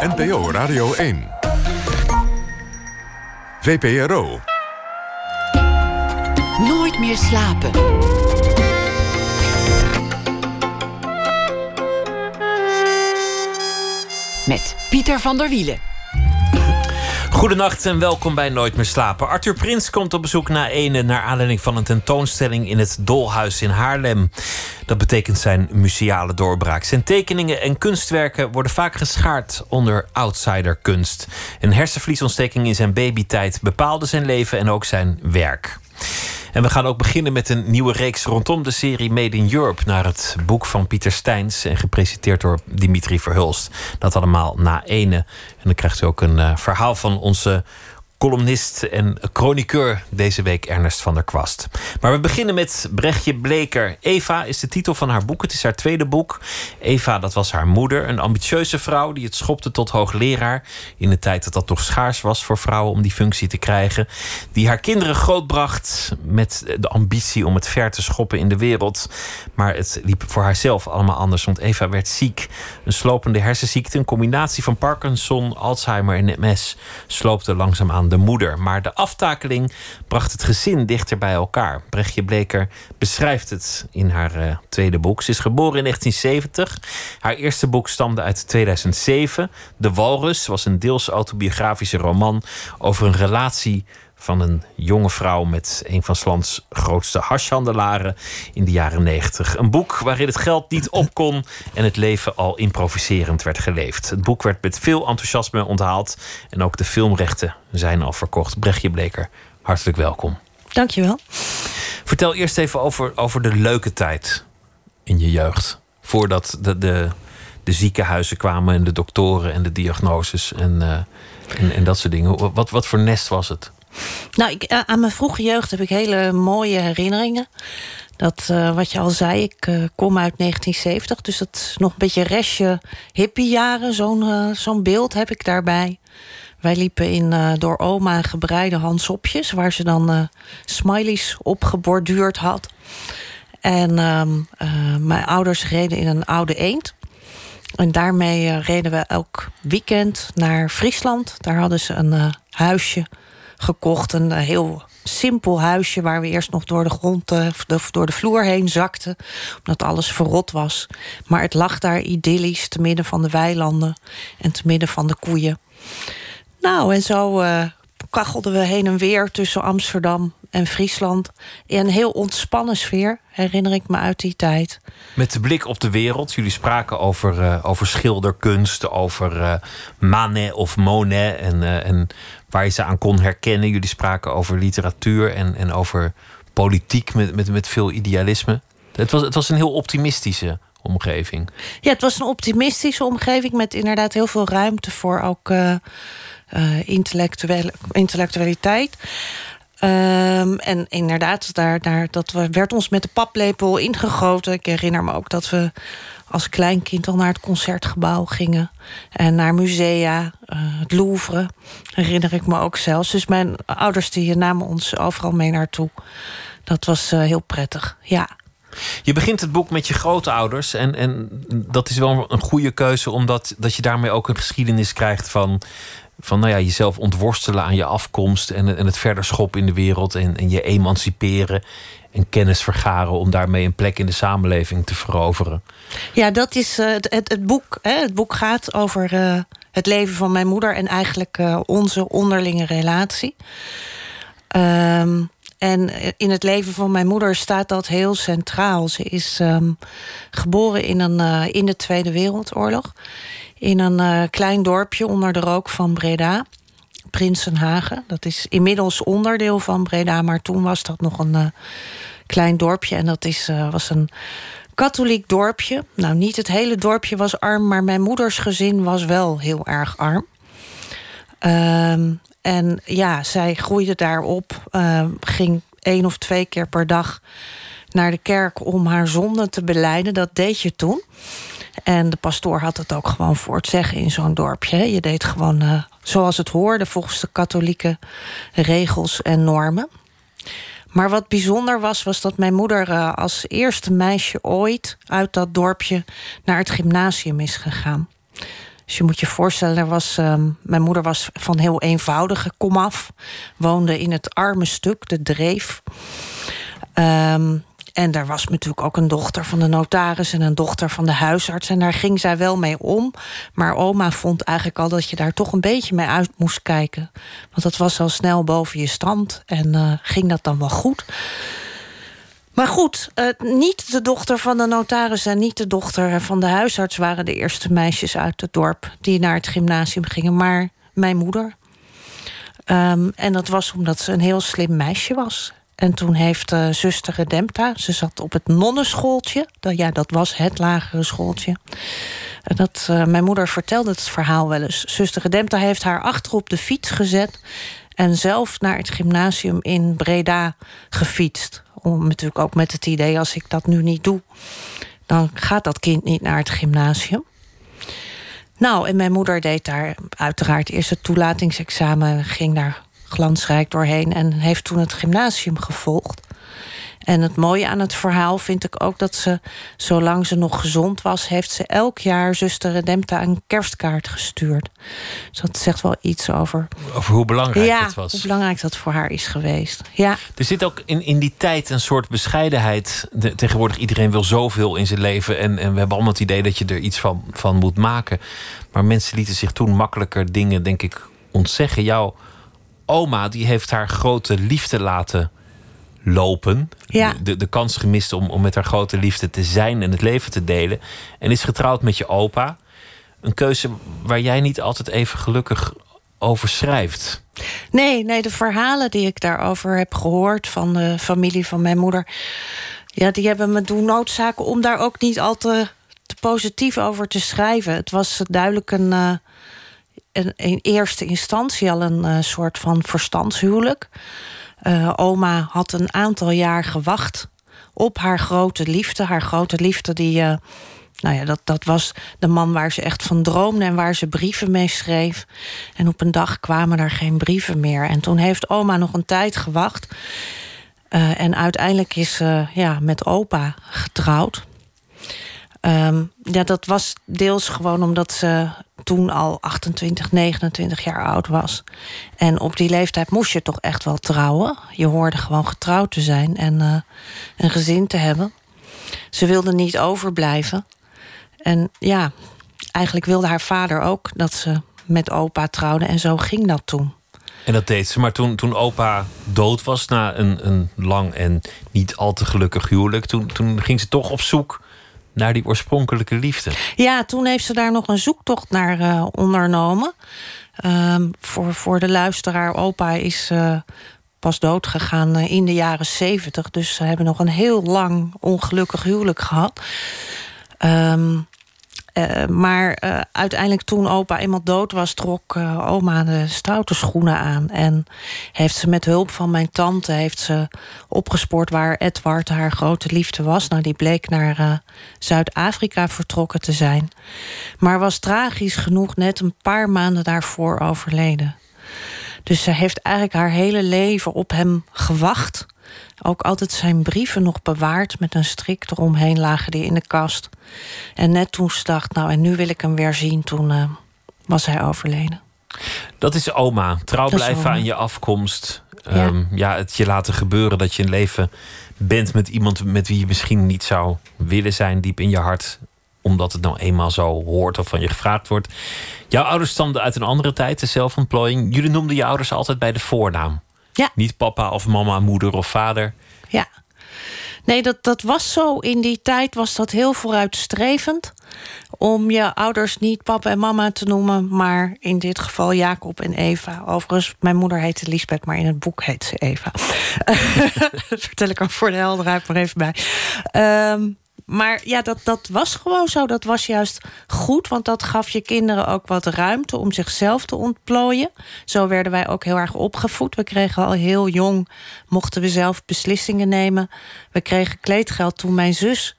NPO Radio 1. VPRO. Nooit meer slapen. Met Pieter van der Wielen. Goedenacht en welkom bij Nooit meer slapen. Arthur Prins komt op bezoek naar ene naar aanleiding van een tentoonstelling in het Dolhuis in Haarlem. Dat betekent zijn museale doorbraak. Zijn tekeningen en kunstwerken worden vaak geschaard onder outsiderkunst. Een hersenvliesontsteking in zijn babytijd bepaalde zijn leven en ook zijn werk. En we gaan ook beginnen met een nieuwe reeks rondom de serie Made in Europe. Naar het boek van Pieter Steins en gepresenteerd door Dimitri Verhulst. Dat allemaal na ene. En dan krijgt u ook een uh, verhaal van onze columnist en chroniqueur deze week Ernest van der Kwast. Maar we beginnen met Brechtje Bleker. Eva is de titel van haar boek. Het is haar tweede boek. Eva, dat was haar moeder. Een ambitieuze vrouw die het schopte tot hoogleraar. In de tijd dat dat nog schaars was voor vrouwen om die functie te krijgen. Die haar kinderen grootbracht met de ambitie om het ver te schoppen in de wereld. Maar het liep voor haarzelf allemaal anders. Want Eva werd ziek. Een slopende hersenziekte. Een combinatie van Parkinson, Alzheimer en MS sloopte langzaamaan de moeder. Maar de aftakeling bracht het gezin dichter bij elkaar. Brechtje Bleker beschrijft het in haar uh, tweede boek. Ze is geboren in 1970. Haar eerste boek stamde uit 2007. De Walrus was een deels autobiografische roman over een relatie van een jonge vrouw met een van Slans grootste hashhandelaren in de jaren 90. Een boek waarin het geld niet op kon en het leven al improviserend werd geleefd. Het boek werd met veel enthousiasme onthaald en ook de filmrechten zijn al verkocht. Brechtje Bleker, hartelijk welkom. Dankjewel. Vertel eerst even over, over de leuke tijd in je jeugd. Voordat de, de, de ziekenhuizen kwamen en de doktoren en de diagnoses en, uh, en, en dat soort dingen. Wat, wat voor nest was het? Nou, ik, aan mijn vroege jeugd heb ik hele mooie herinneringen. Dat, uh, wat je al zei, ik uh, kom uit 1970. Dus dat is nog een beetje restje hippiejaren. Zo'n uh, zo'n beeld heb ik daarbij. Wij liepen in door oma gebreide handsopjes... waar ze dan smileys op geborduurd had. En ehm, mijn ouders reden in een oude eend. En daarmee reden we elk weekend naar Friesland. Daar hadden ze een huisje gekocht. Een heel simpel huisje waar we eerst nog door de grond, uh, door de vloer heen zakten. Omdat alles verrot was. Maar het lag daar idyllisch te midden van de weilanden en te midden van de koeien. Nou, en zo uh, kachelden we heen en weer tussen Amsterdam en Friesland. In een heel ontspannen sfeer, herinner ik me uit die tijd. Met de blik op de wereld. Jullie spraken over, uh, over schilderkunst, over uh, Manet of Monet. En, uh, en waar je ze aan kon herkennen. Jullie spraken over literatuur en, en over politiek met, met, met veel idealisme. Het was, het was een heel optimistische omgeving. Ja, het was een optimistische omgeving met inderdaad heel veel ruimte voor ook uh, uh, intellectuele, intellectualiteit. Um, en inderdaad, daar, daar, dat werd ons met de paplepel ingegoten. Ik herinner me ook dat we als kleinkind al naar het concertgebouw gingen. En naar musea, uh, het Louvre, herinner ik me ook zelfs. Dus mijn ouders die namen ons overal mee naartoe. Dat was uh, heel prettig, ja. Je begint het boek met je grootouders. En, en dat is wel een goede keuze, omdat dat je daarmee ook een geschiedenis krijgt van van nou ja, jezelf ontworstelen aan je afkomst en, en het verder schoppen in de wereld en, en je emanciperen en kennis vergaren om daarmee een plek in de samenleving te veroveren. Ja, dat is uh, het, het, boek. Hè? Het boek gaat over uh, het leven van mijn moeder en eigenlijk uh, onze onderlinge relatie. Um, en in het leven van mijn moeder staat dat heel centraal. Ze is um, geboren in, een, in de Tweede Wereldoorlog in een uh, klein dorpje onder de rook van Breda. Prinsenhagen. Dat is inmiddels onderdeel van Breda, maar toen was dat nog een uh, klein dorpje. En dat is, uh, was een katholiek dorpje. Nou, niet het hele dorpje was arm, maar mijn moeders gezin was wel heel erg arm. Um, en ja, zij groeide daarop, ging één of twee keer per dag naar de kerk om haar zonde te beleiden. Dat deed je toen. En de pastoor had het ook gewoon voor het zeggen in zo'n dorpje. Je deed gewoon uh, zoals het hoorde, volgens de katholieke regels en normen. Maar wat bijzonder was, was dat mijn moeder uh, als eerste meisje ooit uit dat dorpje naar het gymnasium is gegaan. Dus je moet je voorstellen, was, ehm, mijn moeder was van heel eenvoudige komaf. Woonde in het arme stuk, de Dreef. Ehm, en daar was natuurlijk ook een dochter van de notaris en een dochter van de huisarts. En daar ging zij wel mee om. Maar oma vond eigenlijk al dat je daar toch een beetje mee uit moest kijken. Want dat was al snel boven je stand. En uh, ging dat dan wel goed? Maar goed, uh, niet de dochter van de notaris en niet de dochter van de huisarts waren de eerste meisjes uit het dorp die naar het gymnasium gingen, maar mijn moeder. Um, en dat was omdat ze een heel slim meisje was. En toen heeft uh, zuster Redempta, ze zat op het nonnenschooltje. Dat, ja, dat was het lagere schooltje. En dat, uh, mijn moeder vertelde het verhaal wel eens. Zuster Redempta heeft haar achter op de fiets gezet... en zelf naar het gymnasium in Breda gefietst. Om, natuurlijk ook met het idee, als ik dat nu niet doe... dan gaat dat kind niet naar het gymnasium. Nou, en mijn moeder deed daar uiteraard eerst het toelatingsexamen... ging daar glansrijk doorheen en heeft toen het gymnasium gevolgd. En het mooie aan het verhaal vind ik ook dat ze, zolang ze nog gezond was, heeft ze elk jaar zuster Redempta een kerstkaart gestuurd. Dus dat zegt wel iets over. Over hoe belangrijk ja, het was. Hoe belangrijk dat voor haar is geweest. Ja. Er zit ook in, in die tijd een soort bescheidenheid. De, tegenwoordig iedereen wil zoveel in zijn leven. En, en we hebben allemaal het idee dat je er iets van, van moet maken. Maar mensen lieten zich toen makkelijker dingen, denk ik, ontzeggen. Jouw oma die heeft haar grote liefde laten lopen. Ja. De, de kans gemist om, om met haar grote liefde te zijn en het leven te delen. En is getrouwd met je opa. Een keuze waar jij niet altijd even gelukkig over schrijft. Nee, nee, de verhalen die ik daarover heb gehoord van de familie van mijn moeder. Ja, die hebben me doen noodzaken om daar ook niet al te, te positief over te schrijven. Het was duidelijk een. Uh, in eerste instantie al een uh, soort van verstandshuwelijk. Uh, oma had een aantal jaar gewacht op haar grote liefde. Haar grote liefde, die, uh, nou ja, dat, dat was de man waar ze echt van droomde en waar ze brieven mee schreef. En op een dag kwamen er geen brieven meer. En toen heeft oma nog een tijd gewacht. En uiteindelijk is ze ja, met opa getrouwd. Um, ja, dat was deels gewoon omdat ze toen al 28, 29 jaar oud was. En op die leeftijd moest je toch echt wel trouwen. Je hoorde gewoon getrouwd te zijn en uh, een gezin te hebben. Ze wilde niet overblijven. En ja, eigenlijk wilde haar vader ook dat ze met opa trouwde. En zo ging dat toen. En dat deed ze. Maar toen, toen opa dood was na een, een lang en niet al te gelukkig huwelijk... Toen, toen ging ze toch op zoek naar die oorspronkelijke liefde. Ja, toen heeft ze daar nog een zoektocht naar uh, ondernomen. Um, voor, voor de luisteraar, opa is uh, pas dood gegaan uh, in de jaren zeventig. Dus ze hebben nog een heel lang ongelukkig huwelijk gehad. Um, uh, maar uh, uiteindelijk toen opa eenmaal dood was... trok uh, oma de stoute schoenen aan. En heeft ze met hulp van mijn tante... heeft ze opgespoord waar Edward haar grote liefde was. Nou, die bleek naar Zuid-Afrika vertrokken te zijn. Maar was tragisch genoeg net een paar maanden daarvoor overleden. Dus ze heeft eigenlijk haar hele leven op hem gewacht ook altijd zijn brieven nog bewaard met een strik eromheen lagen die in de kast. En net toen ze dacht, nou en nu wil ik hem weer zien, toen uh, was hij overleden. Dat is oma. Trouw Dat blijven oma. aan je afkomst. Ja. Ehm, ja, het je laten gebeuren dat je een leven bent met iemand met wie je misschien niet zou willen zijn, diep in je hart omdat het nou eenmaal zo hoort of van je gevraagd wordt. Jouw ouders stamden uit een andere tijd, de zelfontplooiing. Jullie noemden je ouders altijd bij de voornaam. Ja. Niet papa of mama, moeder of vader. Ja. Nee, dat, dat was zo. In die tijd was dat heel vooruitstrevend. Om je ouders niet papa en mama te noemen, maar in dit geval Jacob en Eva. Overigens, mijn moeder heette Lisbeth, maar in het boek heet ze Eva. dat vertel ik er voor de helderheid maar even bij. Um, maar ja, dat, dat was gewoon zo. Dat was juist goed, want dat gaf je kinderen ook wat ruimte om zichzelf te ontplooien. Zo werden wij ook heel erg opgevoed. We kregen al heel jong, mochten we zelf beslissingen nemen. We kregen kleedgeld toen mijn zus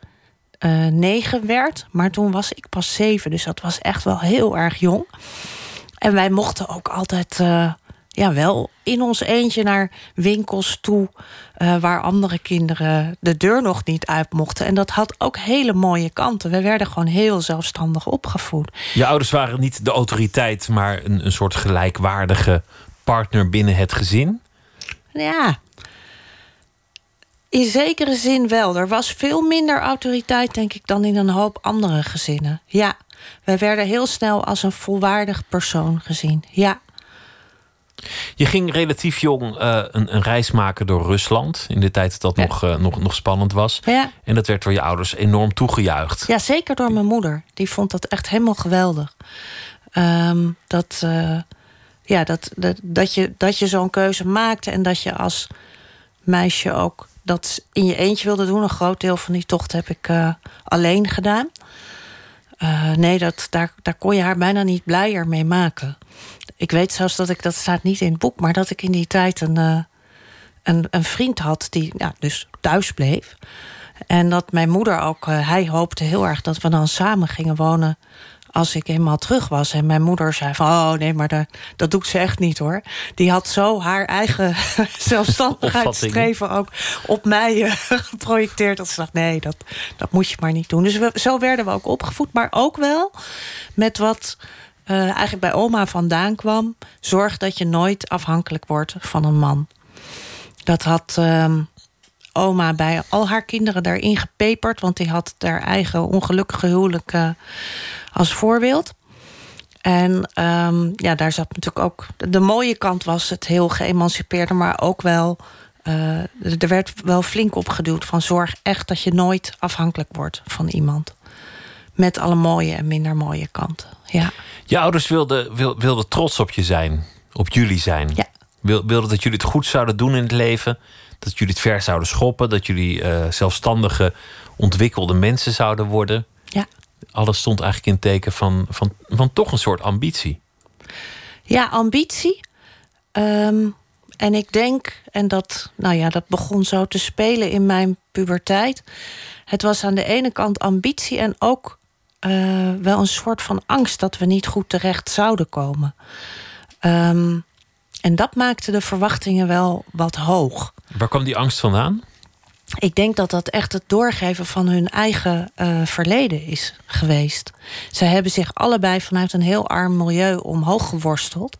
uh, negen werd, maar toen was ik pas zeven. Dus dat was echt wel heel erg jong. En wij mochten ook altijd uh, ja, wel in ons eentje naar winkels toe. eh, waar andere kinderen de deur nog niet uit mochten. En dat had ook hele mooie kanten. We werden gewoon heel zelfstandig opgevoed. Je ouders waren niet de autoriteit, maar een, een soort gelijkwaardige partner binnen het gezin. Ja. In zekere zin wel. Er was veel minder autoriteit, denk ik, dan in een hoop andere gezinnen. Ja. Wij werden heel snel als een volwaardig persoon gezien. Ja. Je ging relatief jong eh, een, een reis maken door Rusland. In de tijd dat dat Ja. nog, eh, nog, nog spannend was. Ja. En dat werd door je ouders enorm toegejuicht. Ja, zeker door mijn moeder. Die vond dat echt helemaal geweldig. Ehm, dat, eh, ja, dat, dat, dat je, dat je zo'n keuze maakte en dat je als meisje ook dat in je eentje wilde doen. Een groot deel van die tocht heb ik alleen gedaan. Nee, dat, daar, daar kon je haar bijna niet blijer mee maken. Ik weet zelfs dat ik, dat staat niet in het boek, maar dat ik in die tijd een, eh, een, een vriend had die ja, dus thuis bleef. En dat mijn moeder ook, eh, hij hoopte heel erg dat we dan samen gingen wonen als ik eenmaal terug was. En mijn moeder zei van, oh nee, maar dat, dat doet ze echt niet hoor. Die had zo haar eigen zelfstandigheidsstreven ook op mij eh, geprojecteerd. Dat ze dacht, nee, dat, dat moet je maar niet doen. Dus we, zo werden we ook opgevoed. Maar ook wel met wat eh, eigenlijk bij oma vandaan kwam. Zorg dat je nooit afhankelijk wordt van een man. Dat had ehm, oma bij al haar kinderen daarin gepeperd. Want die had haar eigen ongelukkige huwelijk als voorbeeld. En ehm, ja, daar zat natuurlijk ook. De mooie kant was het heel geëmancipeerde, maar ook wel. eh, er werd wel flink opgeduwd van zorg echt dat je nooit afhankelijk wordt van iemand. Met alle mooie en minder mooie kanten. Ja, Je ouders wilden, wil- wilden trots op je zijn. Op jullie zijn. Ja. Wil- Wilden dat jullie het goed zouden doen in het leven. Dat jullie het ver zouden schoppen. Dat jullie eh, zelfstandige, ontwikkelde mensen zouden worden. ja. Alles stond eigenlijk in het teken van, van, van toch een soort ambitie. Ja, ambitie. Ehm, en ik denk, en dat, nou ja, dat begon zo te spelen in mijn puberteit. Het was aan de ene kant ambitie en ook eh, wel een soort van angst dat we niet goed terecht zouden komen. Ehm, en dat maakte de verwachtingen wel wat hoog. Waar kwam die angst vandaan? Ik denk dat dat echt het doorgeven van hun eigen eh, verleden is geweest. Zij hebben zich allebei vanuit een heel arm milieu omhoog geworsteld.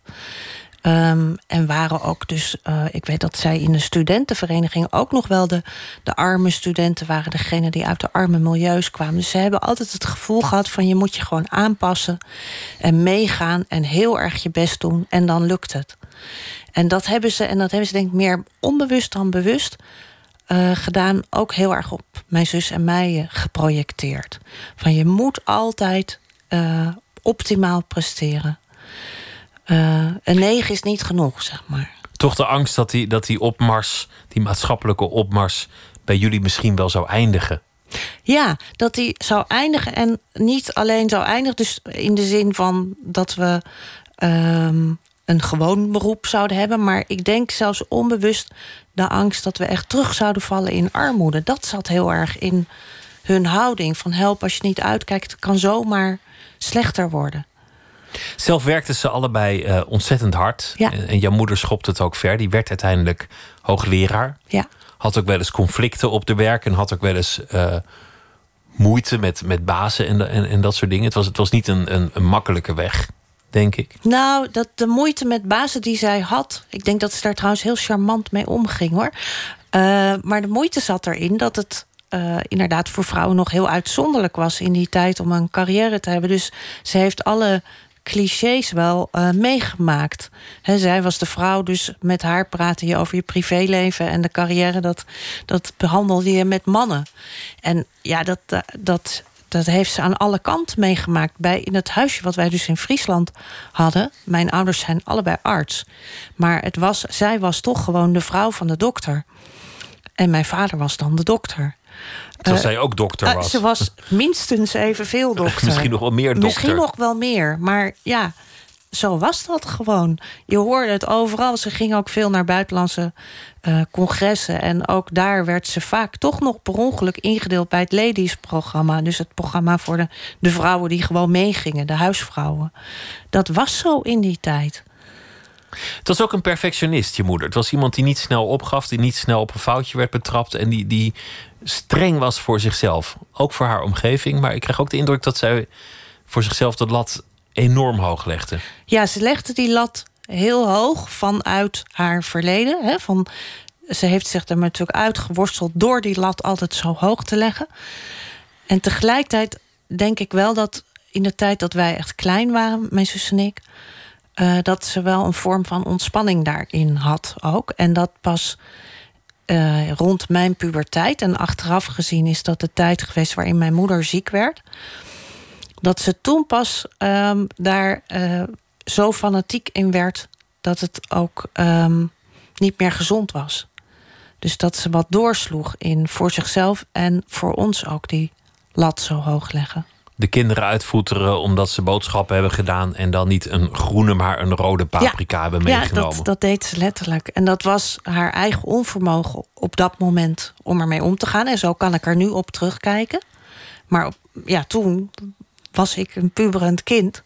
Ehm, en waren ook dus, eh, ik weet dat zij in de studentenvereniging ook nog wel de, de arme studenten waren, degene die uit de arme milieus kwamen. Dus ze hebben altijd het gevoel gehad van je moet je gewoon aanpassen en meegaan en heel erg je best doen en dan lukt het. En dat hebben ze, en dat hebben ze denk ik meer onbewust dan bewust eh, gedaan, ook heel erg op mijn zus en mij eh, geprojecteerd. Van je moet altijd optimaal presteren. Eh, een negen is niet genoeg, zeg maar. Toch de angst dat die, dat die opmars, die maatschappelijke opmars, bij jullie misschien wel zou eindigen. Ja, dat die zou eindigen en niet alleen zou eindigen, dus in de zin van dat we ehm, een gewoon beroep zouden hebben, maar ik denk zelfs onbewust de angst dat we echt terug zouden vallen in armoede. Dat zat heel erg in hun houding van help als je niet uitkijkt, het kan zomaar slechter worden. Zelf werkten ze allebei eh, ontzettend hard. Ja. En, en jouw moeder schopte het ook ver. Die werd uiteindelijk hoogleraar. Ja. Had ook wel eens conflicten op de werk. En had ook wel eens eh, moeite met, met bazen en, en, en dat soort dingen. Het was, het was niet een, een, een makkelijke weg, denk ik. Nou, dat de moeite met bazen die zij had. Ik denk dat ze daar trouwens heel charmant mee omging hoor. Eh, maar de moeite zat erin dat het inderdaad voor vrouwen nog heel uitzonderlijk was in die tijd om een carrière te hebben. Dus ze heeft alle clichés wel eh, meegemaakt. Zij was de vrouw, dus met haar praatte je over je privéleven en de carrière. Dat, dat behandelde je met mannen. En ja, dat, eh, dat, dat heeft ze aan alle kanten meegemaakt. Bij, in het huisje wat wij dus in Friesland hadden. Mijn ouders zijn allebei arts. Maar het was, zij was toch gewoon de vrouw van de dokter. En mijn vader was dan de dokter. Terwijl Eh, zij ook dokter eh, was. ze was minstens evenveel dokter. Misschien nog wel meer dokter. Misschien nog wel meer. Maar ja, zo was dat gewoon. Je hoorde het overal. Ze ging ook veel naar buitenlandse eh, congressen. En ook daar werd ze vaak toch nog per ongeluk ingedeeld bij het ladies-programma. Dus het programma voor de, de vrouwen die gewoon meegingen, de huisvrouwen. Dat was zo in die tijd. Het was ook een perfectionist, je moeder. Het was iemand die niet snel opgaf, die niet snel op een foutje werd betrapt en die, die streng was voor zichzelf. Ook voor haar omgeving. Maar ik kreeg ook de indruk dat zij voor zichzelf de lat enorm hoog legde. Ja, ze legde die lat heel hoog vanuit haar verleden. Hè, van, ze heeft zich er natuurlijk uitgeworsteld door die lat altijd zo hoog te leggen. En tegelijkertijd denk ik wel dat in de tijd dat wij echt klein waren, mijn zus en ik, uh, dat ze wel een vorm van ontspanning daarin had ook. En dat pas uh, rond mijn puberteit, en achteraf gezien is dat de tijd geweest waarin mijn moeder ziek werd, dat ze toen pas um, daar uh, zo fanatiek in werd dat het ook um, niet meer gezond was. Dus dat ze wat doorsloeg in voor zichzelf en voor ons ook die lat zo hoog leggen de kinderen uitvoeteren omdat ze boodschappen hebben gedaan en dan niet een groene, maar een rode paprika hebben meegenomen. Ja, dat, dat, deed ze letterlijk. En dat was haar eigen onvermogen op dat moment om ermee om te gaan. En zo kan ik er nu op terugkijken. Maar op, ja, toen was ik een puberend kind.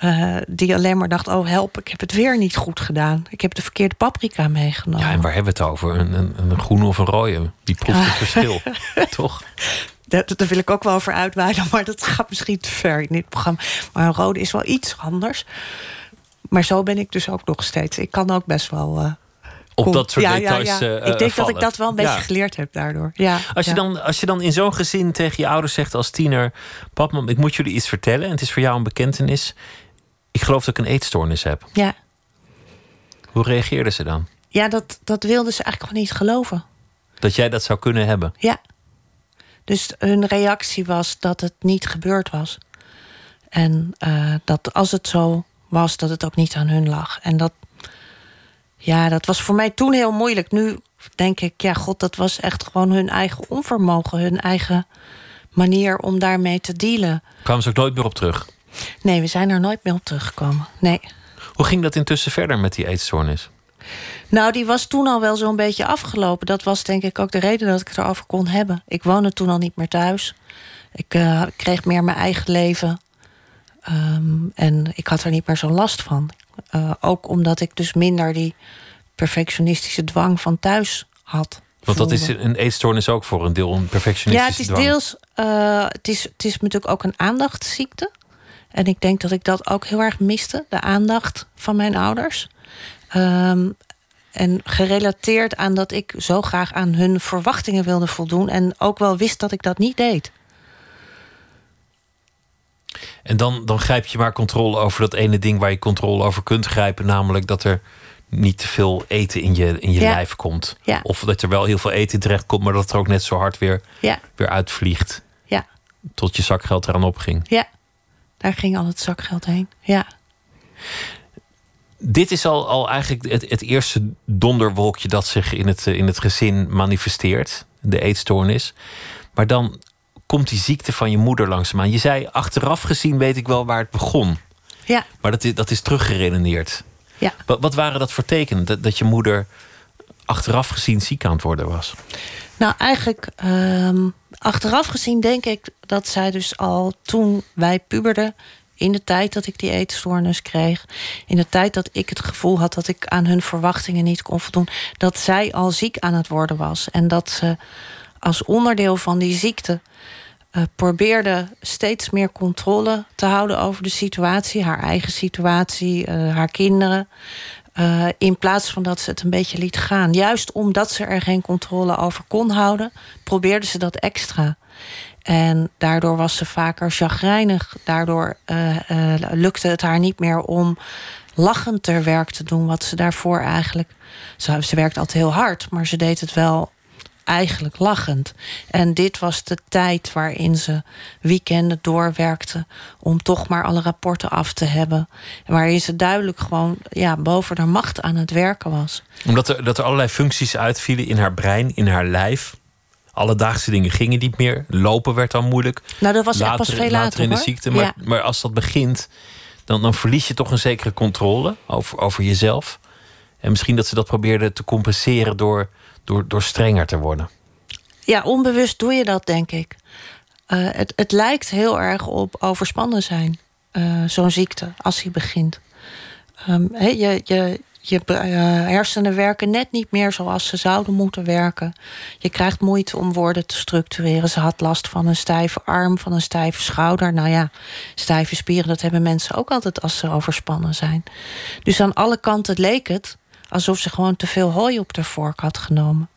Uh, die alleen maar dacht: Oh, help, ik heb het weer niet goed gedaan. Ik heb de verkeerde paprika meegenomen. Ja, en waar hebben we het over? Een, een, een groene of een rode? Die proeft het verschil, toch? Daar, daar, wil ik ook wel over uitweiden, maar dat gaat misschien te ver in dit programma. Maar een rode is wel iets anders. Maar zo ben ik dus ook nog steeds. Ik kan ook best wel. Uh, op dat soort ja, details. Ja, ja. Uh, ik denk dat ik dat wel een beetje geleerd heb daardoor. Ja, als, je Dan, als je dan in zo'n gezin tegen je ouders zegt als tiener: Pap, mam, ik moet jullie iets vertellen. En het is voor jou een bekentenis. Ik geloof dat ik een eetstoornis heb. Ja. Hoe reageerden ze dan? Ja, dat, dat wilden ze eigenlijk gewoon niet geloven. Dat jij dat zou kunnen hebben? Ja. Dus hun reactie was dat het niet gebeurd was. En uh, dat als het zo was, dat het ook niet aan hun lag. En dat, ja, dat was voor mij toen heel moeilijk. Nu denk ik, ja, god, dat was echt gewoon hun eigen onvermogen, hun eigen manier om daarmee te dealen. Kwamen ze ook nooit meer op terug? Nee, we zijn er nooit meer op teruggekomen. Nee. Hoe ging dat intussen verder met die eetstoornis? Nou, die was toen al wel zo'n beetje afgelopen. Dat was denk ik ook de reden dat ik het erover kon hebben. Ik woonde toen al niet meer thuis. Ik uh, kreeg meer mijn eigen leven. Um, en ik had er niet meer zo'n last van. Uh, ook omdat ik dus minder die perfectionistische dwang van thuis had. Want dat is een eetstoornis ook voor een deel een perfectionistische dwang. Ja, het is deels. Uh, het, is, het is natuurlijk ook een aandachtsziekte. En ik denk dat ik dat ook heel erg miste, de aandacht van mijn ouders. Um, en gerelateerd aan dat ik zo graag aan hun verwachtingen wilde voldoen. En ook wel wist dat ik dat niet deed. En dan, dan grijp je maar controle over dat ene ding waar je controle over kunt grijpen. Namelijk dat er niet te veel eten in je, in je lijf komt. Ja. Of dat er wel heel veel eten terecht komt, maar dat er ook net zo hard weer, ja. weer uitvliegt. Ja. Tot je zakgeld eraan opging. Ja, daar ging al het zakgeld heen. Ja dit is al, al eigenlijk het, het eerste donderwolkje dat zich in het, in het gezin manifesteert, de eetstoornis. Maar dan komt die ziekte van je moeder langzaamaan. Je zei, achteraf gezien weet ik wel waar het begon. Ja. Maar dat is, dat is teruggeredeneerd. Ja. Wat, wat waren dat voor tekenen? Dat, dat je moeder achteraf gezien ziek aan het worden was? Nou, eigenlijk um, achteraf gezien denk ik dat zij dus al toen wij puberden in de tijd dat ik die eetstoornis kreeg, in de tijd dat ik het gevoel had dat ik aan hun verwachtingen niet kon voldoen, dat zij al ziek aan het worden was. En dat ze als onderdeel van die ziekte uh, probeerde steeds meer controle te houden over de situatie, haar eigen situatie, uh, haar kinderen. Uh, in plaats van dat ze het een beetje liet gaan. Juist omdat ze er geen controle over kon houden, probeerde ze dat extra. En daardoor was ze vaker chagrijnig. Daardoor uh, uh, lukte het haar niet meer om lachend ter werk te doen. Wat ze daarvoor eigenlijk. Ze, ze werkte altijd heel hard, maar ze deed het wel eigenlijk lachend. En dit was de tijd waarin ze weekenden doorwerkte om toch maar alle rapporten af te hebben. Waarin ze duidelijk gewoon ja, boven haar macht aan het werken was. Omdat er, dat er allerlei functies uitvielen in haar brein, in haar lijf. Alledaagse dingen gingen niet meer. Lopen werd dan moeilijk. Nou, dat was later, pas veel later, later in de ziekte. Maar, maar als dat begint, dan, dan verlies je toch een zekere controle over, over jezelf. En misschien dat ze dat probeerde te compenseren door, door, door strenger te worden. Ja, onbewust doe je dat, denk ik. Uh, het, het lijkt heel erg op overspannen zijn, uh, zo'n ziekte, als hij begint. Um, je, je, je uh, hersenen werken net niet meer zoals ze zouden moeten werken. Je krijgt moeite om woorden te structureren. Ze had last van een stijve arm, van een stijve schouder. Nou ja, stijve spieren, dat hebben mensen ook altijd als ze overspannen zijn. Dus aan alle kanten leek het alsof ze gewoon te veel hooi op de vork had genomen.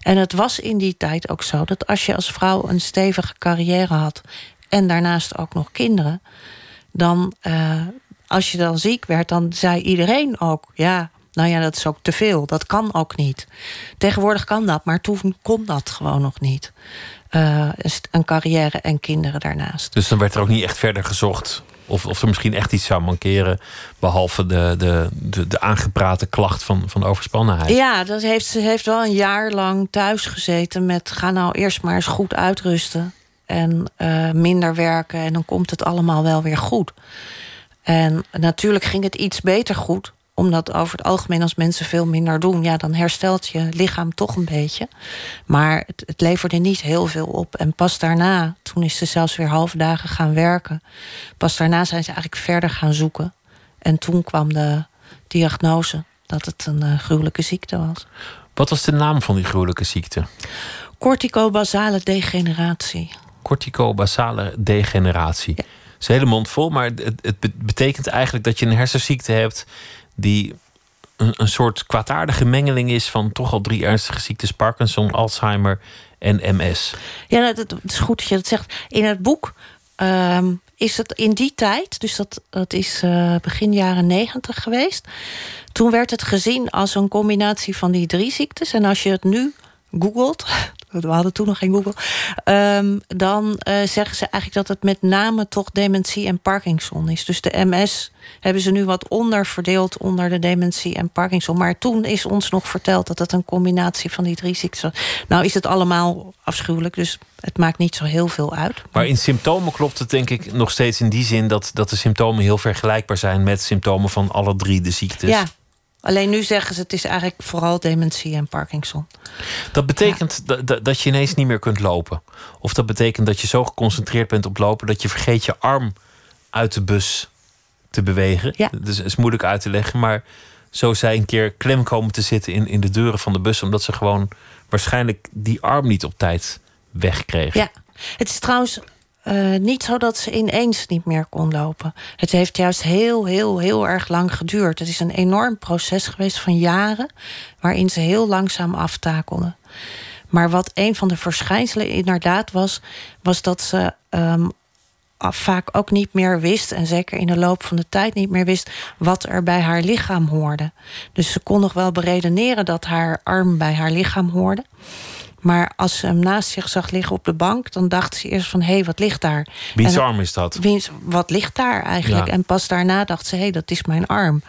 En het was in die tijd ook zo dat als je als vrouw een stevige carrière had en daarnaast ook nog kinderen, dan uh, als je dan ziek werd, dan zei iedereen ook: ja, nou ja, dat is ook te veel. Dat kan ook niet. Tegenwoordig kan dat, maar toen kon dat gewoon nog niet. Uh, een carrière en kinderen daarnaast. Dus dan werd er ook niet echt verder gezocht of, of er misschien echt iets zou mankeren, behalve de, de, de, de aangeprate klacht van, van overspannenheid. Ja, dat heeft, ze heeft wel een jaar lang thuis gezeten met ga nou eerst maar eens goed uitrusten en uh, minder werken en dan komt het allemaal wel weer goed. En natuurlijk ging het iets beter goed omdat over het algemeen als mensen veel minder doen... ja, dan herstelt je lichaam toch een beetje. Maar het, het leverde niet heel veel op. En pas daarna, toen is ze zelfs weer halve dagen gaan werken. Pas daarna zijn ze eigenlijk verder gaan zoeken. En toen kwam de diagnose dat het een uh, gruwelijke ziekte was. Wat was de naam van die gruwelijke ziekte? Corticobasale degeneratie. Corticobasale degeneratie. Ja. Het is hele mond vol, maar het, het betekent eigenlijk dat je een hersenziekte hebt die een, soort kwaadaardige mengeling is van toch al drie ernstige ziektes: Parkinson, Alzheimer en MS. Ja, het is goed dat je dat zegt. In het boek ehm, is het in die tijd, dus dat, dat is uh, begin jaren negentig geweest. Toen werd het gezien als een combinatie van die drie ziektes. En als je het nu googelt, we hadden toen nog geen Google, um, dan uh, zeggen ze eigenlijk dat het met name toch dementie en Parkinson is. Dus de MS hebben ze nu wat onderverdeeld onder de dementie en Parkinson. Maar toen is ons nog verteld dat het een combinatie van die drie ziektes was. Nou is het allemaal afschuwelijk, dus het maakt niet zo heel veel uit. Maar in symptomen klopt het denk ik nog steeds in die zin dat, dat de symptomen heel vergelijkbaar zijn met symptomen van alle drie de ziektes. Ja, Alleen nu zeggen ze het is eigenlijk vooral dementie en Parkinson. Dat betekent dat, dat je ineens niet meer kunt lopen. Of dat betekent dat je zo geconcentreerd bent op lopen dat je vergeet je arm uit de bus te bewegen. Ja. Is, is moeilijk uit te leggen, maar zo zij een keer klem komen te zitten in, in de deuren van de bus, omdat ze gewoon waarschijnlijk die arm niet op tijd wegkregen. Ja, het is trouwens uh, niet zo dat ze ineens niet meer kon lopen. Het heeft juist heel, heel, heel erg lang geduurd. Het is een enorm proces geweest van jaren, waarin ze heel langzaam aftakelde. Maar wat een van de verschijnselen inderdaad was, was dat ze um, vaak ook niet meer wist, en zeker in de loop van de tijd niet meer wist, wat er bij haar lichaam hoorde. Dus ze kon nog wel beredeneren dat haar arm bij haar lichaam hoorde. Maar als ze hem naast zich zag liggen op de bank, dan dacht ze eerst van hé, hey, wat ligt daar? Wiens arm is dat? Wiens, wat ligt daar eigenlijk? En pas daarna dacht ze, hé, hey, dat is mijn arm.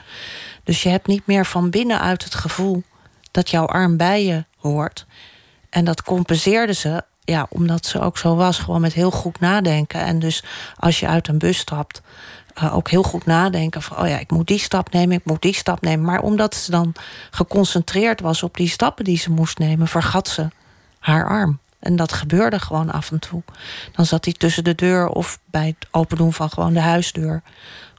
Dus je hebt niet meer van binnenuit het gevoel dat jouw arm bij je hoort. En dat compenseerde ze, ja, omdat ze ook zo was, gewoon met heel goed nadenken. En dus als je uit een bus stapt, uh, ook heel goed nadenken van, oh ja, ik moet die stap nemen, ik moet die stap nemen. Maar omdat ze dan geconcentreerd was op die stappen die ze moest nemen, vergat ze haar arm. En dat gebeurde gewoon af en toe. Dan zat hij tussen de deur of bij het opendoen van gewoon de huisdeur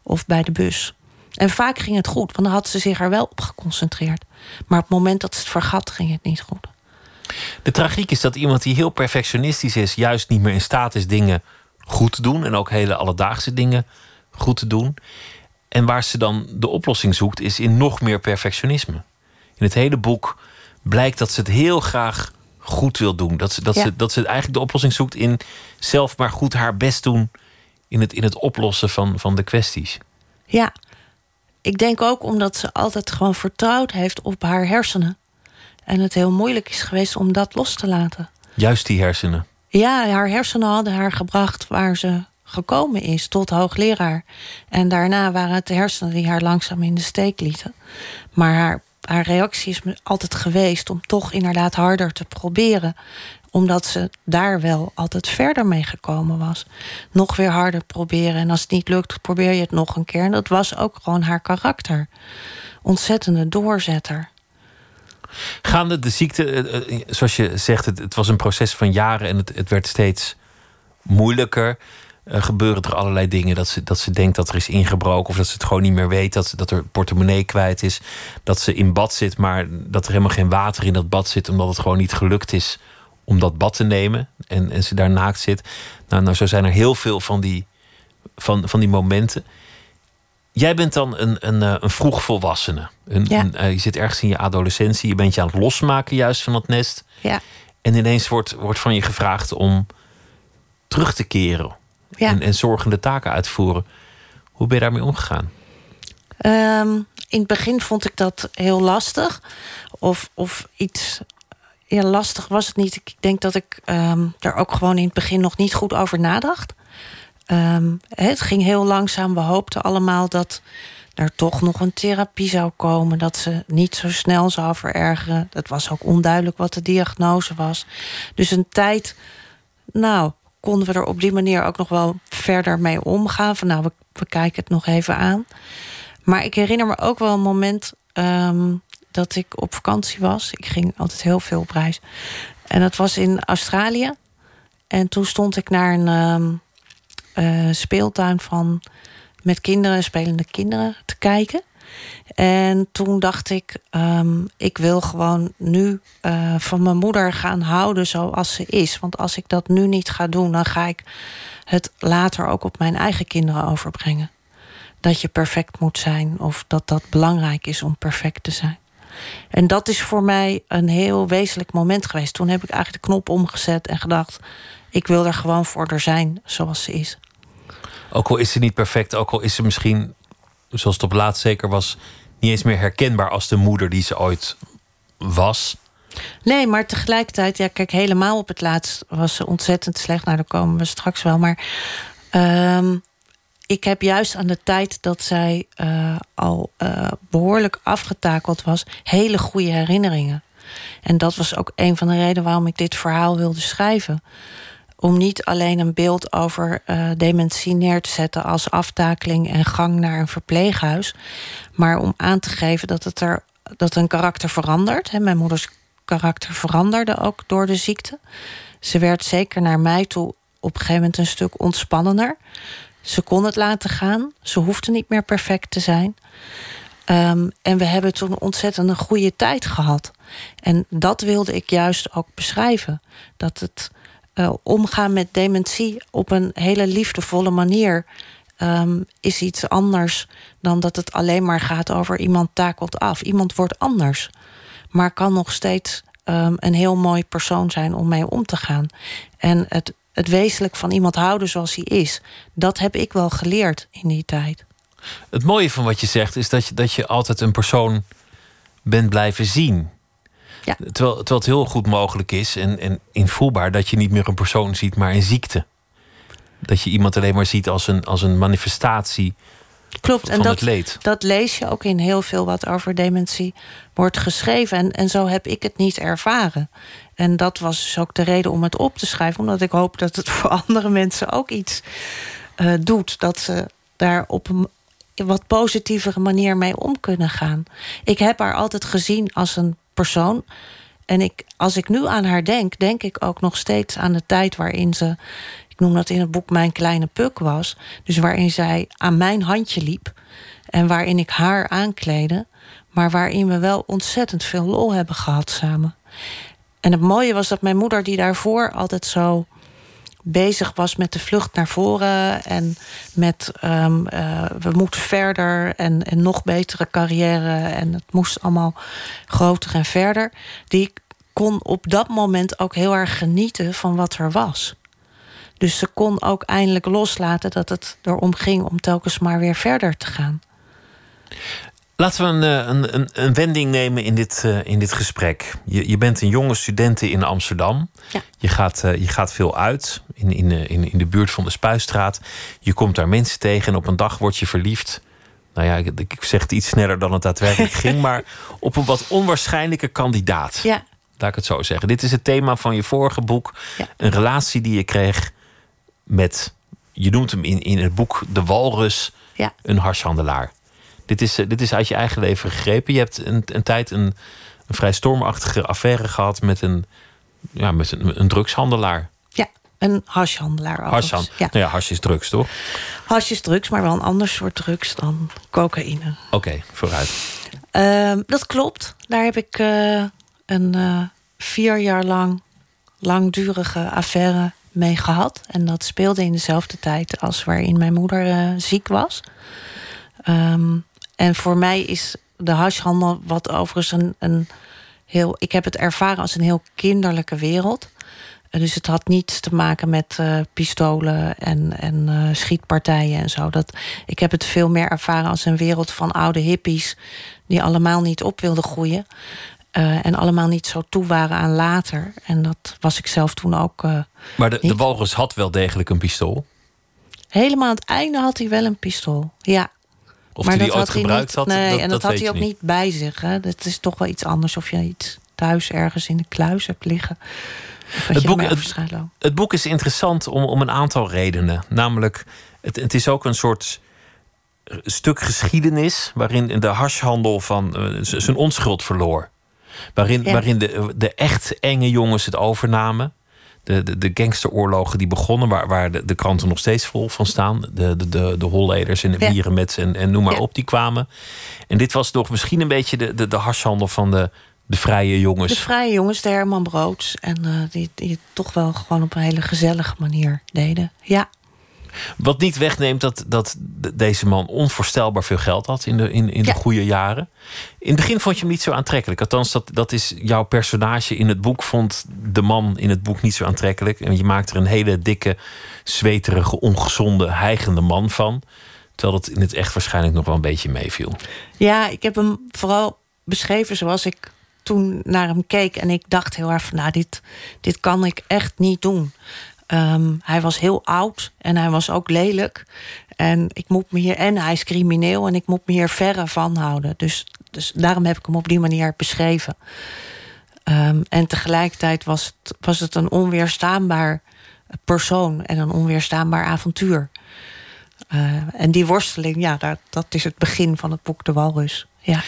of bij de bus. En vaak ging het goed, want dan had ze zich er wel op geconcentreerd. Maar op het moment dat ze het vergat, ging het niet goed. De tragiek is dat iemand die heel perfectionistisch is, juist niet meer in staat is dingen goed te doen. En ook hele alledaagse dingen goed te doen. En waar ze dan de oplossing zoekt, is in nog meer perfectionisme. In het hele boek blijkt dat ze het heel graag goed wil doen. Dat ze, dat, ze, dat ze eigenlijk de oplossing zoekt in zelf maar goed haar best doen in het, in het oplossen van, van de kwesties. Ja, ik denk ook omdat ze altijd gewoon vertrouwd heeft op haar hersenen. En het heel moeilijk is geweest om dat los te laten. Juist die hersenen. Ja, haar hersenen hadden haar gebracht waar ze gekomen is, tot hoogleraar. En daarna waren het de hersenen die haar langzaam in de steek lieten. Maar haar haar reactie is altijd geweest om toch inderdaad harder te proberen omdat ze daar wel altijd verder mee gekomen was. Nog weer harder proberen. En als het niet lukt, probeer je het nog een keer. En dat was ook gewoon haar karakter. Ontzettende doorzetter. Gaande de ziekte, eh, eh, zoals je zegt, het, het was een proces van jaren en het, het werd steeds moeilijker. Eh, gebeuren er allerlei dingen. Dat ze, dat ze denkt dat er is ingebroken of dat ze het gewoon niet meer weet. Dat, ze, dat er portemonnee kwijt is. Dat ze in bad zit, maar dat er helemaal geen water in dat bad zit. Omdat het gewoon niet gelukt is om dat bad te nemen. En, en ze daar naakt zit. Nou, nou, zo zijn er heel veel van die, van, van die momenten. Jij bent dan een, een, eh, een vroegvolwassene. Een, Ja. een, eh, je zit ergens in je adolescentie. Je bent je aan het losmaken juist van dat nest. Ja, En ineens wordt, wordt van je gevraagd om terug te keren. Ja. En, en zorgende taken uit te voeren. Hoe ben je daarmee omgegaan? Ehm, in het begin vond ik dat heel lastig. Of, of iets. Ja, lastig was het niet. Ik denk dat ik ehm er ook gewoon in het begin nog niet goed over nadacht. Ehm, het ging heel langzaam. We hoopten allemaal dat er toch nog een therapie zou komen. Dat ze niet zo snel zou verergeren. Het was ook onduidelijk wat de diagnose was. Dus een tijd, nou, konden we er op die manier ook nog wel verder mee omgaan. Van nou, we, we kijken het nog even aan. Maar ik herinner me ook wel een moment ehm, dat ik op vakantie was. Ik ging altijd heel veel op reis. En dat was in Australië. En toen stond ik naar een ehm, eh, speeltuin van met kinderen, spelende kinderen, te kijken. En toen dacht ik, ehm, ik wil gewoon nu eh, van mijn moeder gaan houden zoals ze is. Want als ik dat nu niet ga doen, dan ga ik het later ook op mijn eigen kinderen overbrengen. Dat je perfect moet zijn of dat dat belangrijk is om perfect te zijn. En dat is voor mij een heel wezenlijk moment geweest. Toen heb ik eigenlijk de knop omgezet en gedacht: ik wil er gewoon voor er zijn zoals ze is. Ook al is ze niet perfect, ook al is ze misschien, zoals het op laatst zeker was, niet eens meer herkenbaar als de moeder die ze ooit was. Nee, maar tegelijkertijd, ja, kijk, helemaal op het laatst was ze ontzettend slecht. Nou, daar komen we straks wel. Maar ehm, ik heb juist aan de tijd dat zij eh, al eh, behoorlijk afgetakeld was, hele goede herinneringen. En dat was ook een van de redenen waarom ik dit verhaal wilde schrijven. Om niet alleen een beeld over eh, dementie neer te zetten als aftakeling en gang naar een verpleeghuis, maar om aan te geven dat het er dat een karakter verandert. Mijn moeders karakter veranderde ook door de ziekte. Ze werd zeker naar mij toe op een gegeven moment een stuk ontspannender. Ze kon het laten gaan. Ze hoefde niet meer perfect te zijn. Ehm, en we hebben toen ontzettend een goede tijd gehad. En dat wilde ik juist ook beschrijven. Dat het eh, omgaan met dementie op een hele liefdevolle manier ehm, is iets anders dan dat het alleen maar gaat over iemand takelt af. Iemand wordt anders, maar kan nog steeds ehm, een heel mooi persoon zijn om mee om te gaan. En het, het wezenlijk van iemand houden zoals hij is, dat heb ik wel geleerd in die tijd. Het mooie van wat je zegt is dat je, dat je altijd een persoon bent blijven zien. Ja. Terwijl, terwijl het heel goed mogelijk is en, en invoelbaar dat je niet meer een persoon ziet, maar een ziekte. Dat je iemand alleen maar ziet als een, als een manifestatie Klopt, van en dat, dat lees je ook in heel veel wat over dementie wordt geschreven. En, en zo heb ik het niet ervaren. En dat was dus ook de reden om het op te schrijven. Omdat ik hoop dat het voor andere mensen ook iets eh, doet. Dat ze daar op een wat positievere manier mee om kunnen gaan. Ik heb haar altijd gezien als een persoon. En ik, als ik nu aan haar denk, denk ik ook nog steeds aan de tijd waarin ze ik noem dat in het boek Mijn Kleine Puk was. Dus waarin zij aan mijn handje liep. En waarin ik haar aankleedde. Maar waarin we wel ontzettend veel lol hebben gehad samen. En het mooie was dat mijn moeder, die daarvoor altijd zo bezig was met de vlucht naar voren. En met ehm, eh, we moeten verder en, en nog betere carrière. En het moest allemaal groter en verder. Die kon op dat moment ook heel erg genieten van wat er was. Dus ze kon ook eindelijk loslaten dat het erom ging om telkens maar weer verder te gaan. Laten we een, eh, een, een, een wending nemen in dit, eh, in dit gesprek. Je, je bent een jonge studente in Amsterdam. Ja. Je, gaat, eh, je gaat veel uit in, in, in, in de buurt van de Spuistraat. Je komt daar mensen tegen en op een dag word je verliefd. Nou ja, ik, ik zeg het iets sneller dan het daadwerkelijk ging, maar op een wat onwaarschijnlijke kandidaat. Ja, Laat ik het zo zeggen. Dit is het thema van je vorige boek. Ja. Een relatie die je kreeg met, je noemt hem in, in het boek De Walrus, ja, een harshandelaar. Dit is, eh, dit is uit je eigen leven gegrepen. Je hebt een, een tijd een, een vrij stormachtige affaire gehad met een, ja, met een, een drugshandelaar. ja. Een hashhandelaar. Hashan. Ja. Nou ja, hash is drugs, toch? Hash is drugs, maar wel een ander soort drugs dan cocaïne. Oké, vooruit. Ehm, dat klopt. Daar heb ik eh, een eh, vier jaar lang langdurige affaire mee gehad. En dat speelde in dezelfde tijd als waarin mijn moeder ziek was. Ehm, en voor mij is de hashhandel, wat overigens een, een heel. Ik heb het ervaren als een heel kinderlijke wereld. Dus het had niets te maken met eh, pistolen en, en eh, schietpartijen en zo. Dat, ik heb het veel meer ervaren als een wereld van oude hippies... die allemaal niet op wilden groeien. eh, en allemaal niet zo toe waren aan later. En dat was ik zelf toen ook. Maar de, de walrus had wel degelijk een pistool. helemaal aan het einde had hij wel een pistool. Ja. Of hij die ooit gebruikt niet, had, Nee, dat, en dat, dat had hij ook niet bij zich. Hè. Dat is toch wel iets anders of je iets thuis ergens in de kluis hebt liggen. Het boek- het- boek is interessant om, om een aantal redenen. Namelijk, het, het is ook een soort eh, stuk geschiedenis... waarin de hashhandel van eh, zijn onschuld verloor. Waarin, Ja. waarin de, de echt enge jongens het overnamen. De, de, de gangsteroorlogen die begonnen, waar, waar de, de kranten nog steeds vol van staan. De, de, de, de holleders en de Ja. wierenmets en, en noem maar Ja. op, die kwamen. En dit was nog misschien een beetje de, de, de hashhandel van de, de vrije jongens. De vrije jongens, de Herman Broods. En eh, die, die het toch wel gewoon op een hele gezellige manier deden. Ja, Wat niet wegneemt dat, dat de- deze man onvoorstelbaar veel geld had in de, in, in de Ja. goede jaren. In het begin vond je hem niet zo aantrekkelijk. Althans, dat, dat is jouw personage in het boek. Vond de man in het boek niet zo aantrekkelijk. En je maakt er een hele dikke, zweterige, ongezonde, hijgende man van. Terwijl dat in het echt waarschijnlijk nog wel een beetje meeviel. ja, ik heb hem vooral beschreven zoals ik toen naar hem keek. En ik dacht heel erg van, nou, dit, dit kan ik echt niet doen. Ehm, hij was heel oud en hij was ook lelijk. En, ik moet me hier, en hij is crimineel en ik moet me hier verre van houden. Dus, dus daarom heb ik hem op die manier beschreven. Ehm, en tegelijkertijd was het, was het een onweerstaanbaar persoon en een onweerstaanbaar avontuur. Eh, en die worsteling, ja, daar, dat is het begin van het boek De Walrus. Ja.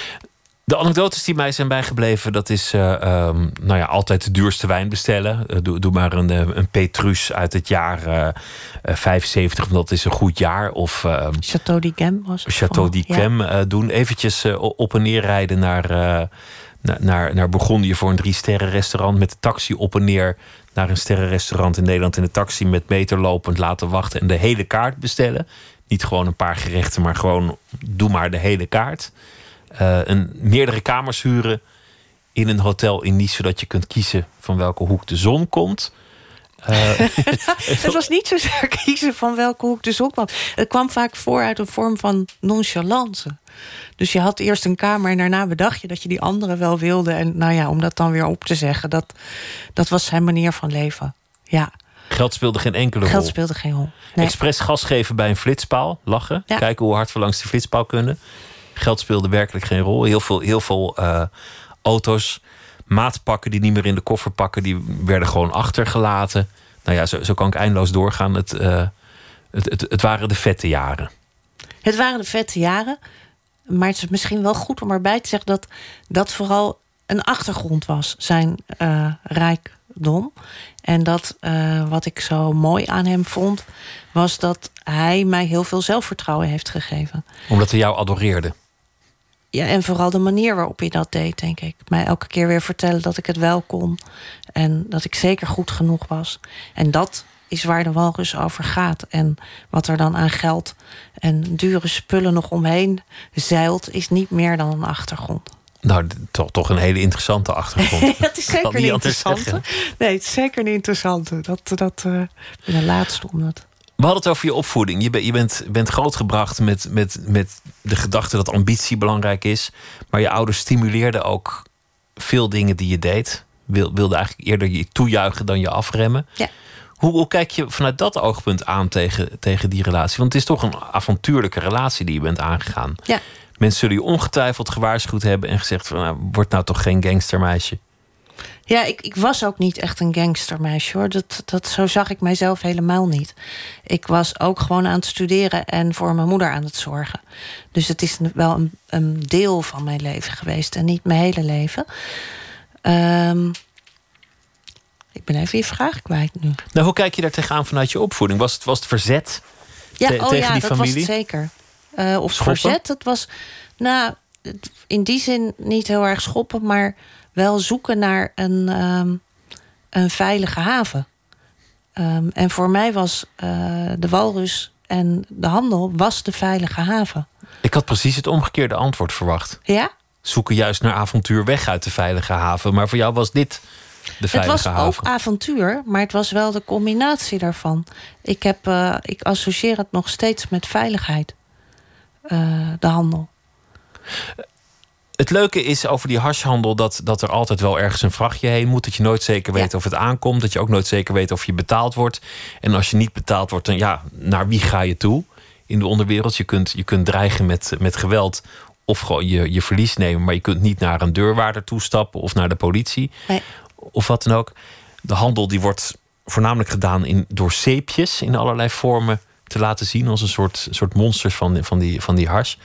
De anekdotes die mij zijn bijgebleven, dat is eh, ehm, nou ja, altijd de duurste wijn bestellen. Eh, doe, doe maar een, eh, een Petrus uit het jaar eh, eh, 75, want dat is een goed jaar. Of ehm, Château d'Yquem was het. Vooral. d'Yquem eh, doen. Eventjes op en neer rijden naar, eh, na- naar, naar Bourgondië voor een drie sterren restaurant. Met de taxi op en neer naar een sterrenrestaurant in Nederland. In de taxi met meter lopend laten wachten en de hele kaart bestellen. Niet gewoon een paar gerechten, maar gewoon doe maar de hele kaart. Eh, een, meerdere kamers huren in een hotel in Nice, zodat je kunt kiezen van welke hoek de zon komt. Eh, Het was niet zozeer kiezen van welke hoek de zon kwam. Het kwam vaak voor uit een vorm van nonchalance. Dus je had eerst een kamer en daarna bedacht je dat je die andere wel wilde. En nou ja, om dat dan weer op te zeggen, dat, dat was zijn manier van leven. Ja, geld speelde geen enkele rol. geld speelde geen rol. Nee. Expres gas geven bij een flitspaal, lachen. Ja. Kijken hoe hard we langs die flitspaal kunnen. Geld speelde werkelijk geen rol. Heel veel, heel veel eh, auto's, maatpakken die niet meer in de koffer pakken, die werden gewoon achtergelaten. Nou ja, zo, zo kan ik eindeloos doorgaan. Het, eh, het, het, het waren de vette jaren. Het waren de vette jaren. Maar het is misschien wel goed om erbij te zeggen dat dat vooral een achtergrond was, zijn eh, rijkdom. En dat wat ik zo mooi aan hem vond, was dat hij mij heel veel zelfvertrouwen heeft gegeven. Omdat hij jou adoreerde. Ja, en vooral de manier waarop je dat deed, denk ik. Mij elke keer weer vertellen dat ik het wel kon. En dat ik zeker goed genoeg was. En dat is waar de walrus over gaat. En wat er dan aan geld en dure spullen nog omheen zeilt... is niet meer dan een achtergrond. Nou, toch, toch een hele interessante achtergrond. Het is zeker niet interessant. Nee, het is zeker niet interessant. Dat, dat uh, de laatste om dat. We hadden het over je opvoeding. Je, ben, je bent, bent grootgebracht met, met, met de gedachte dat ambitie belangrijk is. Maar je ouders stimuleerden ook veel dingen die je deed. Wil, wilde eigenlijk eerder je toejuichen dan je afremmen. Ja. Hoe, hoe kijk je vanuit dat oogpunt aan tegen, tegen die relatie? Want het is toch een avontuurlijke relatie die je bent aangegaan. Ja. Mensen zullen je ongetwijfeld gewaarschuwd hebben en gezegd van nou, word nou toch geen gangstermeisje. Ja, ik, ik was ook niet echt een gangstermeisje hoor. Dat, dat, zo zag ik mijzelf helemaal niet. Ik was ook gewoon aan het studeren en voor mijn moeder aan het zorgen. Dus het is wel een, een deel van mijn leven geweest en niet mijn hele leven. Um, Ik ben even je vraag kwijt nu. Nou, hoe kijk je daar tegenaan vanuit je opvoeding? Was het, was het verzet Ja, te- oh tegen ja, die dat was het zeker. Eh, of Schoppen? verzet, dat was... Nou, in die zin niet heel erg schoppen... maar wel zoeken naar een, ehm, een veilige haven. Ehm, en voor mij was eh, de walrus en de handel was de veilige haven. Ik had precies het omgekeerde antwoord verwacht. Ja? Zoeken juist naar avontuur weg uit de veilige haven. Maar voor jou was dit de Het veilige was haven. ook avontuur, maar het was wel de combinatie daarvan. Ik, heb, eh, ik associeer het nog steeds met veiligheid. eh, de handel. Het leuke is over die hashhandel dat, dat er altijd wel ergens een vrachtje heen moet. Dat je nooit zeker weet Ja. of het aankomt. Dat je ook nooit zeker weet of je betaald wordt. En als je niet betaald wordt, dan ja, naar wie ga je toe in de onderwereld? Je kunt, je kunt dreigen met, met geweld of gewoon je, je verlies nemen. Maar je kunt niet naar een deurwaarder toestappen of naar de politie. Nee. Of wat dan ook. De handel die wordt voornamelijk gedaan in, door zeepjes in allerlei vormen te laten zien. Als een soort, soort monsters van, van, die, van die hars.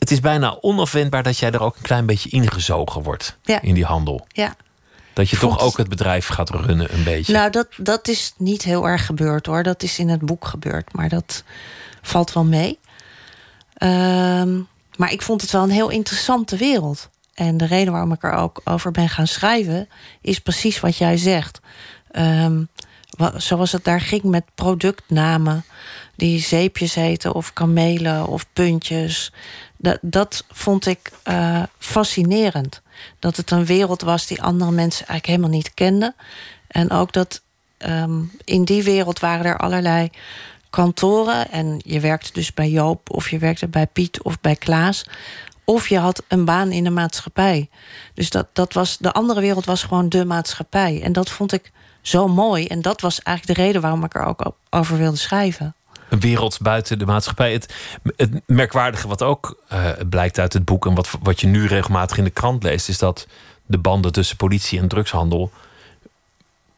Het is bijna onafwendbaar dat jij er ook een klein beetje ingezogen wordt Ja. in die handel. Ja. Dat je Vond toch ook het bedrijf gaat runnen een beetje. Nou, dat, dat is niet heel erg gebeurd hoor. Dat is in het boek gebeurd, maar dat valt wel mee. Ehm, maar ik vond het wel een heel interessante wereld. En de reden waarom ik er ook over ben gaan schrijven, is precies wat jij zegt. Ehm, wa- zoals het daar ging met productnamen, die zeepjes heten, of kamelen of puntjes. Dat, dat vond ik eh, fascinerend. Dat het een wereld was die andere mensen eigenlijk helemaal niet kenden. En ook dat ehm, in die wereld waren er allerlei kantoren. En je werkte dus bij Joop, of je werkte bij Piet of bij Klaas. Of je had een baan in de maatschappij. Dus dat, dat was, de andere wereld was gewoon de maatschappij. En dat vond ik zo mooi. En dat was eigenlijk de reden waarom ik er ook over wilde schrijven. Een wereld buiten de maatschappij. Het, het merkwaardige wat ook eh, blijkt uit het boek... en wat, wat je nu regelmatig in de krant leest... is dat de banden tussen politie en drugshandel...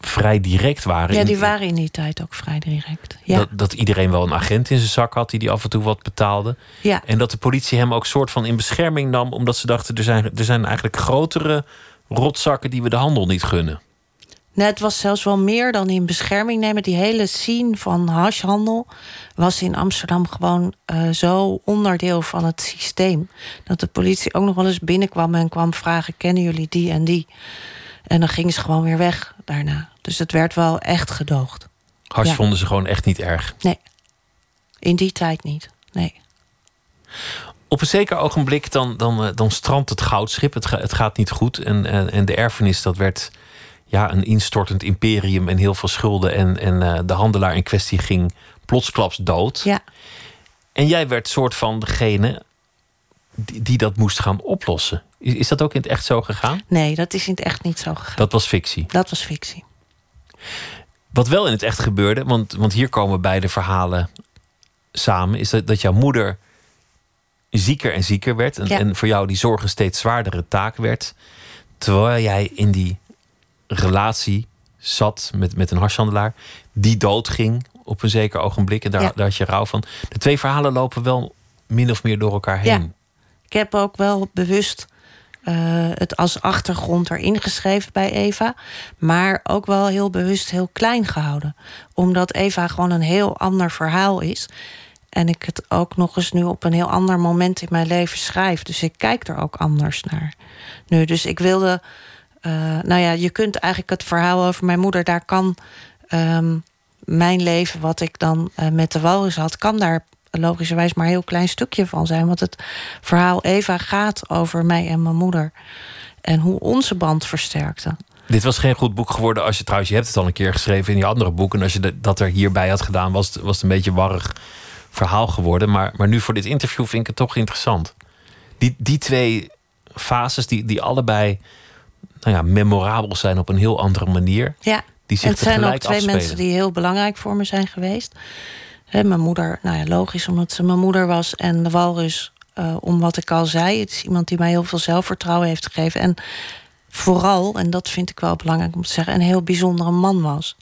vrij direct waren. Ja, die waren in die tijd ook vrij direct. Ja, Dat, dat iedereen wel een agent in zijn zak had... die die af en toe wat betaalde. ja. En dat de politie hem ook soort van in bescherming nam... omdat ze dachten, er zijn, er zijn eigenlijk grotere rotzakken... die we de handel niet gunnen. Nee, het was zelfs wel meer dan in bescherming nemen. Die hele scene van hashhandel was in Amsterdam gewoon eh, zo onderdeel van het systeem. Dat de politie ook nog wel eens binnenkwam en kwam vragen: kennen jullie die en die? En dan gingen ze gewoon weer weg daarna. Dus het werd wel echt gedoogd. Hash Ja. vonden ze gewoon echt niet erg. Nee, in die tijd niet. Nee. Op een zeker ogenblik dan, dan, eh, dan strandt het goudschip. Het, het gaat niet goed. En, en, en de erfenis, dat werd ja, een instortend imperium en heel veel schulden. En, en eh, de handelaar in kwestie ging plotsklaps dood. Ja, En jij werd soort van degene die, die dat moest gaan oplossen. Is, is dat ook in het echt zo gegaan? nee, dat is in het echt niet zo gegaan. Dat was fictie. Dat was fictie. Wat wel in het echt gebeurde, want, want hier komen beide verhalen samen, is dat, dat jouw moeder zieker en zieker werd. En, Ja. en voor jou die zorg een steeds zwaardere taak werd. Terwijl jij in die relatie zat met, met een harshandelaar, die doodging op een zeker ogenblik. En daar, Ja. daar had je rouw van. De twee verhalen lopen wel min of meer door elkaar Ja. heen. Ik heb ook wel bewust eh, het als achtergrond erin geschreven bij Eva. Maar ook wel heel bewust heel klein gehouden. Omdat Eva gewoon een heel ander verhaal is. En ik het ook nog eens nu op een heel ander moment in mijn leven schrijf. Dus ik kijk er ook anders naar. Nu, dus ik wilde. Eh, nou ja, je kunt eigenlijk het verhaal over mijn moeder, daar kan ehm, mijn leven, wat ik dan eh, met de walrus had, kan daar logischerwijs maar een heel klein stukje van zijn. Want het verhaal Eva gaat over mij en mijn moeder. En hoe onze band versterkte. Dit was geen goed boek geworden als je trouwens, je hebt het al een keer geschreven in die andere boeken. En als je dat er hierbij had gedaan, was het, was een beetje warrig verhaal geworden. Maar, maar nu voor dit interview vind ik het toch interessant. Die, die twee fases, die, die allebei nou ja, memorabel zijn op een heel andere manier. Ja, Die zich en het zijn ook twee afspelen. mensen die heel belangrijk voor me zijn geweest. Mijn moeder, nou ja, logisch omdat ze mijn moeder was. En de walrus, eh, om wat ik al zei. Het is iemand die mij heel veel zelfvertrouwen heeft gegeven. En vooral, en dat vind ik wel belangrijk om te zeggen... een heel bijzondere man was.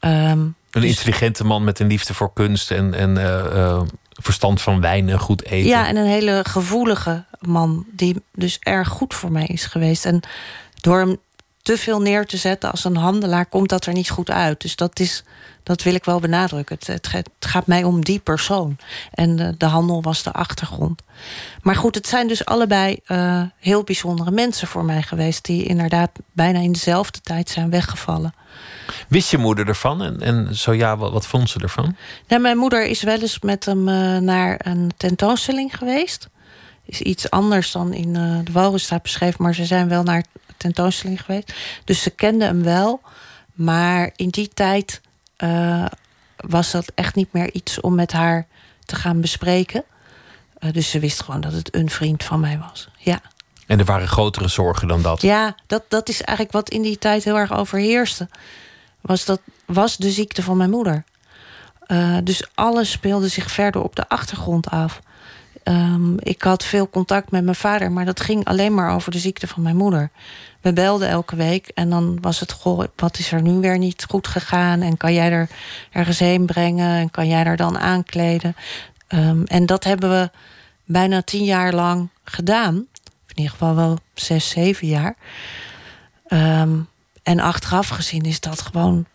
Ehm, Een dus- intelligente man met een liefde voor kunst en, en eh, eh, verstand van wijn en goed eten. Ja, en een hele gevoelige man die dus erg goed voor mij is geweest. En door hem te veel neer te zetten als een handelaar, komt dat er niet goed uit. Dus dat, is, dat wil ik wel benadrukken. Het, het, gaat mij om die persoon. En de, de, handel was de achtergrond. Maar goed, het zijn dus allebei uh, heel bijzondere mensen voor mij geweest, die inderdaad bijna in dezelfde tijd zijn weggevallen. Wist je moeder ervan? En, en zo ja, wat, wat vond ze ervan? Nou, mijn moeder is wel eens met hem uh, naar een tentoonstelling geweest. Is iets anders dan in uh, de Walrusstraat beschreven, maar ze zijn wel naar tentoonstelling geweest. Dus ze kende hem wel. Maar in die tijd uh, was dat echt niet meer iets om met haar te gaan bespreken. Uh, dus ze wist gewoon dat het een vriend van mij was. Ja. En er waren grotere zorgen dan dat? Ja, dat, dat is eigenlijk wat in die tijd heel erg overheerste. Was, dat, was de ziekte van mijn moeder. Uh, dus alles speelde zich verder op de achtergrond af. Um, ik had veel contact met mijn vader, maar dat ging alleen maar over de ziekte van mijn moeder. We belden elke week en dan was het: Goh, wat is er nu weer niet goed gegaan? En kan jij er ergens heen brengen? En kan jij er dan aankleden? Um, en dat hebben we bijna tien jaar lang gedaan. In ieder geval wel zes, zeven jaar. Um, en achteraf gezien is dat gewoon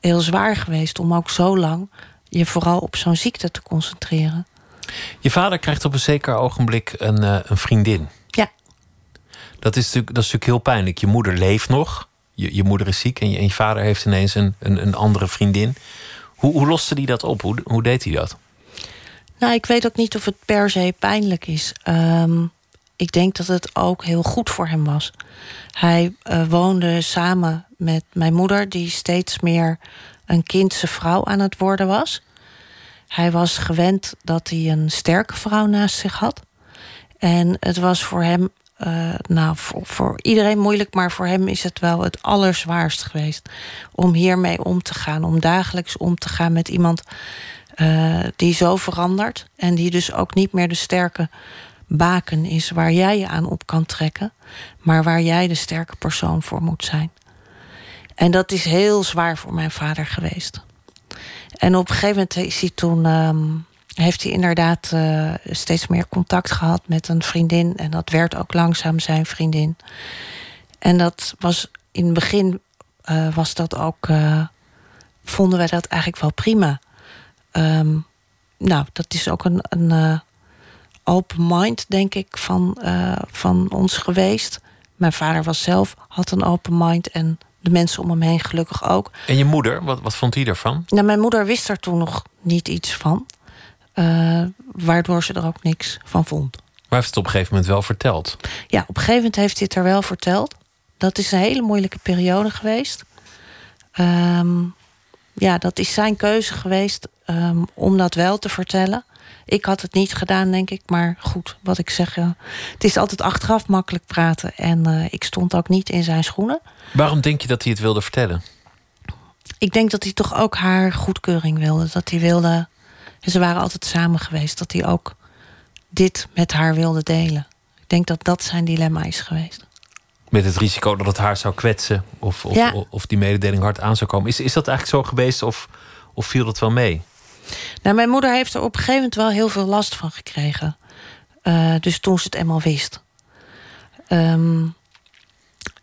heel zwaar geweest om ook zo lang je vooral op zo'n ziekte te concentreren. Je vader krijgt op een zeker ogenblik een, uh, een vriendin. Ja. Dat is, natuurlijk, dat is natuurlijk heel pijnlijk. Je moeder leeft nog, je, je moeder is ziek en je, en je vader heeft ineens een, een, een andere vriendin. Hoe, hoe loste hij dat op? Hoe, hoe deed hij dat? Nou, ik weet ook niet of het per se pijnlijk is. Um, ik denk dat het ook heel goed voor hem was. Hij uh, woonde samen met mijn moeder, die steeds meer een kindse vrouw aan het worden was. Hij was gewend dat hij een sterke vrouw naast zich had. En het was voor hem, uh, nou, voor, iedereen moeilijk, maar voor hem is het wel het allerzwaarst geweest om hiermee om te gaan. Om dagelijks om te gaan met iemand uh, die zo verandert en die dus ook niet meer de sterke baken is waar jij je aan op kan trekken, maar waar jij de sterke persoon voor moet zijn. En dat is heel zwaar voor mijn vader geweest. En op een gegeven moment toen, um, heeft hij inderdaad uh, steeds meer contact gehad met een vriendin. En dat werd ook langzaam zijn vriendin. En dat was in het begin, uh, was dat ook, uh, vonden wij dat eigenlijk wel prima. Um, nou, dat is ook een, een open mind, denk ik, van, van ons geweest. Mijn vader was zelf, had een open mind en de mensen om hem heen gelukkig ook. En je moeder, wat, wat vond die ervan? Nou, mijn moeder wist er toen nog niet iets van. Uh, waardoor ze er ook niks van vond. Maar heeft het op een gegeven moment wel verteld? Ja, op een gegeven moment heeft hij het er wel verteld. Dat is een hele moeilijke periode geweest. Um, ja, dat is zijn keuze geweest um, om dat wel te vertellen. Ik had het niet gedaan, denk ik. Maar goed, wat ik zeg. Ja, het is altijd achteraf makkelijk praten. En uh, ik stond ook niet in zijn schoenen. Waarom denk je dat hij het wilde vertellen? Ik denk dat hij toch ook haar goedkeuring wilde. Dat hij wilde. Ze waren altijd samen geweest. Dat hij ook dit met haar wilde delen. Ik denk dat dat zijn dilemma is geweest. Met het risico dat het haar zou kwetsen. Of, of, Ja. of die mededeling hard aan zou komen. Is, is dat eigenlijk zo geweest of, of viel dat wel mee? Nou, mijn moeder heeft er op een gegeven moment wel heel veel last van gekregen. Uh, dus toen ze het eenmaal wist. Um,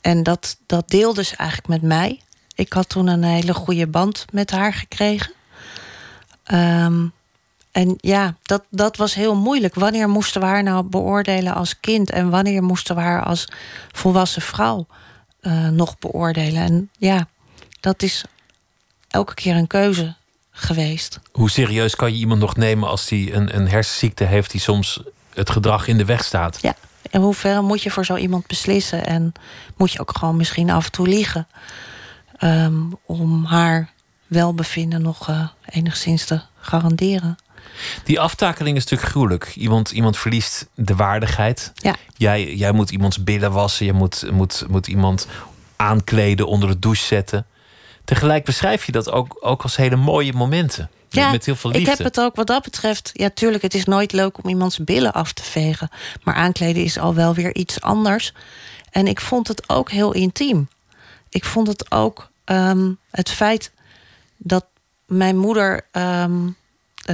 en dat, dat deelde ze eigenlijk met mij. Ik had toen een hele goede band met haar gekregen. Um, en ja, dat, dat was heel moeilijk. Wanneer moesten we haar nou beoordelen als kind? En wanneer moesten we haar als volwassen vrouw uh, nog beoordelen? En ja, dat is elke keer een keuze geweest. Hoe serieus kan je iemand nog nemen als die een, een hersenziekte heeft die soms het gedrag in de weg staat? Ja, en hoe ver moet je voor zo iemand beslissen? En moet je ook gewoon misschien af en toe liegen um, om haar welbevinden nog uh, enigszins te garanderen? Die aftakeling is natuurlijk gruwelijk. Iemand, iemand verliest de waardigheid. Ja. Jij, jij moet iemands billen wassen. Je moet, moet, moet iemand aankleden, onder de douche zetten. Tegelijk beschrijf je dat ook, ook als hele mooie momenten. Ja, met heel veel liefde. ik heb het ook wat dat betreft. Ja, tuurlijk, het is nooit leuk om iemands billen af te vegen. Maar aankleden is al wel weer iets anders. En ik vond het ook heel intiem. Ik vond het ook um, het feit dat mijn moeder um,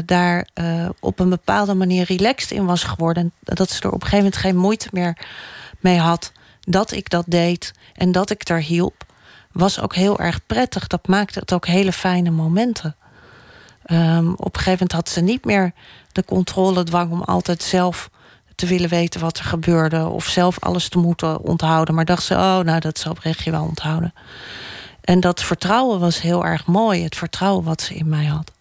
daar uh, op een bepaalde manier relaxed in was geworden. Dat ze er op een gegeven moment geen moeite meer mee had. dat ik dat deed en dat ik er hielp, was ook heel erg prettig. Dat maakte het ook hele fijne momenten. Um, op een gegeven moment had ze niet meer de controledwang om altijd zelf te willen weten wat er gebeurde. Of zelf alles te moeten onthouden. Maar dacht ze, oh, nou, dat zal Brechtje wel onthouden. En dat vertrouwen was heel erg mooi. Het vertrouwen wat ze in mij had.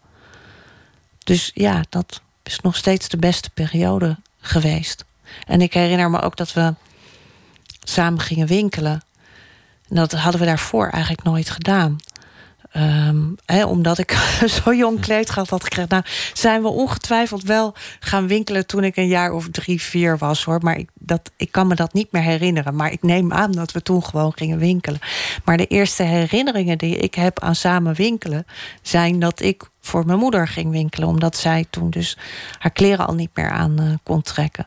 Dus ja, dat is nog steeds de beste periode geweest. En ik herinner me ook dat we samen gingen winkelen. En dat hadden we daarvoor eigenlijk nooit gedaan. Um, omdat ik zo jong kleedgeld had gekregen. Nou, zijn we ongetwijfeld wel gaan winkelen toen ik een jaar of drie, vier was hoor. Maar ik, dat, ik kan me dat niet meer herinneren. Maar ik neem aan dat we toen gewoon gingen winkelen. Maar de eerste herinneringen die ik heb aan samen winkelen zijn dat ik voor mijn moeder ging winkelen. Omdat zij toen dus haar kleren al niet meer aan uh, kon trekken.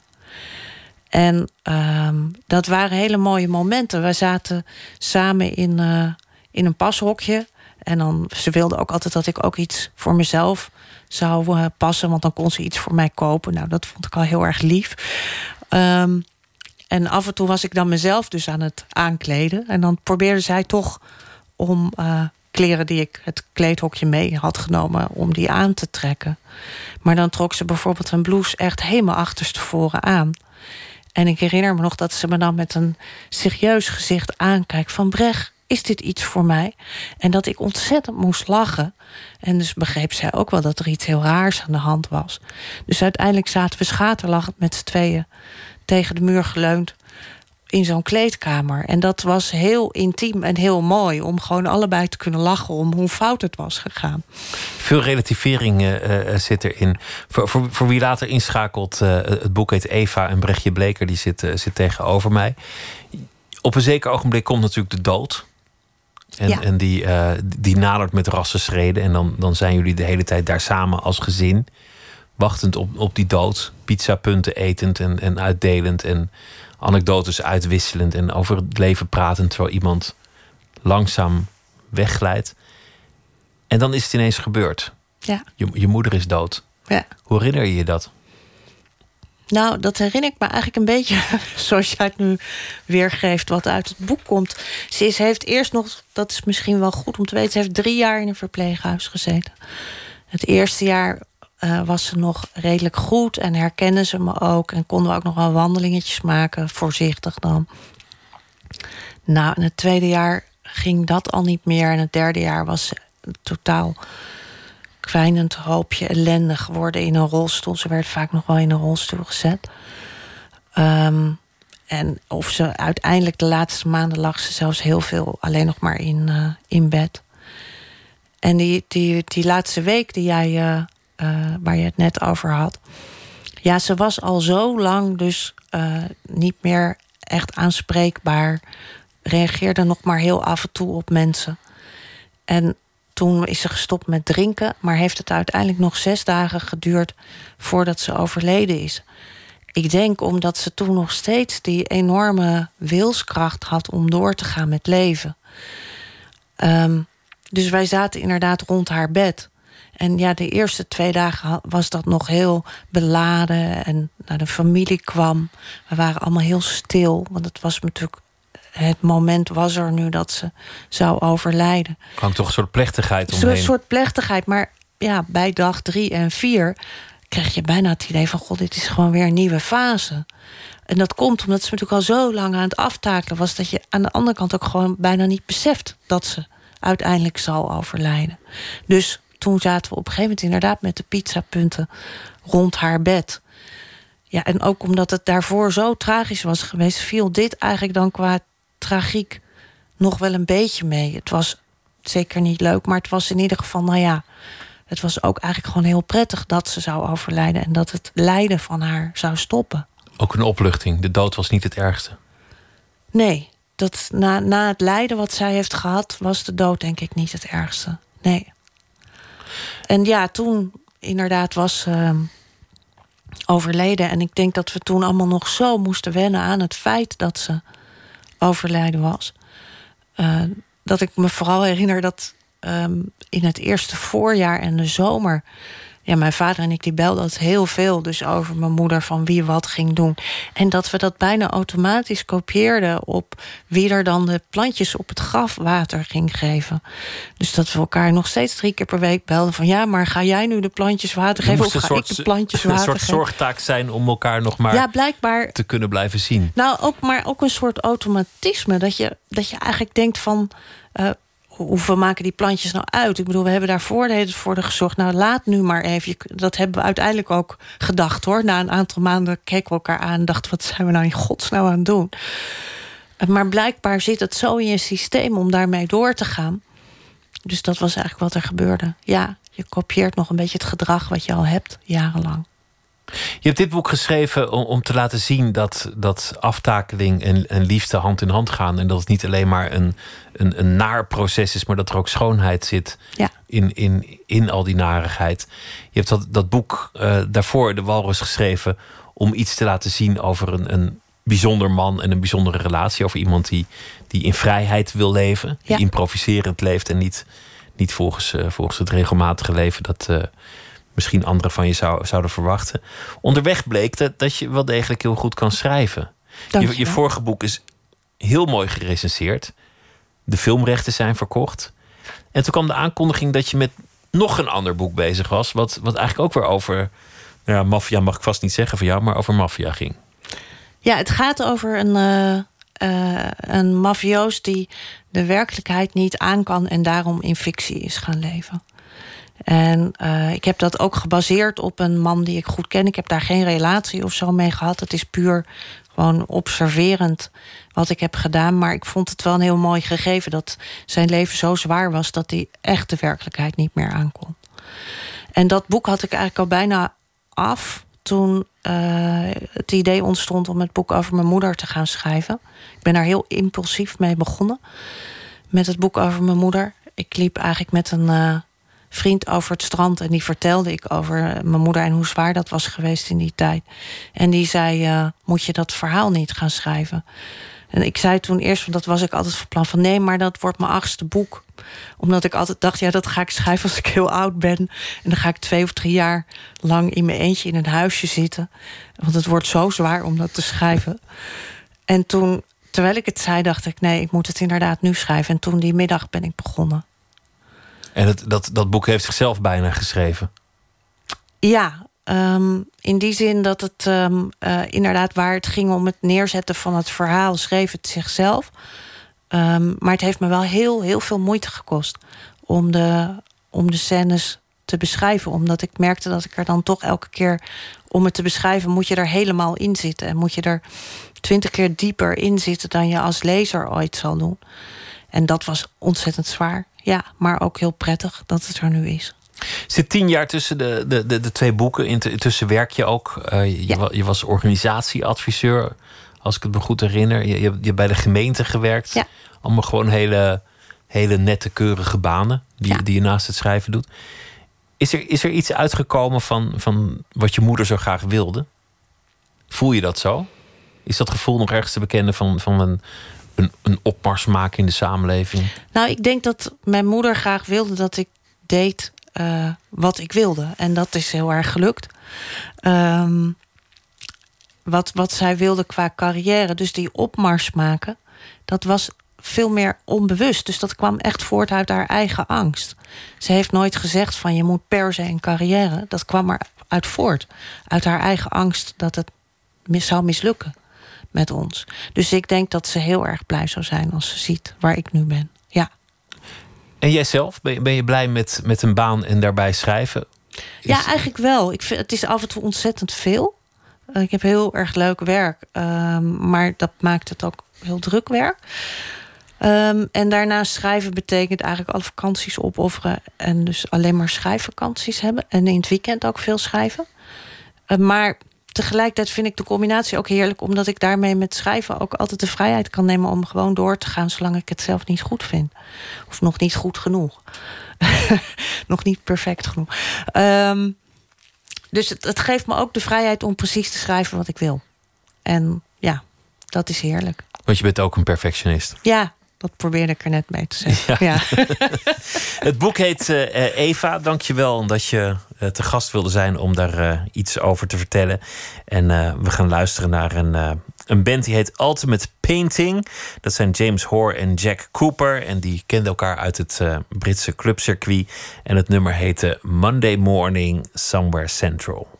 En um, dat waren hele mooie momenten. We zaten samen in, uh, in een pashokje. En dan, ze wilde ook altijd dat ik ook iets voor mezelf zou uh, passen. Want dan kon ze iets voor mij kopen. Nou, dat vond ik al heel erg lief. Um, en af en toe was ik dan mezelf dus aan het aankleden. En dan probeerde zij toch om uh, kleren die ik het kleedhokje mee had genomen... om die aan te trekken. Maar dan trok ze bijvoorbeeld een blouse echt helemaal achterstevoren aan. En ik herinner me nog dat ze me dan met een serieus gezicht aankijkt van... Brecht, is dit iets voor mij? En dat ik ontzettend moest lachen. En dus begreep zij ook wel dat er iets heel raars aan de hand was. Dus uiteindelijk zaten we schaterlachend met z'n tweeën tegen de muur geleund in zo'n kleedkamer. En dat was heel intiem en heel mooi om gewoon allebei te kunnen lachen om hoe fout het was gegaan. Veel relativering uh, zit erin. Voor, voor, voor, wie later inschakelt, uh, het boek heet Eva en Brechtje Bleker, die zit, zit tegenover mij. Op een zeker ogenblik komt natuurlijk de dood. En, en die, die nadert met rassenschreden. En dan, dan zijn jullie de hele tijd daar samen als gezin. Wachtend op, op die dood. Pizzapunten etend en, en uitdelend. En anekdotes uitwisselend. En over het leven pratend terwijl iemand langzaam wegglijdt. En dan is het ineens gebeurd. Ja. Je, je moeder is dood. Ja. Hoe herinner je je dat? Nou, dat herinner ik me eigenlijk een beetje zoals jij het nu weergeeft, wat uit het boek komt. Ze is, heeft eerst nog, dat is misschien wel goed om te weten, ze heeft drie jaar in een verpleeghuis gezeten. Het eerste jaar uh, was ze nog redelijk goed en herkende ze me ook. En konden we ook nog wel wandelingetjes maken, voorzichtig dan. Nou, in het tweede jaar ging dat al niet meer. En het derde jaar was ze totaal kwijnend hoopje ellende geworden in een rolstoel. Ze werd vaak nog wel in een rolstoel gezet. Um, en of ze uiteindelijk de laatste maanden lag ze zelfs heel veel alleen nog maar in, uh, in bed. En die, die, die laatste week die jij, uh, uh, waar je het net over had. Ja, ze was al zo lang dus niet meer echt aanspreekbaar. Reageerde nog maar heel af en toe op mensen. En toen is ze gestopt met drinken, maar heeft het uiteindelijk nog zes dagen geduurd voordat ze overleden is. Ik denk omdat ze toen nog steeds die enorme wilskracht had om door te gaan met leven. Um, dus wij zaten inderdaad rond haar bed. En ja, de eerste twee dagen was dat nog heel beladen. En nou, de familie kwam. We waren allemaal heel stil. Want het was natuurlijk het moment was er nu dat ze zou overlijden. Kwam toch een soort plechtigheid omheen? Een soort plechtigheid, maar ja, bij dag drie en vier kreeg je bijna het idee van... god, dit is gewoon weer een nieuwe fase. En dat komt omdat ze natuurlijk al zo lang aan het aftakelen was... dat je aan de andere kant ook gewoon bijna niet beseft... dat ze uiteindelijk zal overlijden. Dus toen zaten we op een gegeven moment inderdaad met de pizzapunten rond haar bed. Ja, en ook omdat het daarvoor zo tragisch was geweest, viel dit eigenlijk dan qua tragiek nog wel een beetje mee. Het was zeker niet leuk, maar het was in ieder geval, nou ja, het was ook eigenlijk gewoon heel prettig dat ze zou overlijden en dat het lijden van haar zou stoppen. Ook een opluchting. De dood was niet het ergste. Nee, dat na, na het lijden wat zij heeft gehad, was de dood denk ik niet het ergste. Nee. En ja, toen inderdaad was uh, overleden. En ik denk dat we toen allemaal nog zo moesten wennen aan het feit dat ze overlijden was. Uh, dat ik me vooral herinner dat um, in het eerste voorjaar en de zomer. Ja, mijn vader en ik die belden altijd heel veel dus over mijn moeder van wie wat ging doen. En dat we dat bijna automatisch kopieerden op wie er dan de plantjes op het graf water ging geven. Dus dat we elkaar nog steeds drie keer per week belden van ja, maar ga jij nu de plantjes water geven of ga ik de plantjes water geven? Een soort zorgtaak zijn om elkaar nog maar ja, blijkbaar, te kunnen blijven zien. Nou, ook, maar ook een soort automatisme dat je, dat je eigenlijk denkt van. Uh, hoeveel maken die plantjes nou uit? Ik bedoel, we hebben daar voordelen voor gezorgd. Nou, laat nu maar even. Dat hebben we uiteindelijk ook gedacht hoor. Na een aantal maanden keken we elkaar aan en dachten: wat zijn we nou in godsnaam aan het doen? Maar blijkbaar zit het zo in je systeem om daarmee door te gaan. Dus dat was eigenlijk wat er gebeurde. Ja, je kopieert nog een beetje het gedrag wat je al hebt, jarenlang. Je hebt dit boek geschreven om, om te laten zien dat, dat aftakeling en, en liefde hand in hand gaan. En dat het niet alleen maar een, een, een naar proces is, maar dat er ook schoonheid zit ja. in, in, in al die narigheid. Je hebt dat, dat boek uh, daarvoor, De Walrus, geschreven om iets te laten zien over een, een bijzonder man en een bijzondere relatie. Over iemand die, die in vrijheid wil leven, die improviserend leeft en niet, niet volgens, uh, volgens het regelmatige leven dat. Uh, misschien anderen van je zou, zouden verwachten. Onderweg bleek dat, dat je wel degelijk heel goed kan schrijven. Je, je, vorige boek is heel mooi gerecenseerd. De filmrechten zijn verkocht. En toen kwam de aankondiging dat je met nog een ander boek bezig was. Wat, wat eigenlijk ook weer over. Nou ja, maffia mag ik vast niet zeggen van jou, maar over maffia ging. Ja, het gaat over een, uh, uh, een mafioos die de werkelijkheid niet aan kan en daarom in fictie is gaan leven. En uh, ik heb dat ook gebaseerd op een man die ik goed ken. Ik heb daar geen relatie of zo mee gehad. Het is puur gewoon observerend wat ik heb gedaan. Maar ik vond het wel een heel mooi gegeven dat zijn leven zo zwaar was dat hij echt de werkelijkheid niet meer aankon. En dat boek had ik eigenlijk al bijna af toen uh, het idee ontstond om het boek over mijn moeder te gaan schrijven. Ik ben daar heel impulsief mee begonnen met het boek over mijn moeder. Ik liep eigenlijk met een. Uh, vriend over het strand. En die vertelde ik over mijn moeder en hoe zwaar dat was geweest in die tijd. En die zei: uh, Moet je dat verhaal niet gaan schrijven? En ik zei toen eerst, want dat was ik altijd van plan van nee, maar dat wordt mijn achtste boek. Omdat ik altijd dacht, ja, dat ga ik schrijven als ik heel oud ben. En dan ga ik twee of drie jaar lang in mijn eentje in een huisje zitten. Want het wordt zo zwaar om dat te schrijven. En toen, terwijl ik het zei, dacht ik, nee, ik moet het inderdaad nu schrijven. En toen die middag ben ik begonnen. En het, dat, dat boek heeft zichzelf bijna geschreven. Ja, um, in die zin dat het um, uh, inderdaad waar het ging om het neerzetten van het verhaal, schreef het zichzelf. Um, maar het heeft me wel heel, heel veel moeite gekost om de, om de scènes te beschrijven. Omdat ik merkte dat ik er dan toch elke keer om het te beschrijven, moet je er helemaal in zitten. En moet je er twintig keer dieper in zitten dan je als lezer ooit zal doen. En dat was ontzettend zwaar. Ja, maar ook heel prettig dat het er nu is. Zit tien jaar tussen de, de, de, de twee boeken. Intussen werk je ook. Uh, je, ja. je, was organisatieadviseur, als ik het me goed herinner. Je, je, hebt bij de gemeente gewerkt. Ja. Allemaal gewoon hele, hele nette, keurige banen die, ja. die je naast het schrijven doet. Is er, is er iets uitgekomen van, van wat je moeder zo graag wilde? Voel je dat zo? Is dat gevoel nog ergens te bekennen van, van een, een, opmars maken in de samenleving? Nou, ik denk dat mijn moeder graag wilde dat ik deed uh, wat ik wilde. En dat is heel erg gelukt. Um, wat, wat zij wilde qua carrière, dus die opmars maken, dat was veel meer onbewust. Dus dat kwam echt voort uit haar eigen angst. Ze heeft nooit gezegd van je moet per se een carrière. Dat kwam er uit voort. Uit haar eigen angst dat het mis zou mislukken met ons. Dus ik denk dat ze heel erg blij zou zijn als ze ziet waar ik nu ben. Ja. En jijzelf, ben je, ben je blij met, met een baan en daarbij schrijven? Is... Ja, eigenlijk wel. Ik vind, het is af en toe ontzettend veel. Uh, ik heb heel erg leuk werk, um, maar dat maakt het ook heel druk werk. Um, en daarnaast schrijven betekent eigenlijk alle vakanties opofferen en dus alleen maar schrijfvakanties hebben. En in het weekend ook veel schrijven. Uh, maar tegelijkertijd vind ik de combinatie ook heerlijk, omdat ik daarmee met schrijven ook altijd de vrijheid kan nemen om gewoon door te gaan zolang ik het zelf niet goed vind. Of nog niet goed genoeg. nog niet perfect genoeg. Um, dus het, het, geeft me ook de vrijheid om precies te schrijven wat ik wil. En ja, dat is heerlijk. Want je bent ook een perfectionist. Ja, Dat probeerde ik er net mee te zeggen. Ja. het boek heet uh, Eva. Dank je wel dat je uh, te gast wilde zijn om daar iets over te vertellen. En we gaan luisteren naar een, een band die heet Ultimate Painting. Dat zijn James Hoare en Jack Cooper. En die kenden elkaar uit het Britse clubcircuit. En het nummer heette Monday Morning Somewhere Central.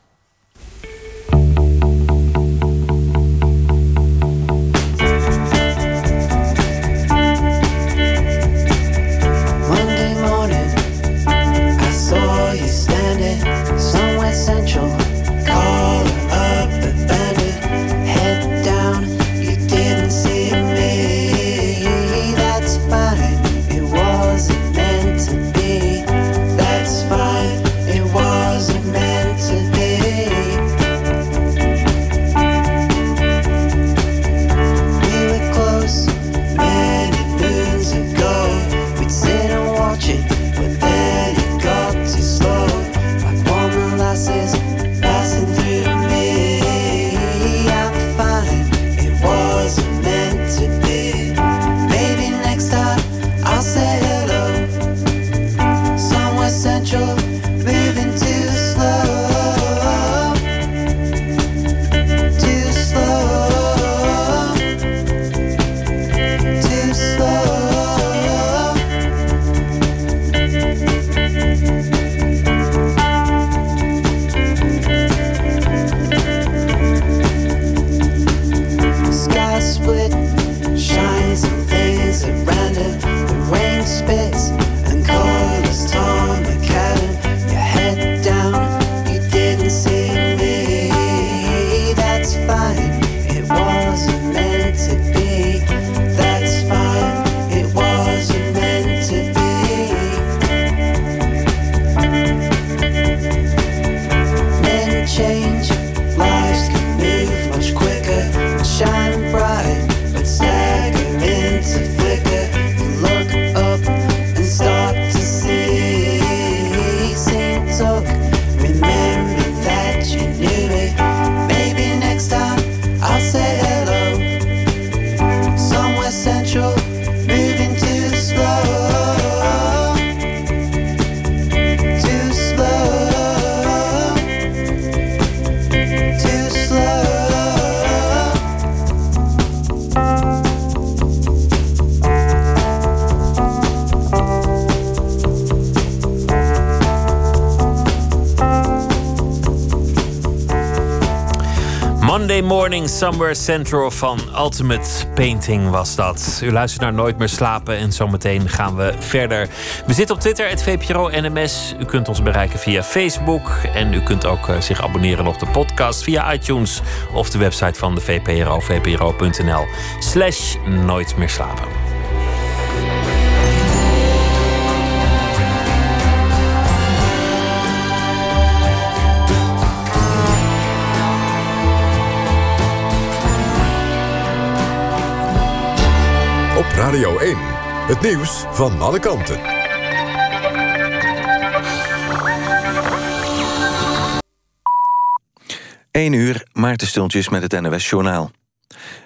Somewhere Central van Ultimate Painting was dat. U luistert naar Nooit meer slapen en zometeen gaan we verder. We zitten op Twitter, het VPRO NMS. U kunt ons bereiken via Facebook. En u kunt ook uh, zich abonneren op de podcast via iTunes of de website van de VPRO, vpro.nl slash Nooit meer slapen. Radio 1. Het nieuws van alle kanten. 1 uur, Maarten Stultjes met het NOS Journaal.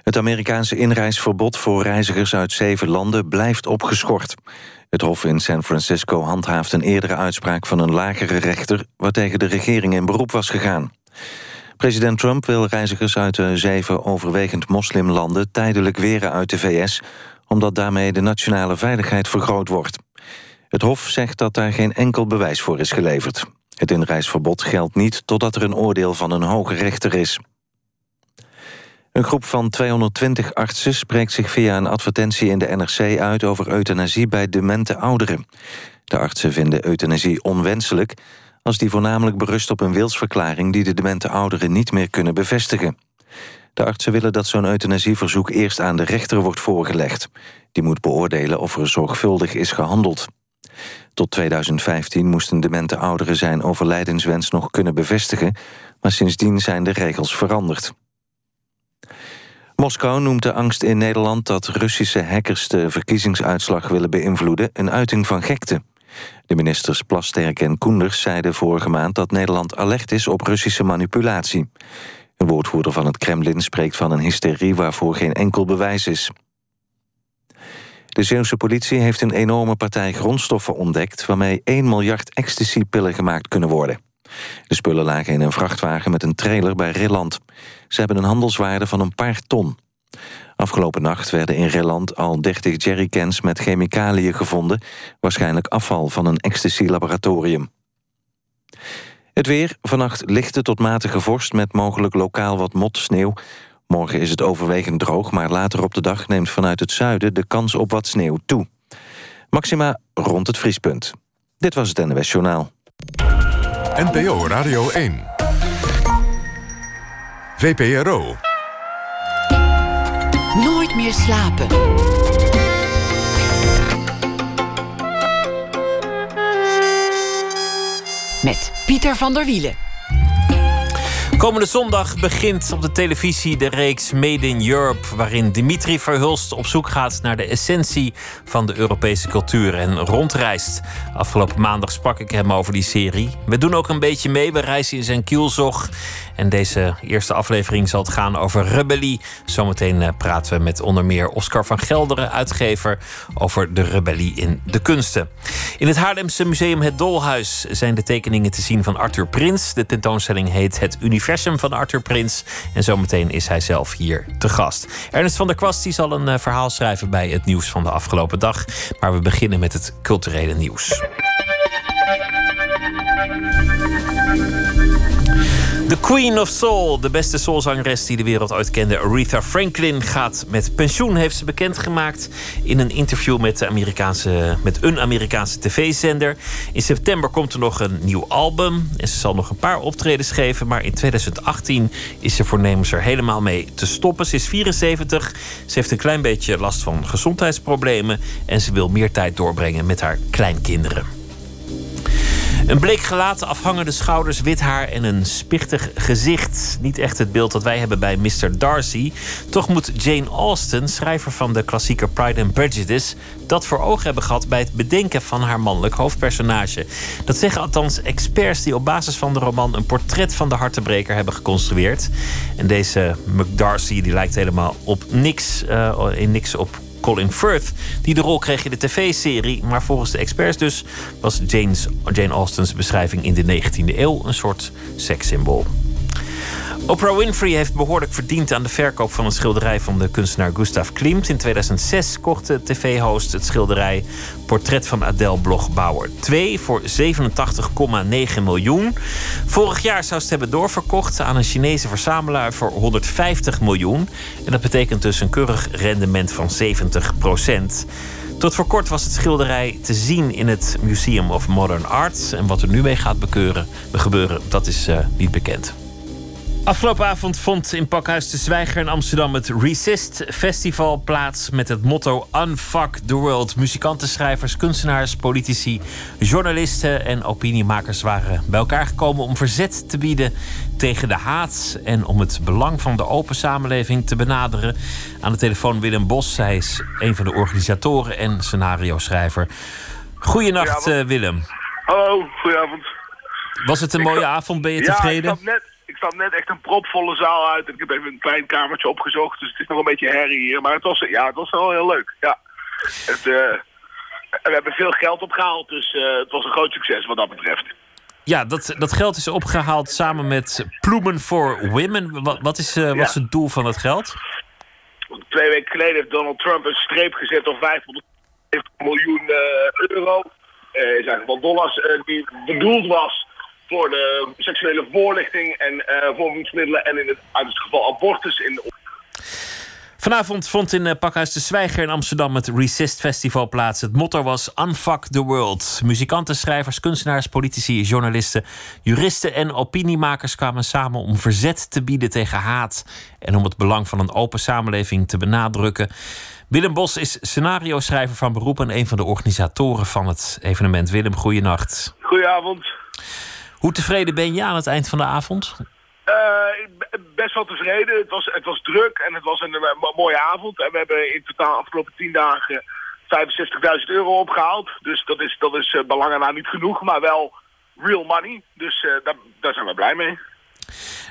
Het Amerikaanse inreisverbod voor reizigers uit zeven landen blijft opgeschort. Het Hof in San Francisco handhaaft een eerdere uitspraak van een lagere rechter... waartegen de regering in beroep was gegaan. President Trump wil reizigers uit de zeven overwegend moslimlanden... tijdelijk weren uit de VS omdat daarmee de nationale veiligheid vergroot wordt. Het Hof zegt dat daar geen enkel bewijs voor is geleverd. Het inreisverbod geldt niet totdat er een oordeel van een hoge rechter is. Een groep van 220 artsen spreekt zich via een advertentie in de NRC uit over euthanasie bij demente ouderen. De artsen vinden euthanasie onwenselijk als die voornamelijk berust op een wilsverklaring die de demente ouderen niet meer kunnen bevestigen. De artsen willen dat zo'n euthanasieverzoek eerst aan de rechter wordt voorgelegd. Die moet beoordelen of er zorgvuldig is gehandeld. Tot 2015 moesten demente ouderen zijn overlijdenswens nog kunnen bevestigen... maar sindsdien zijn de regels veranderd. Moskou noemt de angst in Nederland dat Russische hackers... de verkiezingsuitslag willen beïnvloeden een uiting van gekte. De ministers Plasterk en Koenders zeiden vorige maand... dat Nederland alert is op Russische manipulatie. Een woordvoerder van het Kremlin spreekt van een hysterie waarvoor geen enkel bewijs is. De Zeeuwse politie heeft een enorme partij grondstoffen ontdekt... waarmee 1 miljard ecstasy-pillen gemaakt kunnen worden. De spullen lagen in een vrachtwagen met een trailer bij Rilland. Ze hebben een handelswaarde van een paar ton. Afgelopen nacht werden in Rilland al 30 jerrycans met chemicaliën gevonden... waarschijnlijk afval van een ecstasy-laboratorium. Het weer, vannacht lichte tot matige vorst... met mogelijk lokaal wat motsneeuw. Morgen is het overwegend droog, maar later op de dag... neemt vanuit het zuiden de kans op wat sneeuw toe. Maxima rond het vriespunt. Dit was het NWS Journaal. NPO Radio 1. VPRO. Nooit meer slapen. Met Pieter van der Wielen. Komende zondag begint op de televisie de reeks Made in Europe, waarin Dimitri Verhulst op zoek gaat naar de essentie van de Europese cultuur en rondreist. Afgelopen maandag sprak ik hem over die serie. We doen ook een beetje mee, we reizen in zijn kielzog. En deze eerste aflevering zal het gaan over rebellie. Zometeen eh, praten we met onder meer Oscar van Gelderen, uitgever, over de rebellie in de kunsten. In het Haarlemse museum Het Dolhuis zijn de tekeningen te zien van Arthur Prins. De tentoonstelling heet Het Universum van Arthur Prins. En zometeen is hij zelf hier te gast. Ernest van der Kwast zal een eh, verhaal schrijven bij het nieuws van de afgelopen dag. Maar we beginnen met het culturele nieuws. De Queen of Soul, de beste soulzangeres die de wereld ooit kende, Aretha Franklin, gaat met pensioen, heeft ze bekendgemaakt in een interview met, de Amerikaanse, met een Amerikaanse tv-zender. In september komt er nog een nieuw album en ze zal nog een paar optredens geven, maar in 2018 is ze voornemens er helemaal mee te stoppen. Ze is 74, ze heeft een klein beetje last van gezondheidsproblemen en ze wil meer tijd doorbrengen met haar kleinkinderen. Een bleek gelaten, afhangende schouders, wit haar en een spichtig gezicht. Niet echt het beeld dat wij hebben bij Mr. Darcy. Toch moet Jane Austen, schrijver van de klassieker Pride and Prejudice, dat voor ogen hebben gehad bij het bedenken van haar mannelijk hoofdpersonage. Dat zeggen althans experts die op basis van de roman een portret van de hartebreker hebben geconstrueerd. En deze McDarcy die lijkt helemaal op niks, uh, in niks op Colin Firth, die de rol kreeg in de tv-serie. Maar volgens de experts dus was Jane Austen's beschrijving in de 19e eeuw een soort sekssymbool. Oprah Winfrey heeft behoorlijk verdiend aan de verkoop van een schilderij van de kunstenaar Gustav Klimt. In 2006 kocht de tv-host het schilderij Portret van Adele Blogbauer 2 voor 87,9 miljoen. Vorig jaar zou ze het hebben doorverkocht aan een Chinese verzamelaar voor 150 miljoen. En dat betekent dus een keurig rendement van 70 procent. Tot voor kort was het schilderij te zien in het Museum of Modern Art. En wat er nu mee gaat bekeuren, gebeuren, dat is uh, niet bekend. Afgelopen avond vond in Pakhuis de Zwijger in Amsterdam het Resist Festival plaats met het motto Unfuck the World. Muzikanten, schrijvers, kunstenaars, politici, journalisten en opiniemakers waren bij elkaar gekomen om verzet te bieden tegen de haat en om het belang van de open samenleving te benaderen. Aan de telefoon Willem Bos, hij is een van de organisatoren en scenario-schrijver. Goedenacht, uh, Willem. Hallo, goedenavond. Was het een mooie avond? Ben je tevreden? Ja, ik net ik zat net echt een propvolle zaal uit. Ik heb even een klein kamertje opgezocht, dus het is nog een beetje herrie hier. Maar het was, ja, het was wel heel leuk, ja. Het, uh, we hebben veel geld opgehaald, dus uh, het was een groot succes wat dat betreft. Ja, dat, dat geld is opgehaald samen met Ploemen for Women. Wat, wat is, uh, wat is het doel van dat geld? Twee weken geleden heeft Donald Trump een streep gezet op 500 miljoen euro. Is eigenlijk wel dollars die bedoeld was voor de seksuele voorlichting en uh, voorvoedingsmiddelen en in het, uit het geval abortus in de Vanavond vond in eh, Pakhuis de Zwijger in Amsterdam het Resist Festival plaats. Het motto was Unfuck the World. Muzikanten, schrijvers, kunstenaars, politici, journalisten, juristen en opiniemakers kwamen samen om verzet te bieden tegen haat en om het belang van een open samenleving te benadrukken. Willem Bos is scenario-schrijver van beroep en een van de organisatoren van het evenement. Willem, goeienacht. Goedenavond. Hoe tevreden ben je aan het eind van de avond? Uh, best wel tevreden. Het was, het was druk en het was een, een mooie avond. En we hebben in totaal afgelopen tien dagen 65.000 euro opgehaald. Dus dat is, dat is belangen na niet genoeg, maar wel real money. Dus uh, daar, daar zijn we blij mee.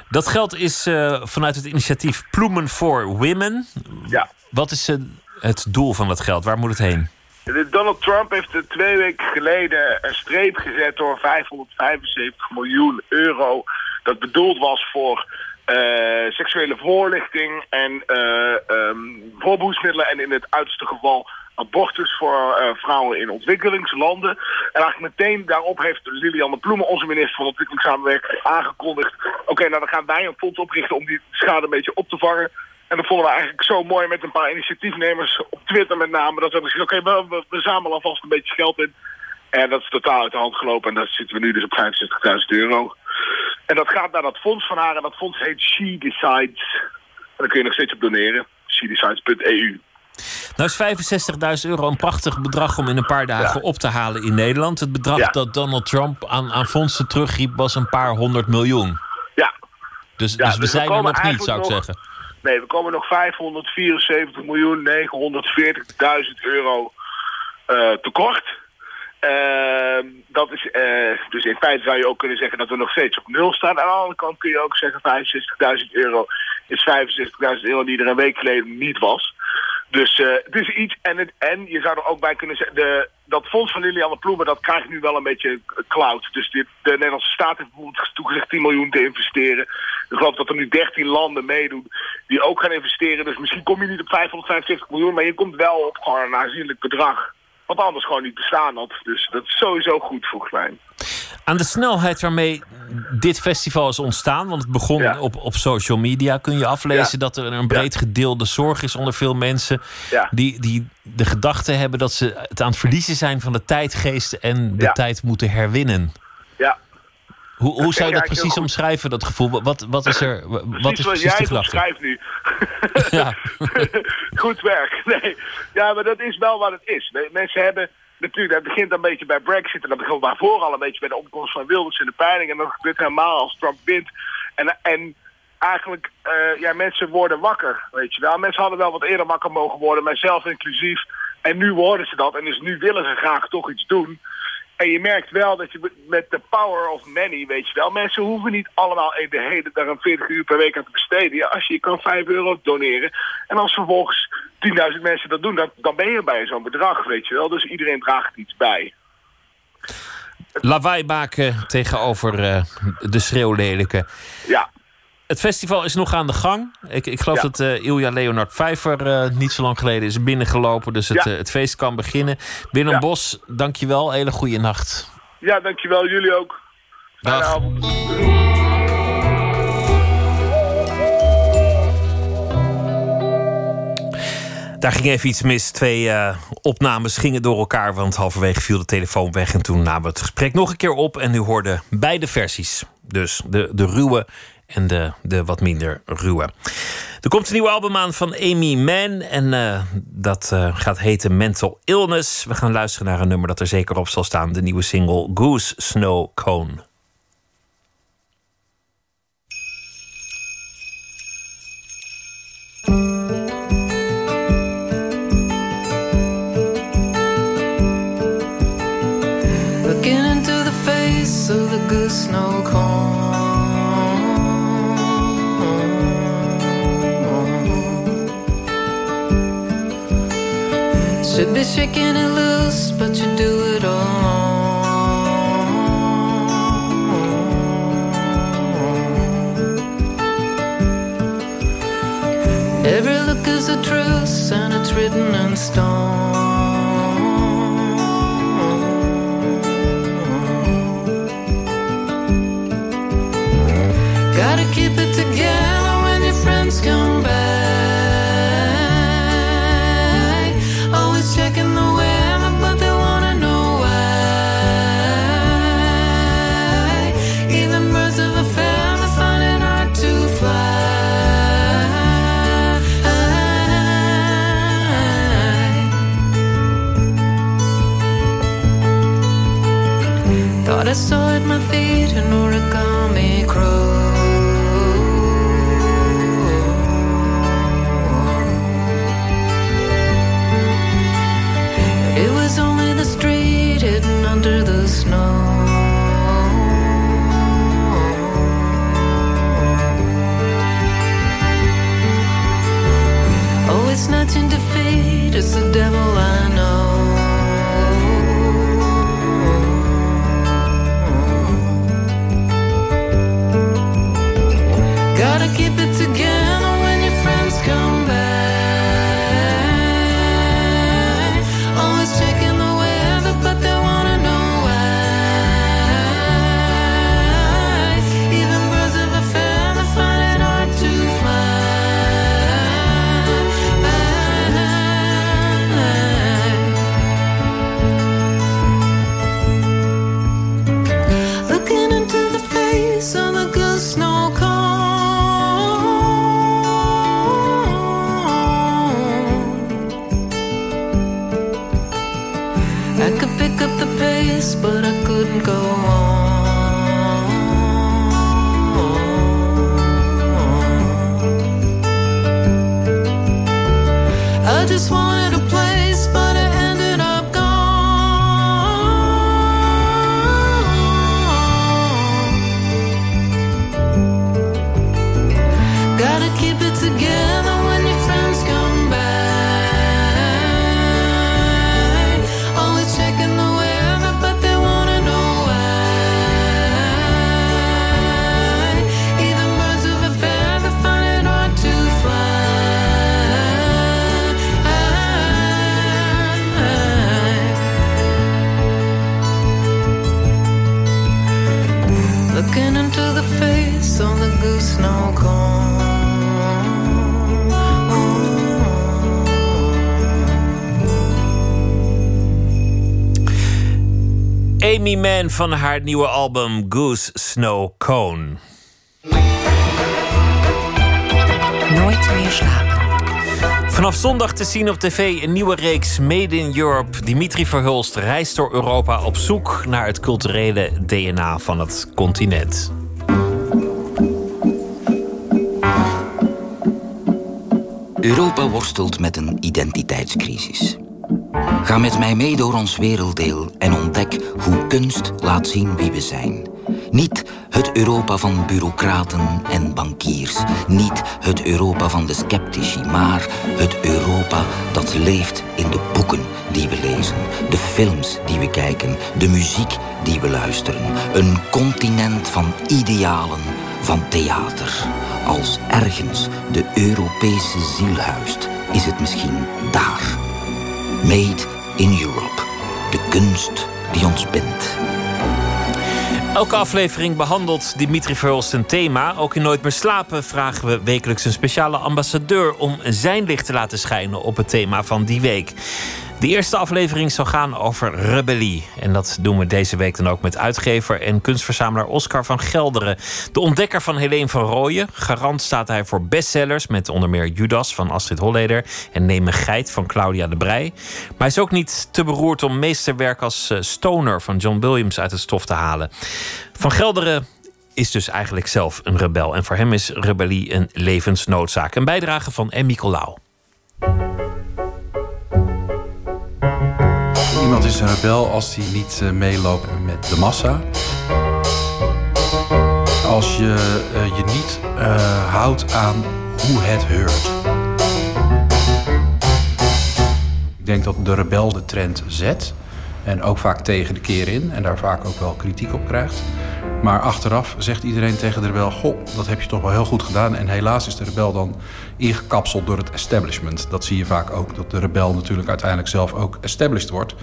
Dat geld is vanuit het initiatief Ploemen for Women. Ja. Wat is het doel van dat geld? Waar moet het heen? Donald Trump heeft er twee weken geleden een streep gezet door 575 miljoen euro. Dat bedoeld was voor uh, seksuele voorlichting en uh, en in het uiterste geval abortus voor vrouwen in ontwikkelingslanden. En eigenlijk meteen daarop heeft Lilianne Ploemen, onze minister van Ontwikkelingssamenwerking, aangekondigd... oké, nou dan gaan wij een fonds oprichten om die schade een beetje op te vangen. En dat vonden we eigenlijk zo mooi met een paar initiatiefnemers op Twitter met name... dat we hebben gezegd, oké, we, we, we zamelen alvast een beetje geld in... En dat is totaal uit de hand gelopen en daar zitten we nu dus op 65.000 euro. En dat gaat naar dat fonds van haar en dat fonds heet She Decides. En daar kun je nog steeds op doneren. SheDecides.eu. Nou is 65.000 euro een prachtig bedrag om in een paar dagen op te halen in Nederland. Het bedrag dat Donald Trump aan, aan fondsen terugriep was een paar honderd miljoen. Ja. Dus, dus, we, dus zijn er nog niet, zou ik zeggen. Nee, we komen nog 574 miljoen 940.000 euro uh, tekort. Uh, dat is, uh, dus in feite zou je ook kunnen zeggen dat we nog steeds op nul staan. Aan de andere kant kun je ook zeggen 65.000 euro is 65.000 euro die er een week geleden niet was. Dus uh, het is iets, en, het, en je zou er ook bij kunnen zeggen, de, dat fonds van Lilianne Ploemen, dat krijgt nu wel een beetje cloud. Dus dit, de Nederlandse staat heeft bijvoorbeeld toegezegd 10 miljoen te investeren. Ik geloof dat er nu 13 landen meedoen die ook gaan investeren. Dus misschien kom je niet op 575 miljoen, maar je komt wel op gewoon een aanzienlijk bedrag. Wat anders gewoon niet bestaan had. Dus dat is sowieso goed volgens mij. Aan de snelheid waarmee dit festival is ontstaan, want het begon op, op social media, kun je aflezen dat er een breed gedeelde zorg is onder veel mensen. Die, die de gedachte hebben dat ze het aan het verliezen zijn van de tijdgeest en de tijd moeten herwinnen. Ja, hoe, hoe zou je dat precies omschrijven, dat gevoel? Wat, wat is er? Wat is precies jij omschrijft nu. ja. Goed werk. Nee. Ja, maar dat is wel wat het is. Mensen hebben natuurlijk, dat begint een beetje bij Brexit en dat begint daarvoor al een beetje bij de opkomst van Wilders in de peiling en dat gebeurt helemaal als Trump wint. En, en eigenlijk, uh, ja, mensen worden wakker, weet je wel. Mensen hadden wel wat eerder wakker mogen worden, mijzelf inclusief. En nu worden ze dat en dus nu willen ze graag toch iets doen. En je merkt wel dat je met de power of many, weet je wel... mensen hoeven niet allemaal in de hele daar een 40 uur per week aan te besteden. Ja, als je, je kan 5 euro doneren. En als vervolgens 10.000 mensen dat doen, dan, dan ben je bij zo'n bedrag, weet je wel. Dus iedereen draagt iets bij. Lawaai maken tegenover uh, de schreeuwlelijke. Ja het festival is nog aan de gang. Ik, ik geloof dat uh, Ilja Leonard Vijver uh, niet zo lang geleden is binnengelopen. Dus het, uh, het feest kan beginnen. Willem ja. Bos, dankjewel. Hele goede nacht. Ja, dankjewel. Jullie ook. Dag. Daar ging even iets mis. Twee uh, opnames gingen door elkaar, want halverwege viel de telefoon weg. En toen namen we het gesprek nog een keer op. En nu hoorden beide versies. Dus de, de ruwe en de, de wat minder ruwe. Er komt een nieuwe album aan van Amy Mann. En uh, dat uh, gaat heten Mental Illness. We gaan luisteren naar een nummer dat er zeker op zal staan. De nieuwe single Goose Snow Cone. Looking into the face of the goose snow cone Should be shaking it loose, but you do it alone. Every look is a truce, and it's written in stone. Gotta keep it together I saw at my feet an origami crow. It was only the street hidden under the snow. Oh, it's not into fate, it's the devil I could pick up the pace, but I couldn't go on. I just wanted Mann van haar nieuwe album Goose Snow Cone. Nooit meer slapen. Vanaf zondag te zien op tv een nieuwe reeks Made in Europe. Dimitri Verhulst reist door Europa op zoek naar het culturele DNA van het continent. Europa worstelt met een identiteitscrisis. Ga met mij mee door ons werelddeel en ontdek hoe kunst laat zien wie we zijn. Niet het Europa van bureaucraten en bankiers. Niet het Europa van de sceptici, maar het Europa dat leeft in de boeken die we lezen, de films die we kijken, de muziek die we luisteren. Een continent van idealen, van theater. Als ergens de Europese ziel huist, is het misschien daar. Made in Europe. De kunst die ons bindt. Elke aflevering behandelt Dimitri Verhulst een thema. Ook in Nooit meer slapen vragen we wekelijks een speciale ambassadeur om zijn licht te laten schijnen op het thema van die week. De eerste aflevering zal gaan over rebellie. En dat doen we deze week dan ook met uitgever en kunstverzamelaar Oscar van Gelderen. De ontdekker van Helene van Rooyen. Garant staat hij voor bestsellers met onder meer Judas van Astrid Holleder en Neem geit van Claudia de Brij. Maar hij is ook niet te beroerd om meesterwerk als eh, Stoner van John Williams uit het stof te halen. Van Gelderen is dus eigenlijk zelf een rebel. En voor hem is rebellie een levensnoodzaak. Een bijdrage van Emmy Colau. Iemand is een rebel als hij niet uh, meeloopt met de massa. Als je uh, je niet uh, houdt aan hoe het heurt. Ik denk dat de rebel de trend zet. En ook vaak tegen de keer in. En daar vaak ook wel kritiek op krijgt. Maar achteraf zegt iedereen tegen de rebel: Goh, dat heb je toch wel heel goed gedaan. En helaas is de rebel dan ingekapseld door het establishment. Dat zie je vaak ook, dat de rebel natuurlijk uiteindelijk zelf ook established wordt.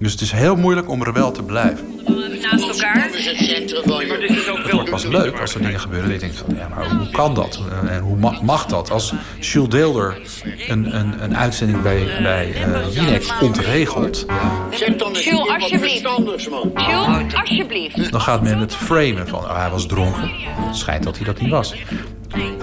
Dus het is heel moeilijk om rebel te blijven. Naast elkaar. Het wordt pas leuk als er dingen gebeuren. Dat je denkt van, ja, maar hoe kan dat? En hoe mag, mag dat? Als Jules Deelder een, een, een uitzending bij, bij uh, Jinek ontregelt... Jules, alsjeblieft. Jules, alsjeblieft. Dan gaat men het framen van, oh, hij was dronken. Het schijnt dat hij dat niet was.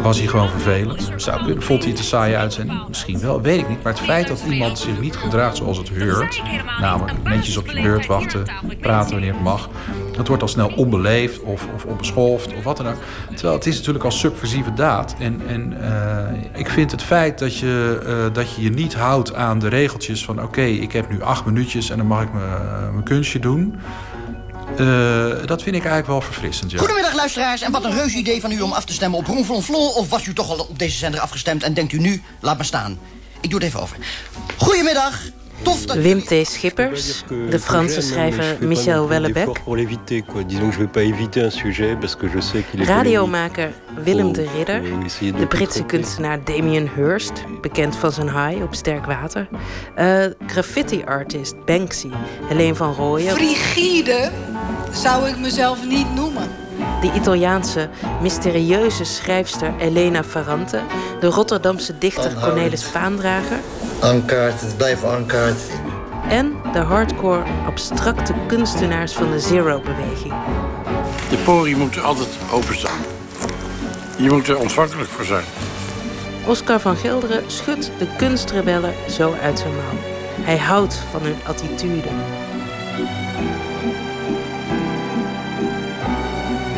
Was hij gewoon vervelend? Zou. Vond hij het een saaie uitzending? Misschien wel, weet ik niet. Maar het feit dat iemand zich niet gedraagt zoals het heurt... namelijk netjes op je beurt wachten, praten wanneer het mag... dat wordt al snel onbeleefd of, of onbeschoft of wat dan ook. Terwijl het is natuurlijk al subversieve daad. En, en uh, ik vind het feit dat je, uh, dat je je niet houdt aan de regeltjes van... oké, ik heb nu acht minuutjes en dan mag ik mijn kunstje doen... Uh, dat vind ik eigenlijk wel verfrissend. Goedemiddag, luisteraars. En wat een reus idee van u om af te stemmen op Ronflonflon... of was u toch al op deze zender afgestemd en denkt u nu... laat maar staan. Ik doe het even over. Goedemiddag. Tof dat... Wim T. Schippers, de Franse schrijver Michel Wellebec... Radiomaker Willem de Ridder... de Britse kunstenaar Damien Hirst... bekend van zijn haai op sterk water... Uh, graffiti-artist Banksy, Helene van Rooyen... Frigide zou ik mezelf niet noemen. De Italiaanse mysterieuze schrijfster Elena Ferrante... de Rotterdamse dichter Cornelis Vaandrager... Ankaart, het blijven ankaart. En de hardcore abstracte kunstenaars van de Zero-beweging. De poriën moeten altijd openstaan. Je moet er ontvankelijk voor zijn. Oscar van Gelderen schudt de kunstrebellen zo uit zijn mouw. Hij houdt van hun attitude.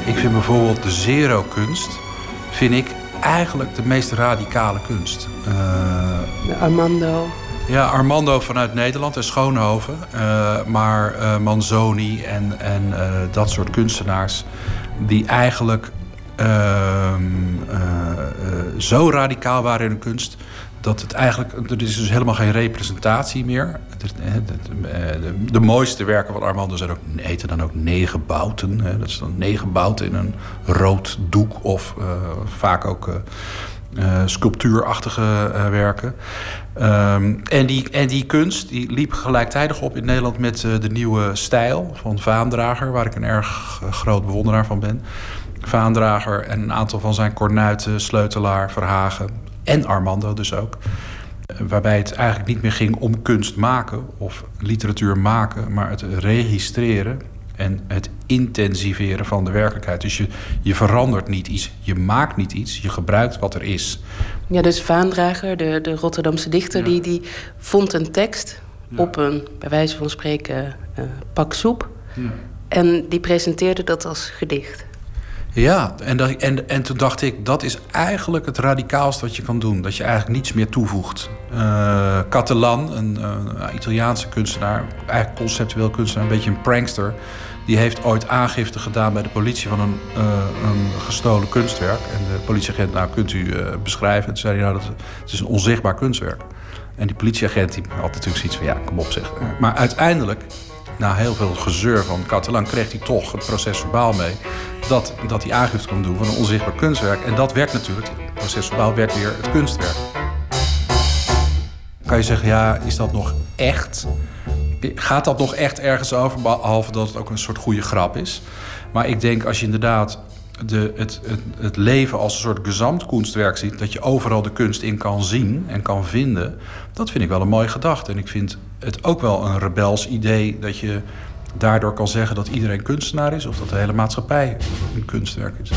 Ik vind bijvoorbeeld de zero-kunst... vind ik eigenlijk de meest radicale kunst. Uh, Armando. Ja, Armando vanuit Nederland en Schoonhoven. Uh, maar uh, Manzoni en, en dat soort kunstenaars... die eigenlijk ehm, zo radicaal waren in hun kunst... dat het eigenlijk... er is dus helemaal geen representatie meer. De, de, de mooiste werken van Armando zijn ook, heten dan ook negenbouten. Hè. Dat is dan negenbouten in een rood doek of vaak ook... Sculptuurachtige werken. Um, en, die, en die kunst die liep gelijktijdig op in Nederland met de nieuwe stijl van Vaandrager, waar ik een erg groot bewonderaar van ben. Vaandrager en een aantal van zijn kornuiten, Sleutelaar, Verhagen en Armando dus ook. Waarbij het eigenlijk niet meer ging om kunst maken of literatuur maken, maar het registreren en het intensiveren van de werkelijkheid. Dus je, je verandert niet iets, je maakt niet iets, je gebruikt wat er is. Ja, dus Vaandrager, de, de Rotterdamse dichter, die, die vond een tekst ja. op een, bij wijze van spreken, uh, pak soep. Ja. En die presenteerde dat als gedicht. Ja, en, en, en toen dacht ik, dat is eigenlijk het radicaalste wat je kan doen. Dat je eigenlijk niets meer toevoegt. Uh, Catalan, een uh, Italiaanse kunstenaar, eigenlijk conceptueel kunstenaar, een beetje een prankster... die heeft ooit aangifte gedaan bij de politie van een, uh, een gestolen kunstwerk. En de politieagent, nou, kunt u beschrijven? Toen zei hij, nou, dat, het is een onzichtbaar kunstwerk. En die politieagent die had natuurlijk zoiets van, ja, kom op zeg. Maar uiteindelijk na heel veel gezeur van Catalan kreeg hij toch het proces verbaal mee. Dat, dat hij aangifte kon doen van een onzichtbaar kunstwerk. En dat werd natuurlijk, het proces verbaal werd weer het kunstwerk. Kan je zeggen, ja, is dat nog echt? Gaat dat nog echt ergens over? Behalve dat het ook een soort goede grap is. Maar ik denk als je inderdaad de, het, het, het, leven als een soort gezamtkunstwerk ziet... dat je overal de kunst in kan zien en kan vinden... dat vind ik wel een mooie gedachte. En ik vind het ook wel een rebels idee... dat je daardoor kan zeggen dat iedereen kunstenaar is... of dat de hele maatschappij een kunstwerk is.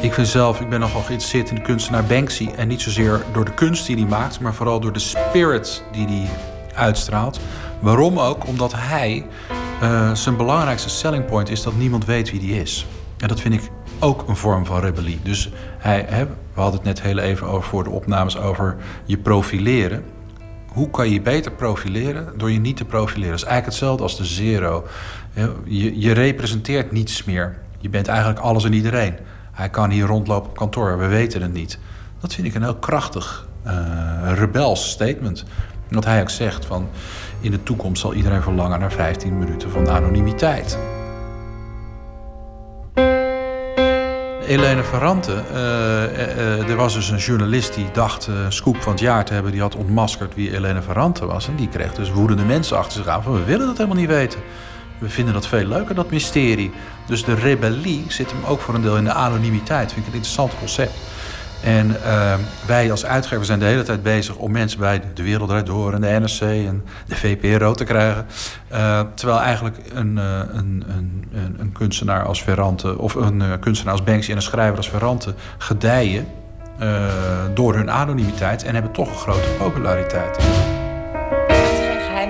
Ik vind zelf, ik ben nogal geïnteresseerd in de kunstenaar Banksy. En niet zozeer door de kunst die hij maakt, maar vooral door de spirit die hij uitstraalt. Waarom ook? Omdat hij, uh, zijn belangrijkste selling point is dat niemand weet wie die is. En dat vind ik ook een vorm van rebellie. Dus hij, we hadden het net heel even over voor de opnames over je profileren. Hoe kan je je beter profileren door je niet te profileren? Dat is eigenlijk hetzelfde als de zero. Je, je representeert niets meer. Je bent eigenlijk alles en iedereen. Hij kan hier rondlopen op kantoor, we weten het niet. Dat vind ik een heel krachtig, uh, rebels statement. Dat hij ook zegt van... in de toekomst zal iedereen verlangen naar 15 minuten van anonimiteit. Elene Ferrante, uh, uh, er was dus een journalist die dacht uh, scoop van het jaar te hebben. Die had ontmaskerd wie Elene Ferrante was. En die kreeg dus woedende mensen achter zich aan van we willen dat helemaal niet weten. We vinden dat veel leuker, dat mysterie. Dus de rebellie zit hem ook voor een deel in de anonimiteit. Vind ik een interessant concept. En uh, wij als uitgever zijn de hele tijd bezig om mensen bij De Wereld Draait Door en de NRC en de VPRO te krijgen. Uh, terwijl eigenlijk een, uh, een, een, een, kunstenaar als Ferrante, of een kunstenaar als Banksy en een schrijver als Ferrante gedijen door hun anonimiteit en hebben toch een grote populariteit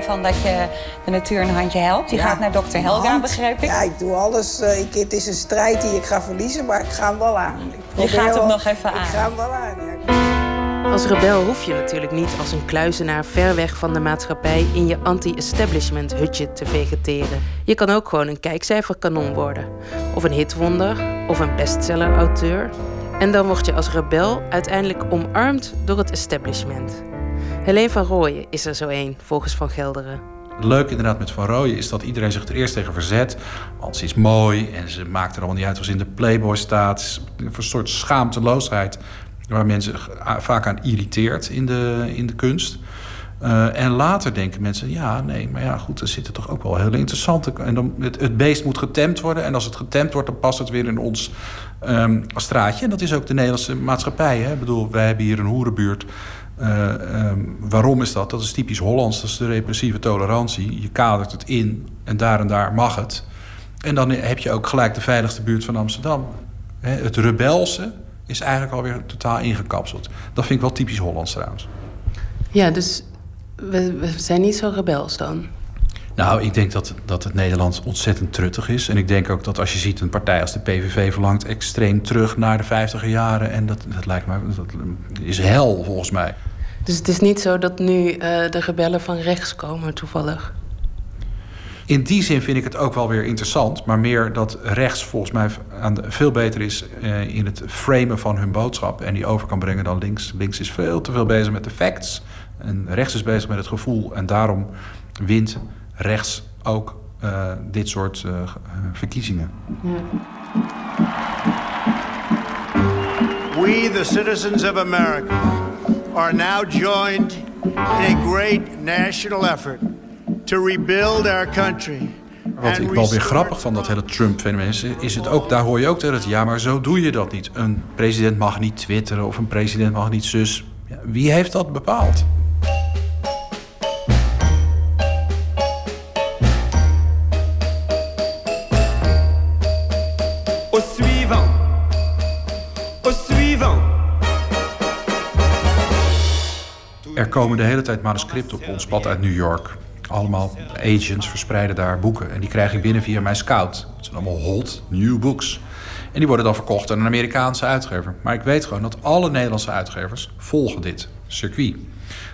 van dat je de natuur een handje helpt. Je gaat naar dokter Helga, begrijp ik? Ja, ik doe alles. Uh, ik, het is een strijd die ik ga verliezen, maar ik ga hem wel aan. Je gaat hem nog even aan? Ik ga hem wel aan, ja. Als rebel hoef je natuurlijk niet als een kluizenaar ver weg van de maatschappij in je anti-establishment hutje te vegeteren. Je kan ook gewoon een kijkcijferkanon worden. Of een hitwonder, of een bestseller-auteur. En dan word je als rebel uiteindelijk omarmd door het establishment. Helene van Rooyen is er zo één, volgens Van Gelderen. Het leuke inderdaad met Van Rooyen is dat iedereen zich er eerst tegen verzet. Want ze is mooi en ze maakt er allemaal niet uit als in de Playboy staat. Een soort schaamteloosheid waar mensen vaak aan irriteert in de, in de kunst. Uh, en later denken mensen, ja, nee, maar ja, goed, er zitten toch ook wel heel interessante... En dan, het, beest moet getemd worden. En als het getemd wordt, dan past het weer in ons um, straatje. En dat is ook de Nederlandse maatschappij. Hè? Ik bedoel, wij hebben hier een hoerenbuurt uh, um, waarom is dat? Dat is typisch Hollands, dat is de repressieve tolerantie. Je kadert het in en daar en daar mag het. En dan heb je ook gelijk de veiligste buurt van Amsterdam. het rebelse is eigenlijk alweer totaal ingekapseld. Dat vind ik wel typisch Hollands trouwens. Ja, dus we zijn niet zo rebels dan. Nou, ik denk dat, dat het Nederland ontzettend truttig is. En ik denk ook dat als je ziet een partij als de PVV verlangt extreem terug naar de 50 jaren. En dat, dat lijkt me, dat is hel volgens mij. Dus het is niet zo dat nu eh, de rebellen van rechts komen toevallig? In die zin vind ik het ook wel weer interessant. Maar meer dat rechts volgens mij aan de, veel beter is uh, in het framen van hun boodschap. En die over kan brengen dan links. Links is veel te veel bezig met de facts. En rechts is bezig met het gevoel. En daarom wint rechts ook uh, dit soort uh, verkiezingen. Ja. We, the citizens of America, are now joined in a great national effort to rebuild our country. Wat ik wel weer grappig van dat hele Trump-fenomeen is, is het ook, daar hoor je ook tegen het ja, maar zo doe je dat niet. Een president mag niet twitteren of een president mag niet zus. Ja, wie heeft dat bepaald? Komen de hele tijd manuscripten op ons pad uit New York. Allemaal agents verspreiden daar boeken. En die krijg ik binnen via mijn scout. Het zijn allemaal hot new books. En die worden dan verkocht aan een Amerikaanse uitgever. Maar ik weet gewoon dat alle Nederlandse uitgevers volgen dit circuit.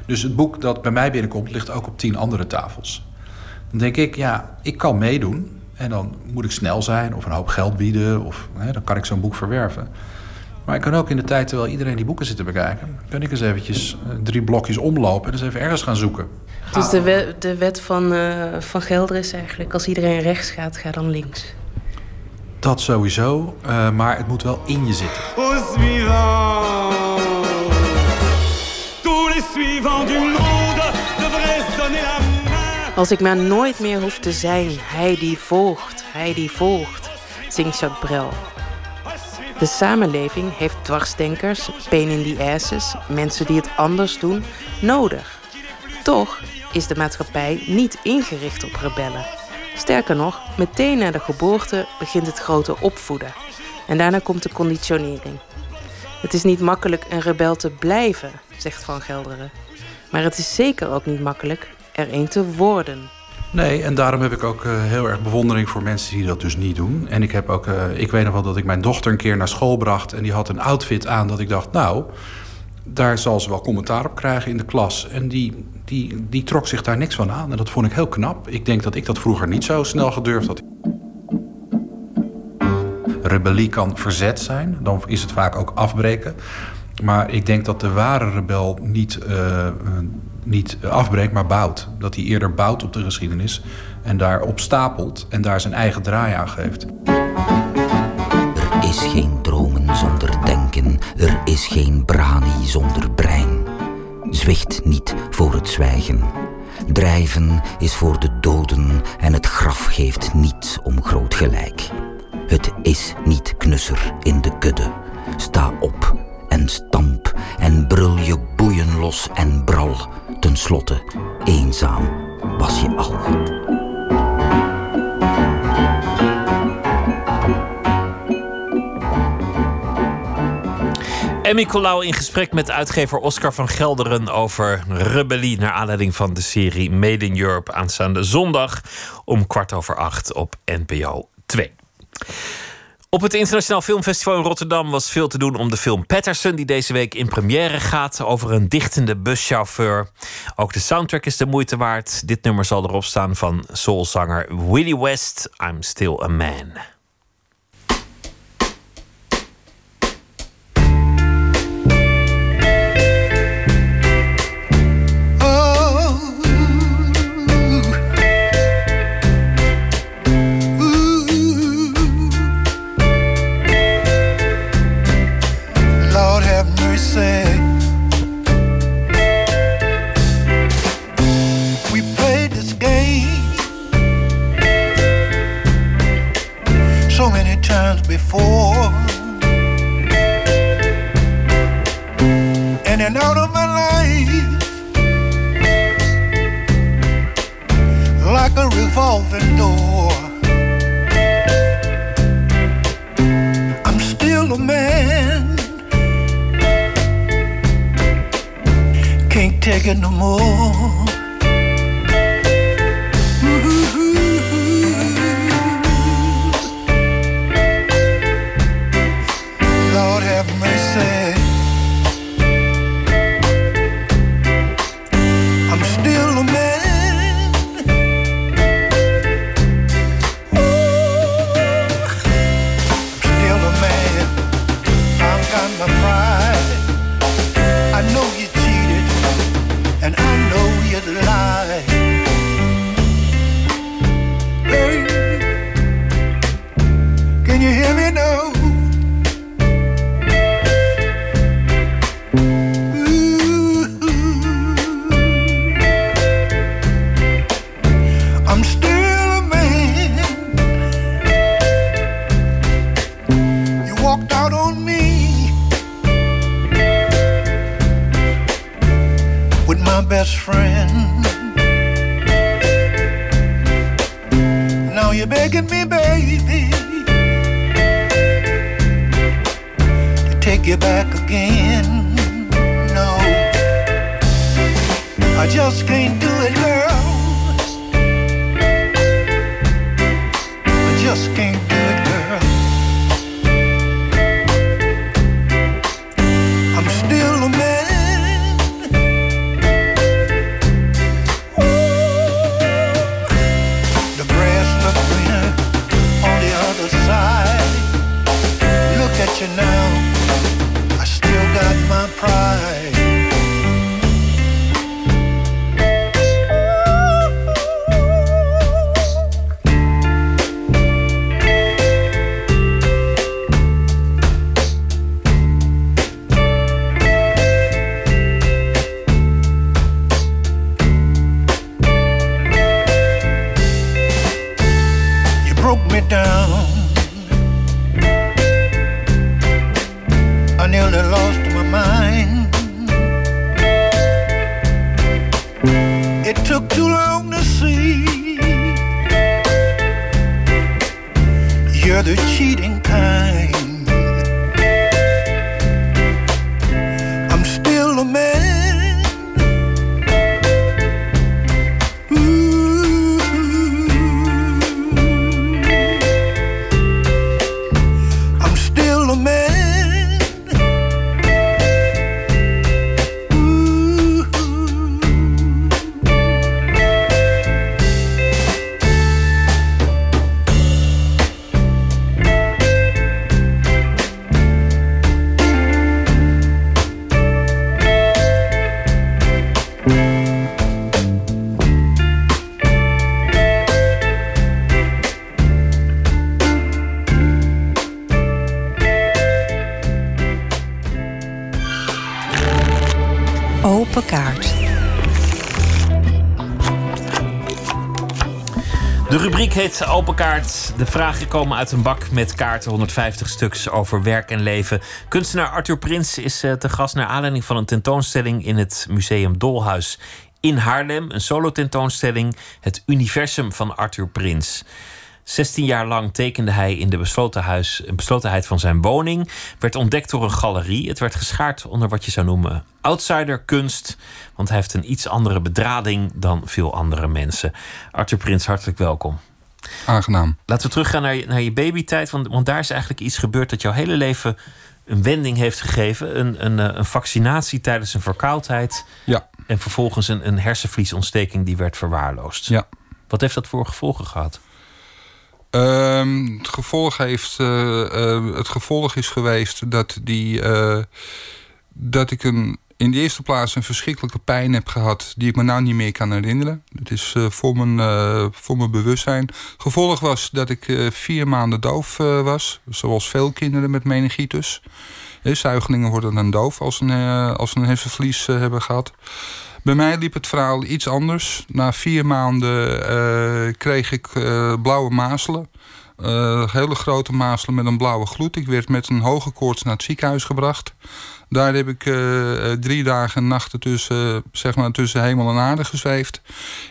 Dus het boek dat bij mij binnenkomt ligt ook op tien andere tafels. Dan denk ik, ja, ik kan meedoen. En dan moet ik snel zijn of een hoop geld bieden. Of hè, dan kan ik zo'n boek verwerven. Maar ik kan ook in de tijd, terwijl iedereen die boeken zit te bekijken... kan ik eens eventjes eh, drie blokjes omlopen en eens even ergens gaan zoeken. Dus de, wet, de wet van, uh, van Gelder is eigenlijk... als iedereen rechts gaat, ga dan links. Dat sowieso, uh, maar het moet wel in je zitten. Als ik maar nooit meer hoef te zijn, hij die volgt, hij die volgt, zingt Jacques Brel. De samenleving heeft dwarsdenkers, pain in the asses, mensen die het anders doen, nodig. Toch is de maatschappij niet ingericht op rebellen. Sterker nog, meteen na de geboorte begint het grote opvoeden. En daarna komt de conditionering. Het is niet makkelijk een rebel te blijven, zegt Van Gelderen. Maar het is zeker ook niet makkelijk er een te worden. Nee, en daarom heb ik ook uh, heel erg bewondering voor mensen die dat dus niet doen. En ik heb ook, uh, ik weet nog wel dat ik mijn dochter een keer naar school bracht en die had een outfit aan dat ik dacht, nou, daar zal ze wel commentaar op krijgen in de klas. En die, die, die trok zich daar niks van aan. En dat vond ik heel knap. Ik denk dat ik dat vroeger niet zo snel gedurfd had. Rebellie kan verzet zijn, dan is het vaak ook afbreken. Maar ik denk dat de ware rebel niet uh, niet afbreekt, maar bouwt. Dat hij eerder bouwt op de geschiedenis en daarop stapelt en daar zijn eigen draai aan geeft. Er is geen dromen zonder denken, er is geen brani zonder brein. Zwicht niet voor het zwijgen. Drijven is voor de doden en het graf geeft niets om groot gelijk. Het is niet knusser in de kudde. Sta op en stamp en brul je boeien los en bral Ten slotte, eenzaam was je al. Emmy Colau in gesprek met uitgever Oscar van Gelderen over rebellie. Naar aanleiding van de serie Made in Europe aanstaande zondag om kwart over acht op NPO 2. Op het Internationaal Filmfestival in Rotterdam was veel te doen om de film Patterson, die deze week in première gaat over een dichtende buschauffeur. Ook de soundtrack is de moeite waard. Dit nummer zal erop staan van soulzanger Willie West, I'm Still a Man. so many times before. In and out of my life, like a revolving door. I'm still a man, can't take it no more. De rubriek heet Open Kaart. De vragen komen uit een bak met kaarten, 150 stuks over werk en leven. Kunstenaar Arthur Prins is eh, te gast naar aanleiding van een tentoonstelling in het Museum Dolhuis in Haarlem. Een solo-tentoonstelling, Het Universum van Arthur Prins. 16 jaar lang tekende hij in de beslotenhuis, beslotenheid van zijn woning. Werd ontdekt door een galerie. Het werd geschaard onder wat je zou noemen outsiderkunst. Want hij heeft een iets andere bedrading dan veel andere mensen. Arthur Prins, hartelijk welkom. Aangenaam. Laten we teruggaan naar je, naar je babytijd. Want, want daar is eigenlijk iets gebeurd dat jouw hele leven een wending heeft gegeven. Een, een, eh, een vaccinatie tijdens een verkoudheid. Ja. En vervolgens een, een hersenvliesontsteking die werd verwaarloosd. Ja. Wat heeft dat voor gevolgen gehad? Ehm, het, gevolg heeft, eh, eh, het gevolg is geweest dat, die, eh, dat ik een, in de eerste plaats een verschrikkelijke pijn heb gehad... die ik me nou niet meer kan herinneren. Het is voor, mijn, eh, voor mijn bewustzijn. Gevolg was dat ik vier maanden doof was. Zoals veel kinderen met meningitis. Zuigelingen worden dan doof als een, als een hersenvlies hebben gehad. Bij mij liep het verhaal iets anders. Na vier maanden eh, kreeg ik eh, blauwe mazelen. Eh, hele grote mazelen met een blauwe gloed. Ik werd met een hoge koorts naar het ziekenhuis gebracht. Daar heb ik eh, eh, drie dagen en nachten tussen, zeg maar, tussen hemel en aarde gezweefd.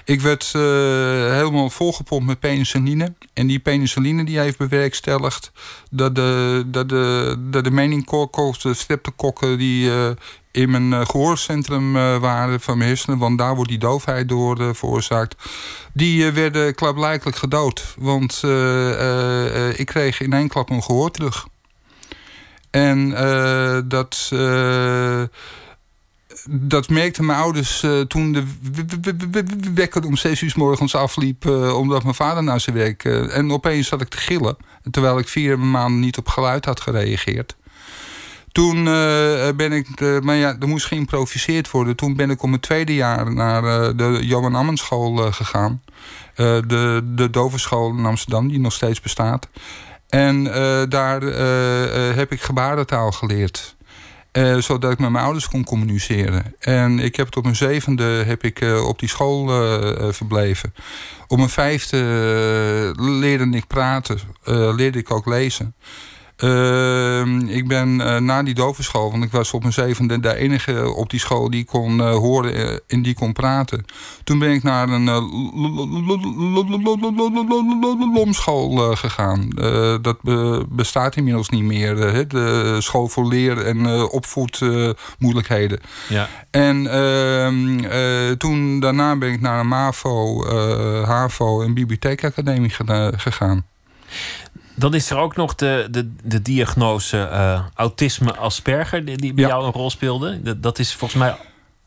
Ik werd eh, helemaal volgepompt met penicilline. En die penicilline die heeft bewerkstelligd dat de, dat de, dat de de streptokokken, die, in mijn eh, gehoorcentrum eh, waren van mijn hersenen, want daar wordt die doofheid door veroorzaakt. Die werden klaarblijkelijk gedood. Want ik kreeg in één klap mijn gehoor terug. En eh, dat. eh, dat merkten mijn ouders eh, toen de wekker om zes uur morgens afliep... omdat mijn vader naar zijn werk... en opeens zat ik te gillen... terwijl ik vier maanden niet op geluid had gereageerd. Toen ben ik... maar ja, er moest geïmproviseerd worden. Toen ben ik om mijn tweede jaar naar de Johan Ammenschool gegaan. De, de dovenschool in Amsterdam, die nog steeds bestaat. En eh, daar eh, eh, heb ik gebarentaal geleerd. Zodat ik met mijn ouders kon communiceren. En ik heb tot mijn zevende heb ik, op die school verbleven. Op mijn vijfde leerde ik praten, leerde ik ook lezen. Ehm, ik ben eh, na die dovenschool, want ik was op mijn zevende de enige op die school die kon eh, horen eh, en die kon praten. Toen ben ik naar een eh, lomschool eh, gegaan. Eh, dat be- bestaat inmiddels niet meer. eh, de school voor leer- en eh, opvoedmoeilijkheden. Ja. En ehm, eh, toen daarna ben ik naar een MAVO, eh, HAVO en bibliotheekacademie gegaan. Dan is er ook nog de, de, de diagnose eh, autisme Asperger, die, die bij jou een rol speelde. Dat, dat is volgens mij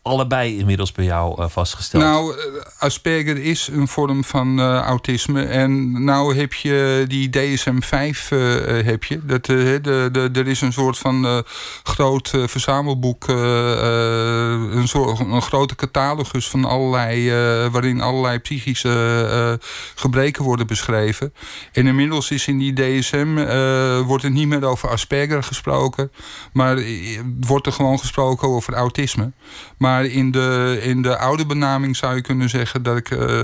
allebei inmiddels bij jou eh, vastgesteld. Nou, eh, Asperger is een vorm van eh, autisme. En nou heb je die DSM-5 eh, eh, heb je. Dat, de, de, er is een soort van groot verzamelboek. een, soort, een grote catalogus van allerlei... waarin allerlei psychische gebreken worden beschreven. En inmiddels is in die DSM... wordt er niet meer over Asperger gesproken. Maar wordt er gewoon gesproken over autisme. Maar in de, in de oude benaming zou je kunnen zeggen dat ik eh,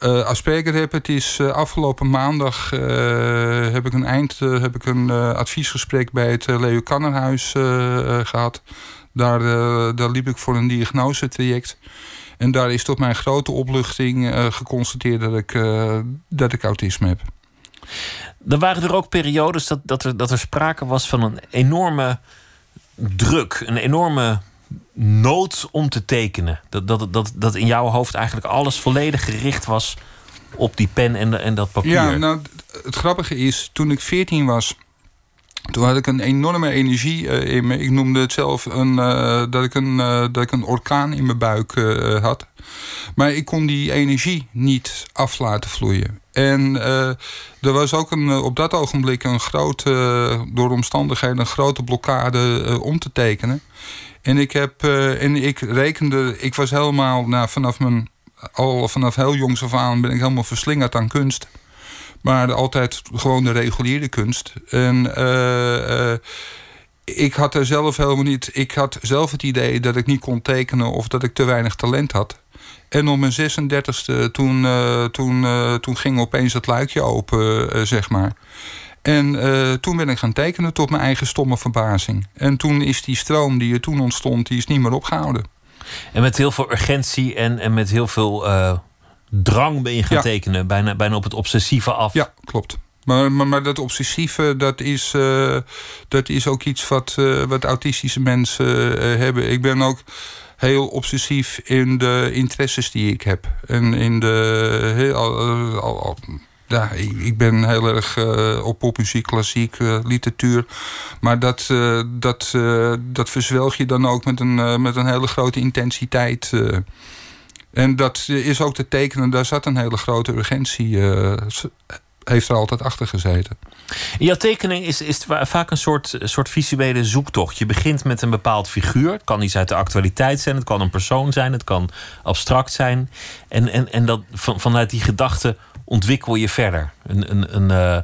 eh, Asperger heb. Het is eh, afgelopen maandag heb ik een eind, heb ik een adviesgesprek bij het uh, Leo Kannerhuis eh, gehad. Daar, daar liep ik voor een diagnosetraject. En daar is tot mijn grote opluchting geconstateerd dat ik, dat ik autisme heb. Er waren er ook periodes dat, dat, er, dat er sprake was van een enorme druk, een enorme nood om te tekenen. Dat, dat, dat, dat in jouw hoofd eigenlijk alles volledig gericht was op die pen en, en dat papier. Ja, nou, het grappige is, toen ik 14 was, toen had ik een enorme energie uh, in me. Ik noemde het zelf een, uh, dat, ik een, uh, dat ik een orkaan in mijn buik had. Maar ik kon die energie niet af laten vloeien. En er was ook een, op dat ogenblik een grote, door omstandigheden, een grote blokkade om te tekenen. En ik, heb, en ik rekende, ik was helemaal, nou, vanaf mijn, al vanaf heel jongs af aan ben ik helemaal verslingerd aan kunst. Maar altijd gewoon de reguliere kunst. En uh, uh, ik had er zelf helemaal niet. Ik had zelf het idee dat ik niet kon tekenen of dat ik te weinig talent had. En op mijn 36e, toen, toen, toen ging opeens het luikje open, zeg maar. En toen ben ik gaan tekenen tot mijn eigen stomme verbazing. En toen is die stroom die er toen ontstond, die is niet meer opgehouden. En met heel veel urgentie en, en met heel veel drang ben je gaan ja. tekenen. Bijna, bijna op het obsessieve af. Ja, klopt. Maar, maar, maar dat obsessieve, dat is, uh, dat is ook iets wat, uh, wat autistische mensen uh, hebben. Ik ben ook heel obsessief in de interesses die ik heb. En in de... Heel, al, al, al, ja, ik, ben heel erg op popmuziek, klassiek, literatuur. Maar dat, dat, dat verzwelg je dan ook met een, met een hele grote intensiteit... En dat is ook te tekenen, daar zat een hele grote urgentie, uh, heeft er altijd achter gezeten. In jouw tekening is, is vaak een soort, soort visuele zoektocht. Je begint met een bepaald figuur. Het kan iets uit de actualiteit zijn, het kan een persoon zijn, het kan abstract zijn. En, en, en dat, van, vanuit die gedachte ontwikkel je verder. Een, een, een, uh,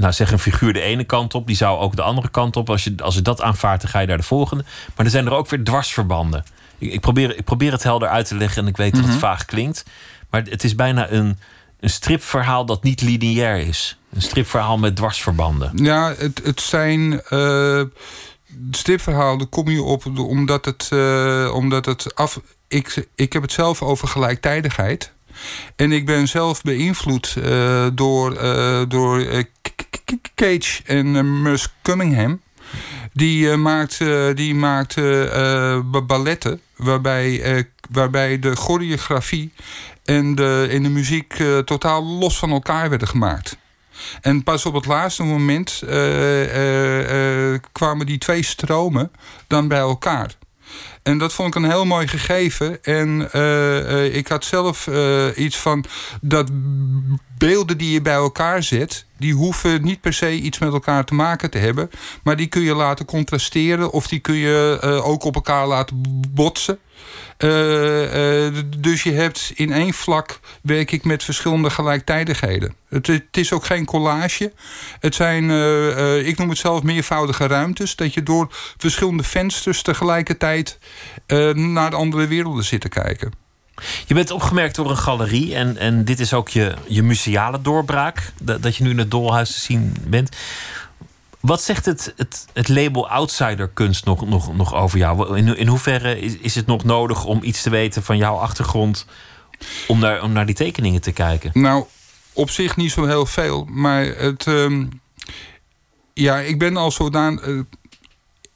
nou zeg een figuur de ene kant op, die zou ook de andere kant op. Als je, als je dat aanvaardt, dan ga je naar de volgende. Maar er zijn er ook weer dwarsverbanden. Ik, ik, probeer, ik probeer het helder uit te leggen en ik weet dat het vaag klinkt. Maar het is bijna een, een stripverhaal dat niet lineair is. Een stripverhaal met dwarsverbanden. Ja, het, het zijn. Uh, stripverhalen kom je op omdat het, uh, omdat het af. Ik, ik heb het zelf over gelijktijdigheid. En ik ben zelf beïnvloed uh, door, door Cage en Merce Cunningham. Die maakt, uh, die maakt balletten waarbij, waarbij de choreografie en de, en de muziek totaal los van elkaar werden gemaakt. En pas op het laatste moment kwamen die twee stromen dan bij elkaar. En dat vond ik een heel mooi gegeven. En uh, ik had zelf uh, iets van dat beelden die je bij elkaar zet, die hoeven niet per se iets met elkaar te maken te hebben. Maar die kun je laten contrasteren of die kun je ook op elkaar laten botsen. Uh, uh, dus je hebt in één vlak werk ik met verschillende gelijktijdigheden. Het, het is ook geen collage. Het zijn, uh, ik noem het zelf meervoudige ruimtes. Dat je door verschillende vensters tegelijkertijd naar de andere werelden zit te kijken. Je bent opgemerkt door een galerie en, en dit is ook je, je museale doorbraak. Dat, dat je nu in het Dolhuis te zien bent. Wat zegt het, het, het label outsiderkunst nog, nog, nog over jou? In, in hoeverre is, het nog nodig om iets te weten van jouw achtergrond... om naar, om naar die tekeningen te kijken? Nou, op zich niet zo heel veel. Maar het... Um, ja, ik ben al zodanig... Uh,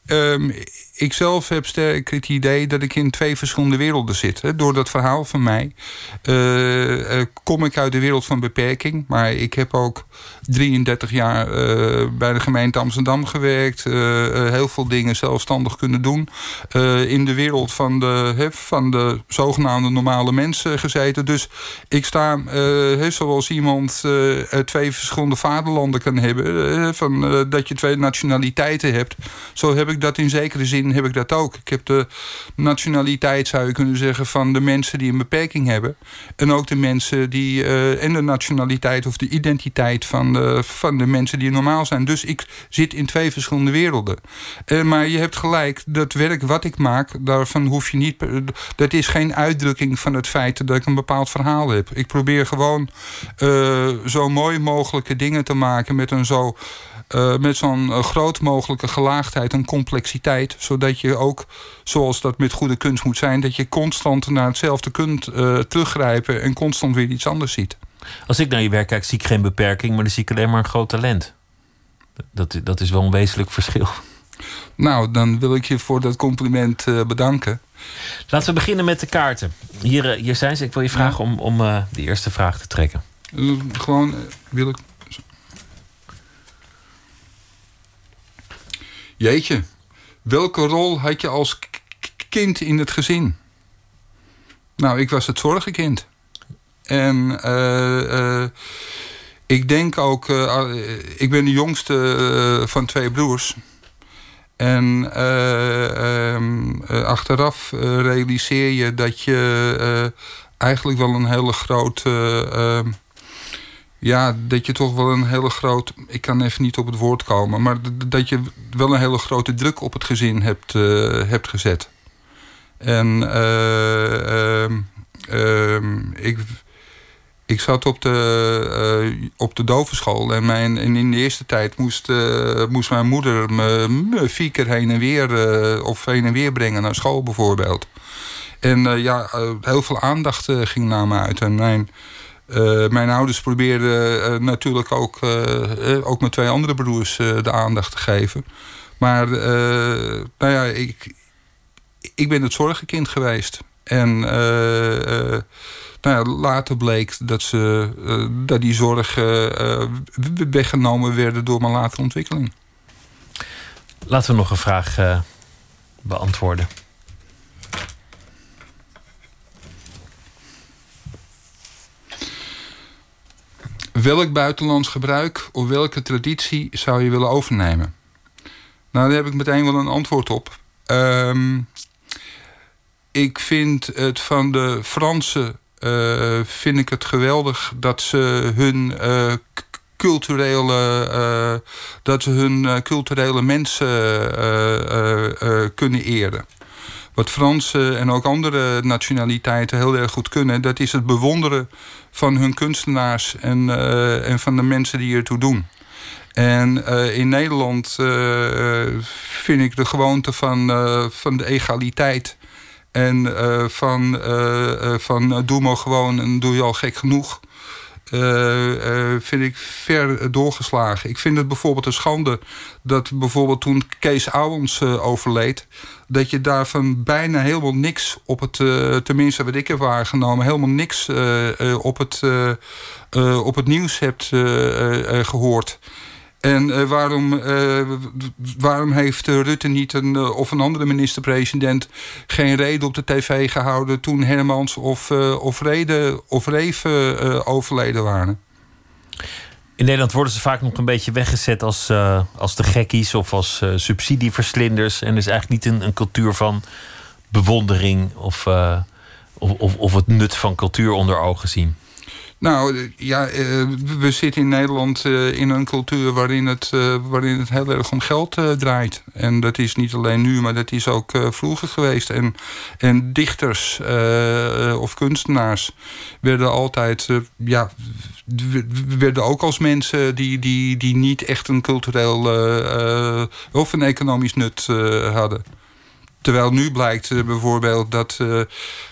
um, ik zelf heb sterk het idee dat ik in twee verschillende werelden zit. Door dat verhaal van mij uh, kom ik uit de wereld van beperking. Maar ik heb ook 33 jaar uh, bij de gemeente Amsterdam gewerkt. heel veel dingen zelfstandig kunnen doen. in de wereld van de, van de zogenaamde normale mensen gezeten. Dus ik sta, he, zoals iemand twee verschillende vaderlanden kan hebben. van, dat je twee nationaliteiten hebt. Zo heb ik dat in zekere zin heb ik dat ook. Ik heb de nationaliteit, zou je kunnen zeggen, van de mensen die een beperking hebben. En ook de mensen die. Uh, en de nationaliteit of de identiteit van de, van de mensen die normaal zijn. Dus ik zit in twee verschillende werelden. Uh, maar je hebt gelijk, dat werk wat ik maak, daarvan hoef je niet. Dat is geen uitdrukking van het feit dat ik een bepaald verhaal heb. Ik probeer gewoon uh, zo mooi mogelijke dingen te maken met een zo uh, met zo'n uh, groot mogelijke gelaagdheid en complexiteit. Zodat je ook, zoals dat met goede kunst moet zijn, dat je constant naar hetzelfde kunt uh, teruggrijpen en constant weer iets anders ziet. Als ik naar je werk kijk, zie ik geen beperking, maar dan zie ik alleen maar een groot talent. Dat, dat is wel een wezenlijk verschil. Nou, dan wil ik je voor dat compliment bedanken. Laten we beginnen met de kaarten. Hier, hier zijn ze. Ik wil je vragen ja. om, om de eerste vraag te trekken. gewoon wil ik Jeetje, welke rol had je als kind in het gezin? Nou, ik was het zorgenkind. En uh, uh, ik denk ook, uh, ik ben de jongste van twee broers. En ehm, achteraf realiseer je dat je eigenlijk wel een hele grote ja, dat je toch wel een hele groot... Ik kan even niet op het woord komen... maar dat je wel een hele grote druk op het gezin hebt, uh, hebt gezet. En uh, uh, ik, ik zat op de, uh, op de dovenschool... en, mijn, en in de eerste tijd moest, moest mijn moeder me, me, vier keer heen en weer... of heen en weer brengen naar school bijvoorbeeld. En ja, heel veel aandacht ging naar me uit. En mijn... Uh, mijn ouders probeerden uh, natuurlijk ook, uh, ook mijn twee andere broers de aandacht te geven. Maar nou ja, ik, ik ben het zorgenkind geweest. En nou ja, later bleek dat, ze, dat die zorgen weggenomen werden door mijn latere ontwikkeling. Laten we nog een vraag beantwoorden. Welk buitenlands gebruik of welke traditie zou je willen overnemen? Nou, daar heb ik meteen wel een antwoord op. Um, ik vind het van de Fransen uh, vind ik het geweldig dat ze hun uh, culturele, uh, dat ze hun culturele mensen kunnen eren. Wat Fransen en ook andere nationaliteiten heel erg goed kunnen, dat is het bewonderen van hun kunstenaars en, uh, en van de mensen die ertoe doen. En uh, in Nederland uh, vind ik de gewoonte van, van de egaliteit. En van, van doe maar gewoon en doe je al gek genoeg. Eh, eh, vind ik ver doorgeslagen. Ik vind het bijvoorbeeld een schande dat bijvoorbeeld toen Kees Ouwens uh, overleed... dat je daarvan bijna helemaal niks op het... tenminste wat ik heb waargenomen... helemaal niks op, het, op het nieuws hebt gehoord... En uh, waarom, uh, waarom heeft Rutte niet een, uh, of een andere minister-president geen reden op de tv gehouden toen Hermans of, of, Rede, of Reven overleden waren? In Nederland worden ze vaak nog een beetje weggezet als, als de gekkies of als subsidieverslinders. En er is eigenlijk niet een, een cultuur van bewondering of, of, of, of het nut van cultuur onder ogen zien. Nou ja, eh, we zitten in Nederland eh, in een cultuur waarin het, eh, waarin het heel erg om geld draait. En dat is niet alleen nu, maar dat is ook vroeger geweest. En, en dichters of kunstenaars werden altijd, ja, werden ook als mensen die, die, die niet echt een cultureel of een economisch nut hadden. Terwijl nu blijkt uh, bijvoorbeeld dat, uh,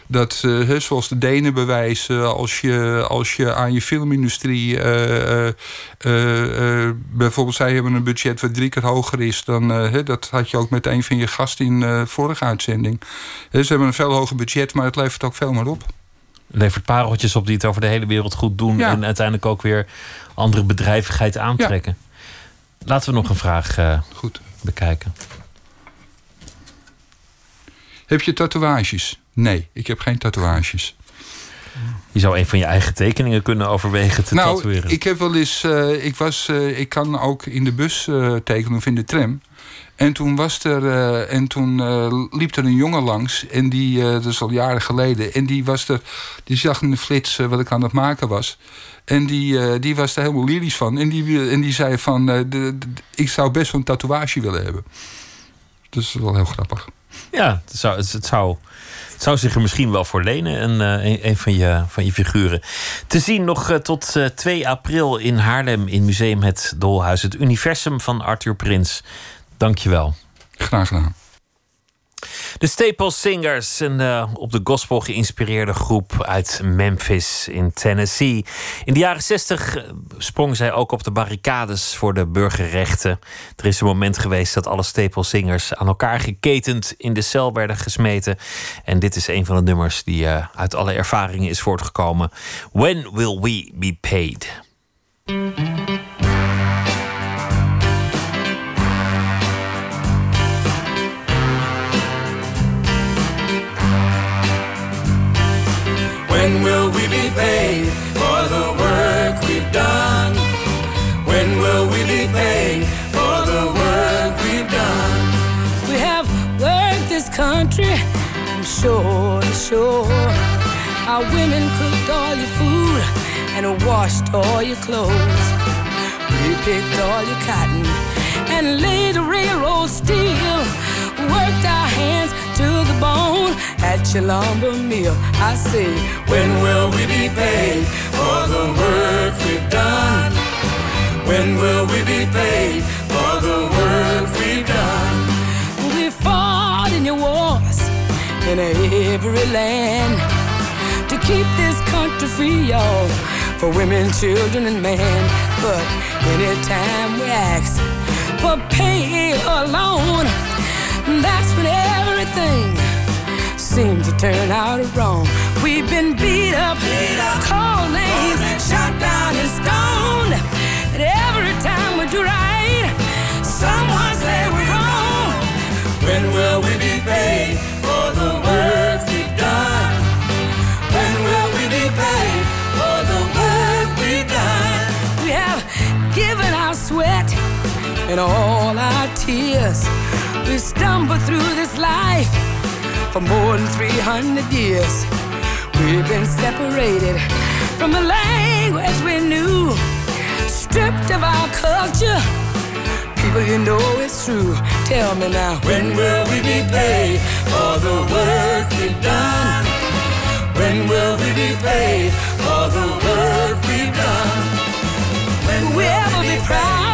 dat uh, zoals de Denen bewijzen, als je, als je aan je filmindustrie. bijvoorbeeld, zij hebben een budget wat drie keer hoger is dan. dat had je ook met een van je gasten in vorige uitzending. ze hebben een veel hoger budget, maar het levert ook veel meer op. Levert pareltjes op die het over de hele wereld goed doen. En uiteindelijk ook weer andere bedrijvigheid aantrekken. Laten we nog een vraag goed. bekijken. Heb je tatoeages? Nee, ik heb geen tatoeages. Je zou een van je eigen tekeningen kunnen overwegen te nou, tatoeëren. Ik heb wel eens. Uh, ik, was, uh, ik kan ook in de bus uh, tekenen of in de tram. En toen, was er, en toen liep er een jongen langs. En die, dat is al jaren geleden. En die, was er, die zag in de flits wat ik aan het maken was. En die, die was er helemaal lyrisch van. En die, en die zei van, de, de, ik zou best wel een tatoeage willen hebben. Dat is wel heel grappig. Ja, het zou, het, zou, het zou zich er misschien wel voor lenen, een, een, een van, je, van je figuren. Te zien nog tot 2 april in Haarlem in Museum Het Dolhuis. Het universum van Arthur Prins. Dank je wel. Graag gedaan. De Staple Singers, een uh, op de gospel geïnspireerde groep uit Memphis in Tennessee. In de jaren 60 sprong zij ook op de barricades voor de burgerrechten. Er is een moment geweest dat alle Staple Singers aan elkaar geketend in de cel werden gesmeten. En dit is een van de nummers die uh, uit alle ervaringen is voortgekomen. When will we be paid? When will we be paid for the work we've done? When will we be paid for the work we've done? We have worked this country from shore to shore. Our women cooked all your food and washed all your clothes. We picked all your cotton and laid the railroad steel. Worked our hands to the bone at your lumber mill. I say, when will we be paid for the work we've done? When will we be paid for the work we've done? We fought in your wars in every land to keep this country free, y'all, for women, children, and men. But anytime we ask for pay alone, that's when everything seems to turn out wrong. We've been beat up, beat up called names, shot down and stoned. And every time we do right, someone say we're wrong. When will we be paid for the work we've done? When will we be paid for the work we've done? We have given our sweat and all our tears. We stumble through this life for more than 300 years. We've been separated from the language we knew, stripped of our culture. People, you know it's true. Tell me now, when will we be paid for the work we've done? When will we be paid for the work we've done? When will we ever be proud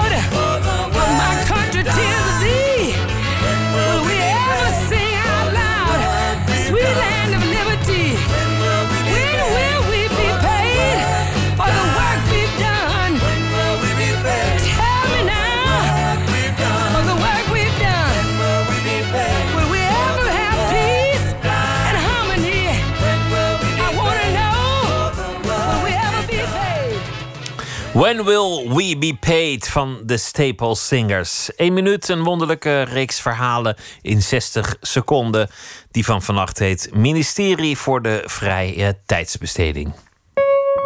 When Will We Be Paid van de Staple Singers. Eén minuut, een wonderlijke reeks verhalen in 60 seconden. Die van vannacht heet Ministerie voor de Vrije Tijdsbesteding.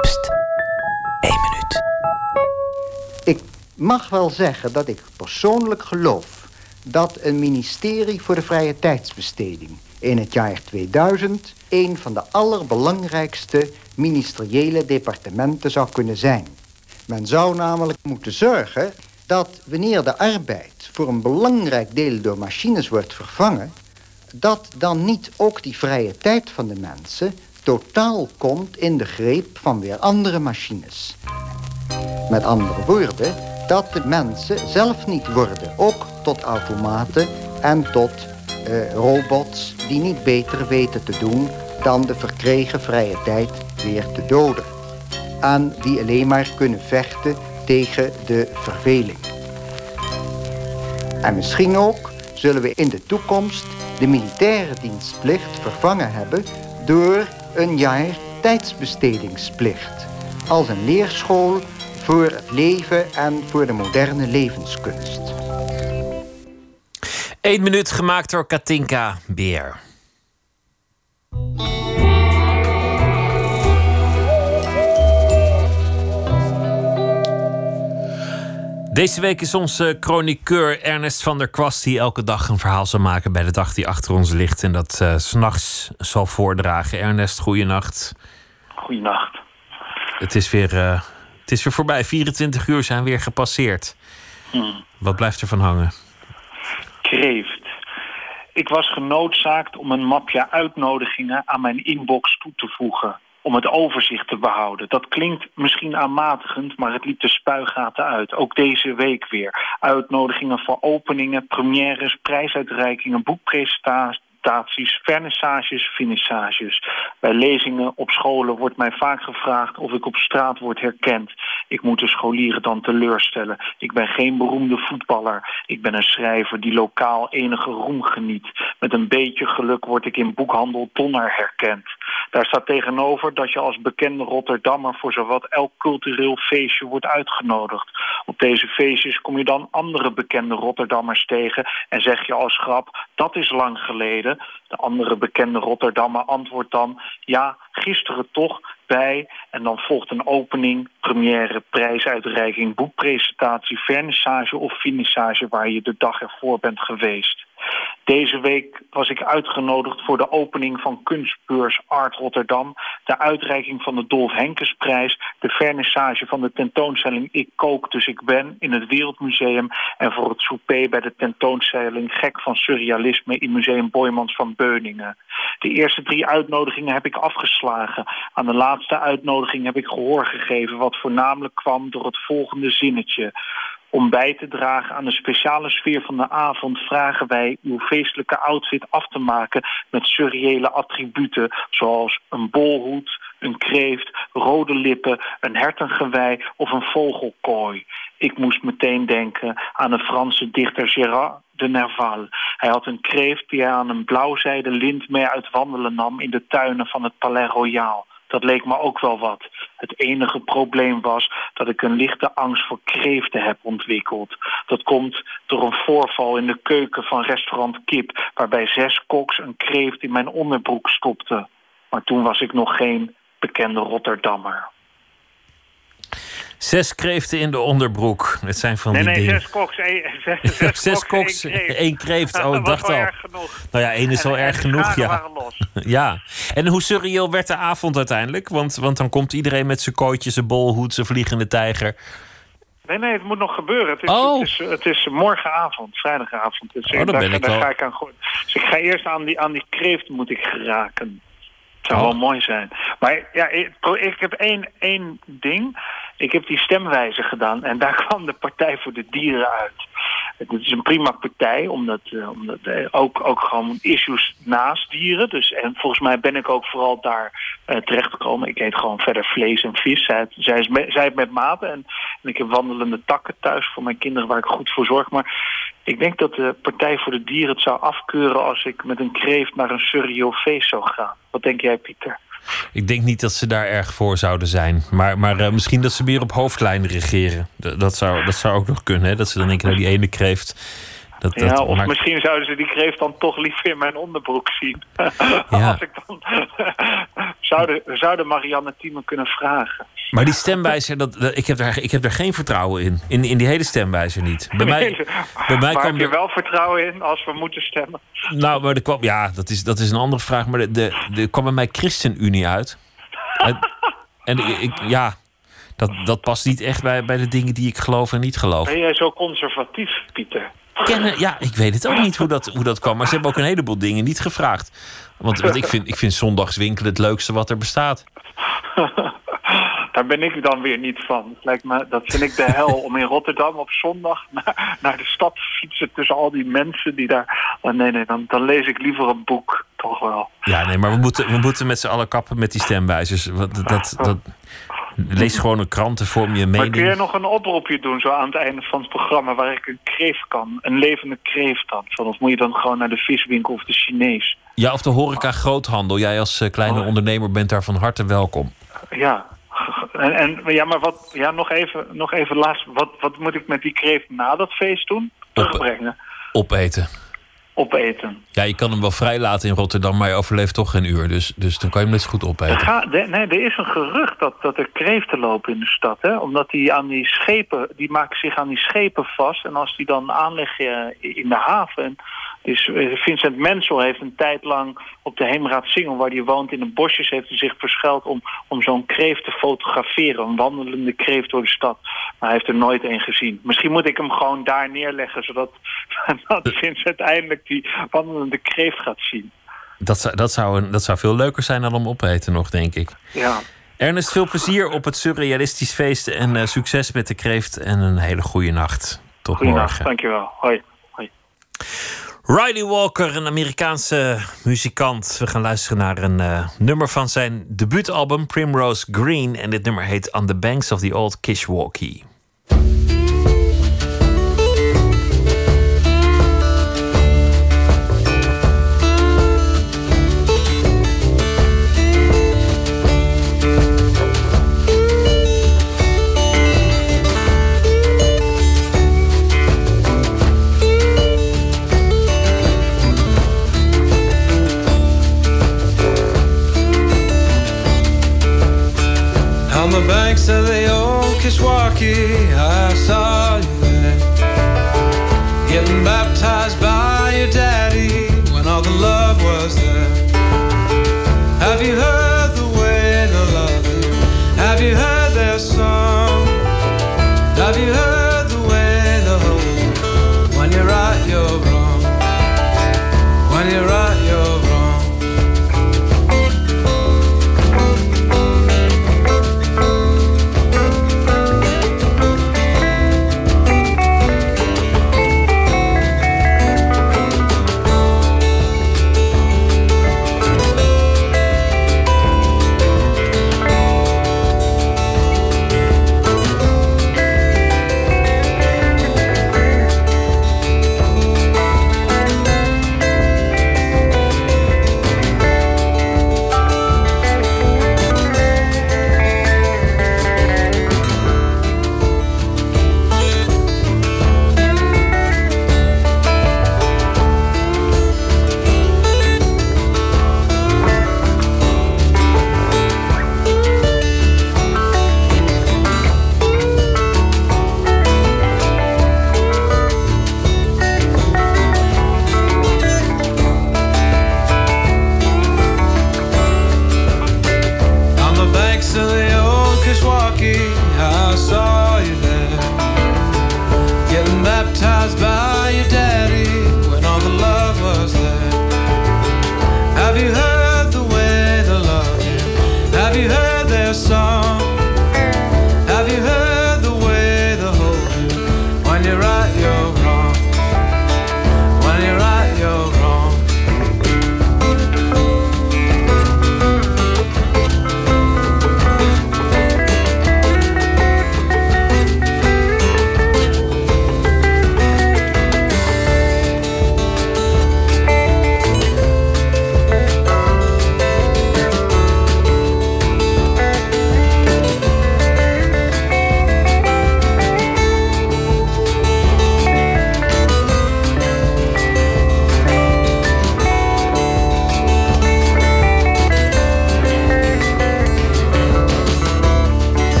Pst, één minuut. Ik mag wel zeggen dat ik persoonlijk geloof dat een ministerie voor de vrije tijdsbesteding in het jaar 2000 een van de allerbelangrijkste ministeriële departementen zou kunnen zijn. Men zou namelijk moeten zorgen dat wanneer de arbeid voor een belangrijk deel door machines wordt vervangen, dat dan niet ook die vrije tijd van de mensen totaal komt in de greep van weer andere machines. Met andere woorden, dat de mensen zelf niet worden, ook tot automaten en tot uh, robots die niet beter weten te doen dan de verkregen vrije tijd weer te doden. En die alleen maar kunnen vechten tegen de verveling. En misschien ook zullen we in de toekomst de militaire dienstplicht vervangen hebben door een jaar tijdsbestedingsplicht. Als een leerschool voor het leven en voor de moderne levenskunst. Eén minuut gemaakt door Katinka Beer. Deze week is onze chroniqueur Ernest van der Kwast... die elke dag een verhaal zal maken bij de dag die achter ons ligt... en dat uh, s'nachts zal voordragen. Ernest, goeienacht. Goeienacht. Het is weer, uh, het is weer voorbij. 24 uur zijn weer gepasseerd. Hmm. Wat blijft er van hangen? Kreeft. Ik was genoodzaakt om een mapje uitnodigingen aan mijn inbox toe te voegen om het overzicht te behouden. Dat klinkt misschien aanmatigend, maar het liep de spuigaten uit. Ook deze week weer. Uitnodigingen voor openingen, premières, prijsuitreikingen, boekpresentaties presentaties, vernissages, finissages. Bij lezingen op scholen wordt mij vaak gevraagd of ik op straat word herkend. Ik moet de scholieren dan teleurstellen. Ik ben geen beroemde voetballer. Ik ben een schrijver die lokaal enige roem geniet. Met een beetje geluk word ik in boekhandel Donner herkend. Daar staat tegenover dat je als bekende Rotterdammer voor zowat elk cultureel feestje wordt uitgenodigd. Op deze feestjes kom je dan andere bekende Rotterdammers tegen en zeg je als grap, dat is lang geleden. De andere bekende Rotterdammer antwoordt dan... ja, gisteren toch bij. En dan volgt een opening, première, prijsuitreiking... boekpresentatie, vernissage of finissage... waar je de dag ervoor bent geweest. Deze week was ik uitgenodigd voor de opening van kunstbeurs Art Rotterdam, de uitreiking van de Dolf Henkensprijs, de vernissage van de tentoonstelling Ik kook dus ik ben in het Wereldmuseum en voor het souper bij de tentoonstelling Gek van Surrealisme in Museum Boymans van Beuningen. De eerste drie uitnodigingen heb ik afgeslagen. Aan de laatste uitnodiging heb ik gehoor gegeven wat voornamelijk kwam door het volgende zinnetje. Om bij te dragen aan de speciale sfeer van de avond vragen wij uw feestelijke outfit af te maken met surreële attributen zoals een bolhoed, een kreeft, rode lippen, een hertengewei of een vogelkooi. Ik moest meteen denken aan de Franse dichter Gérard de Nerval. Hij had een kreeft die hij aan een blauwzijde lint mee uit wandelen nam in de tuinen van het Palais Royal. Dat leek me ook wel wat. Het enige probleem was dat ik een lichte angst voor kreeften heb ontwikkeld. Dat komt door een voorval in de keuken van restaurant Kip... waarbij zes koks een kreeft in mijn onderbroek stopten. Maar toen was ik nog geen bekende Rotterdammer. Zes kreeften in de onderbroek. Het zijn van nee, die nee, dingen. zes koks, één, zes, zes, Zes koks, één kreeft. één kreeft. Oh, ik dacht wel al. erg genoeg. Nou ja, één is en erg genoeg, ja. los. Ja. En hoe surreëel werd de avond uiteindelijk? Want, want dan komt iedereen met zijn kooitje, zijn bolhoed, zijn vliegende tijger. Nee, nee, het moet nog gebeuren. Het is, Oh. het is, het is morgenavond, vrijdagavond. Dus Oh, dan daar, ben ik daar ga ik aan gooien. Dus ik ga eerst aan die, aan die kreeft moet ik geraken. Het zou Oh. wel mooi zijn. Maar ja, ik, ik heb één, één ding. Ik heb die stemwijze gedaan en daar kwam de Partij voor de Dieren uit. Het is een prima partij, omdat, eh, omdat eh, ook, ook gewoon issues naast dieren. Dus, en volgens mij ben ik ook vooral daar eh, terechtgekomen. Ik eet gewoon verder vlees en vis. Zij, zij, is zij met mate. En, en ik heb wandelende takken thuis voor mijn kinderen waar ik goed voor zorg. Maar ik denk dat de Partij voor de Dieren het zou afkeuren als ik met een kreeft naar een surreal feest zou gaan. Wat denk jij, Pieter? Ik denk niet dat ze daar erg voor zouden zijn. Maar, maar eh, misschien dat ze meer op hoofdlijnen regeren. Dat, zou, dat zou ook nog kunnen. Hè? Dat ze dan denken, nou die ene kreeft. Dat, Ja, dat of maakt- misschien zouden ze die kreeft dan toch liever in mijn onderbroek zien. Ja. Als ik dan... zouden, zouden Marianne Thieme kunnen vragen. Maar die stemwijzer, dat, dat- ik, heb daar, ik heb daar geen vertrouwen in. In, in die hele stemwijzer niet. Bij mij, bij mij maar kwam heb je er- wel vertrouwen in als we moeten stemmen? Nou, maar er kwam, ja, dat is, dat is een andere vraag. Maar de, de, er kwam bij mij ChristenUnie uit. En, en ik, ja, dat, dat past niet echt bij, bij de dingen die ik geloof en niet geloof. Ben jij zo conservatief, Pieter? Kennen, ja, ik weet het ook niet hoe dat, hoe dat kwam. Maar ze hebben ook een heleboel dingen niet gevraagd. Want, want ik, vind, ik vind zondagswinkelen het leukste wat er bestaat. Daar ben ik dan weer niet van. Lijkt me, dat vind ik de hel om in Rotterdam op zondag naar, naar de stad te fietsen tussen al die mensen die daar. Oh, nee, nee, dan, dan lees ik liever een boek, toch wel. Ja, nee, maar we moeten, we moeten met z'n allen kappen met die stemwijzers. Want dat, dat, dat, lees gewoon een krant en vorm je Maar kun jij mening. nog een oproepje doen zo aan het einde van het programma waar ik een kreeft kan? Een levende kreeft dan? Of moet je dan gewoon naar de viswinkel of de Chinees? Ja, of de horeca groothandel. Jij als eh, kleine ondernemer bent daar van harte welkom. Ja. En, en ja, maar wat, ja, nog even, nog even laatst. Wat, wat moet ik met die kreeft na dat feest doen? Terugbrengen. Opeten. Opeten. Ja, je kan hem wel vrijlaten in Rotterdam, maar je overleeft toch geen uur. Dus, dus dan kan je hem net zo goed opeten. ga- de- nee, er is een gerucht dat, dat er kreeften lopen in de stad. Hè? Omdat die aan die schepen, die maken zich aan die schepen vast. En als die dan aanleggen eh, in de haven. Dus Vincent Mensel heeft een tijd lang op de Heemraad Singel, waar hij woont in de bosjes, heeft hij zich verschuild om, om zo'n kreeft te fotograferen. Een wandelende kreeft door de stad. Maar hij heeft er nooit een gezien. Misschien moet ik hem gewoon daar neerleggen, zodat dat Vincent eindelijk die wandelende kreeft gaat zien. Dat zou, dat, zou een, dat zou veel leuker zijn dan om opeten nog, denk ik. Ja. Ernest, veel plezier op het surrealistisch feest. En eh, succes met de kreeft. En een hele goede nacht. Tot Goeienacht, morgen. dankjewel. Hoi. Hoi. Riley Walker, een Amerikaanse muzikant. We gaan luisteren naar een eh, nummer van zijn debuutalbum Primrose Green. En dit nummer heet On the Banks of the Old Kishwaukee. On the banks of the old Kishwaukee, I saw you there. Getting baptized by your daddy when all the love was there. Have you heard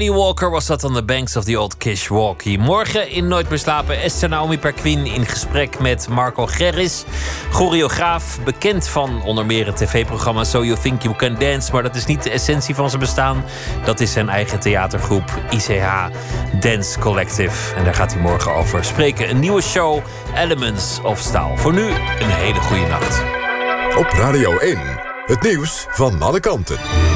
Riley Walker was dat on the banks of the old Kishwaukee. Morgen in Nooit meer slapen Esther Naomi Perquin in gesprek met Marco Gerris. Choreograaf, bekend van onder meer het tv-programma So You Think You Can Dance. Maar dat is niet de essentie van zijn bestaan. Dat is zijn eigen theatergroep ICH Dance Collective. En daar gaat hij morgen over spreken. Een nieuwe show, Elements of Style. Voor nu een hele goede nacht. Op Radio 1, het nieuws van alle kanten.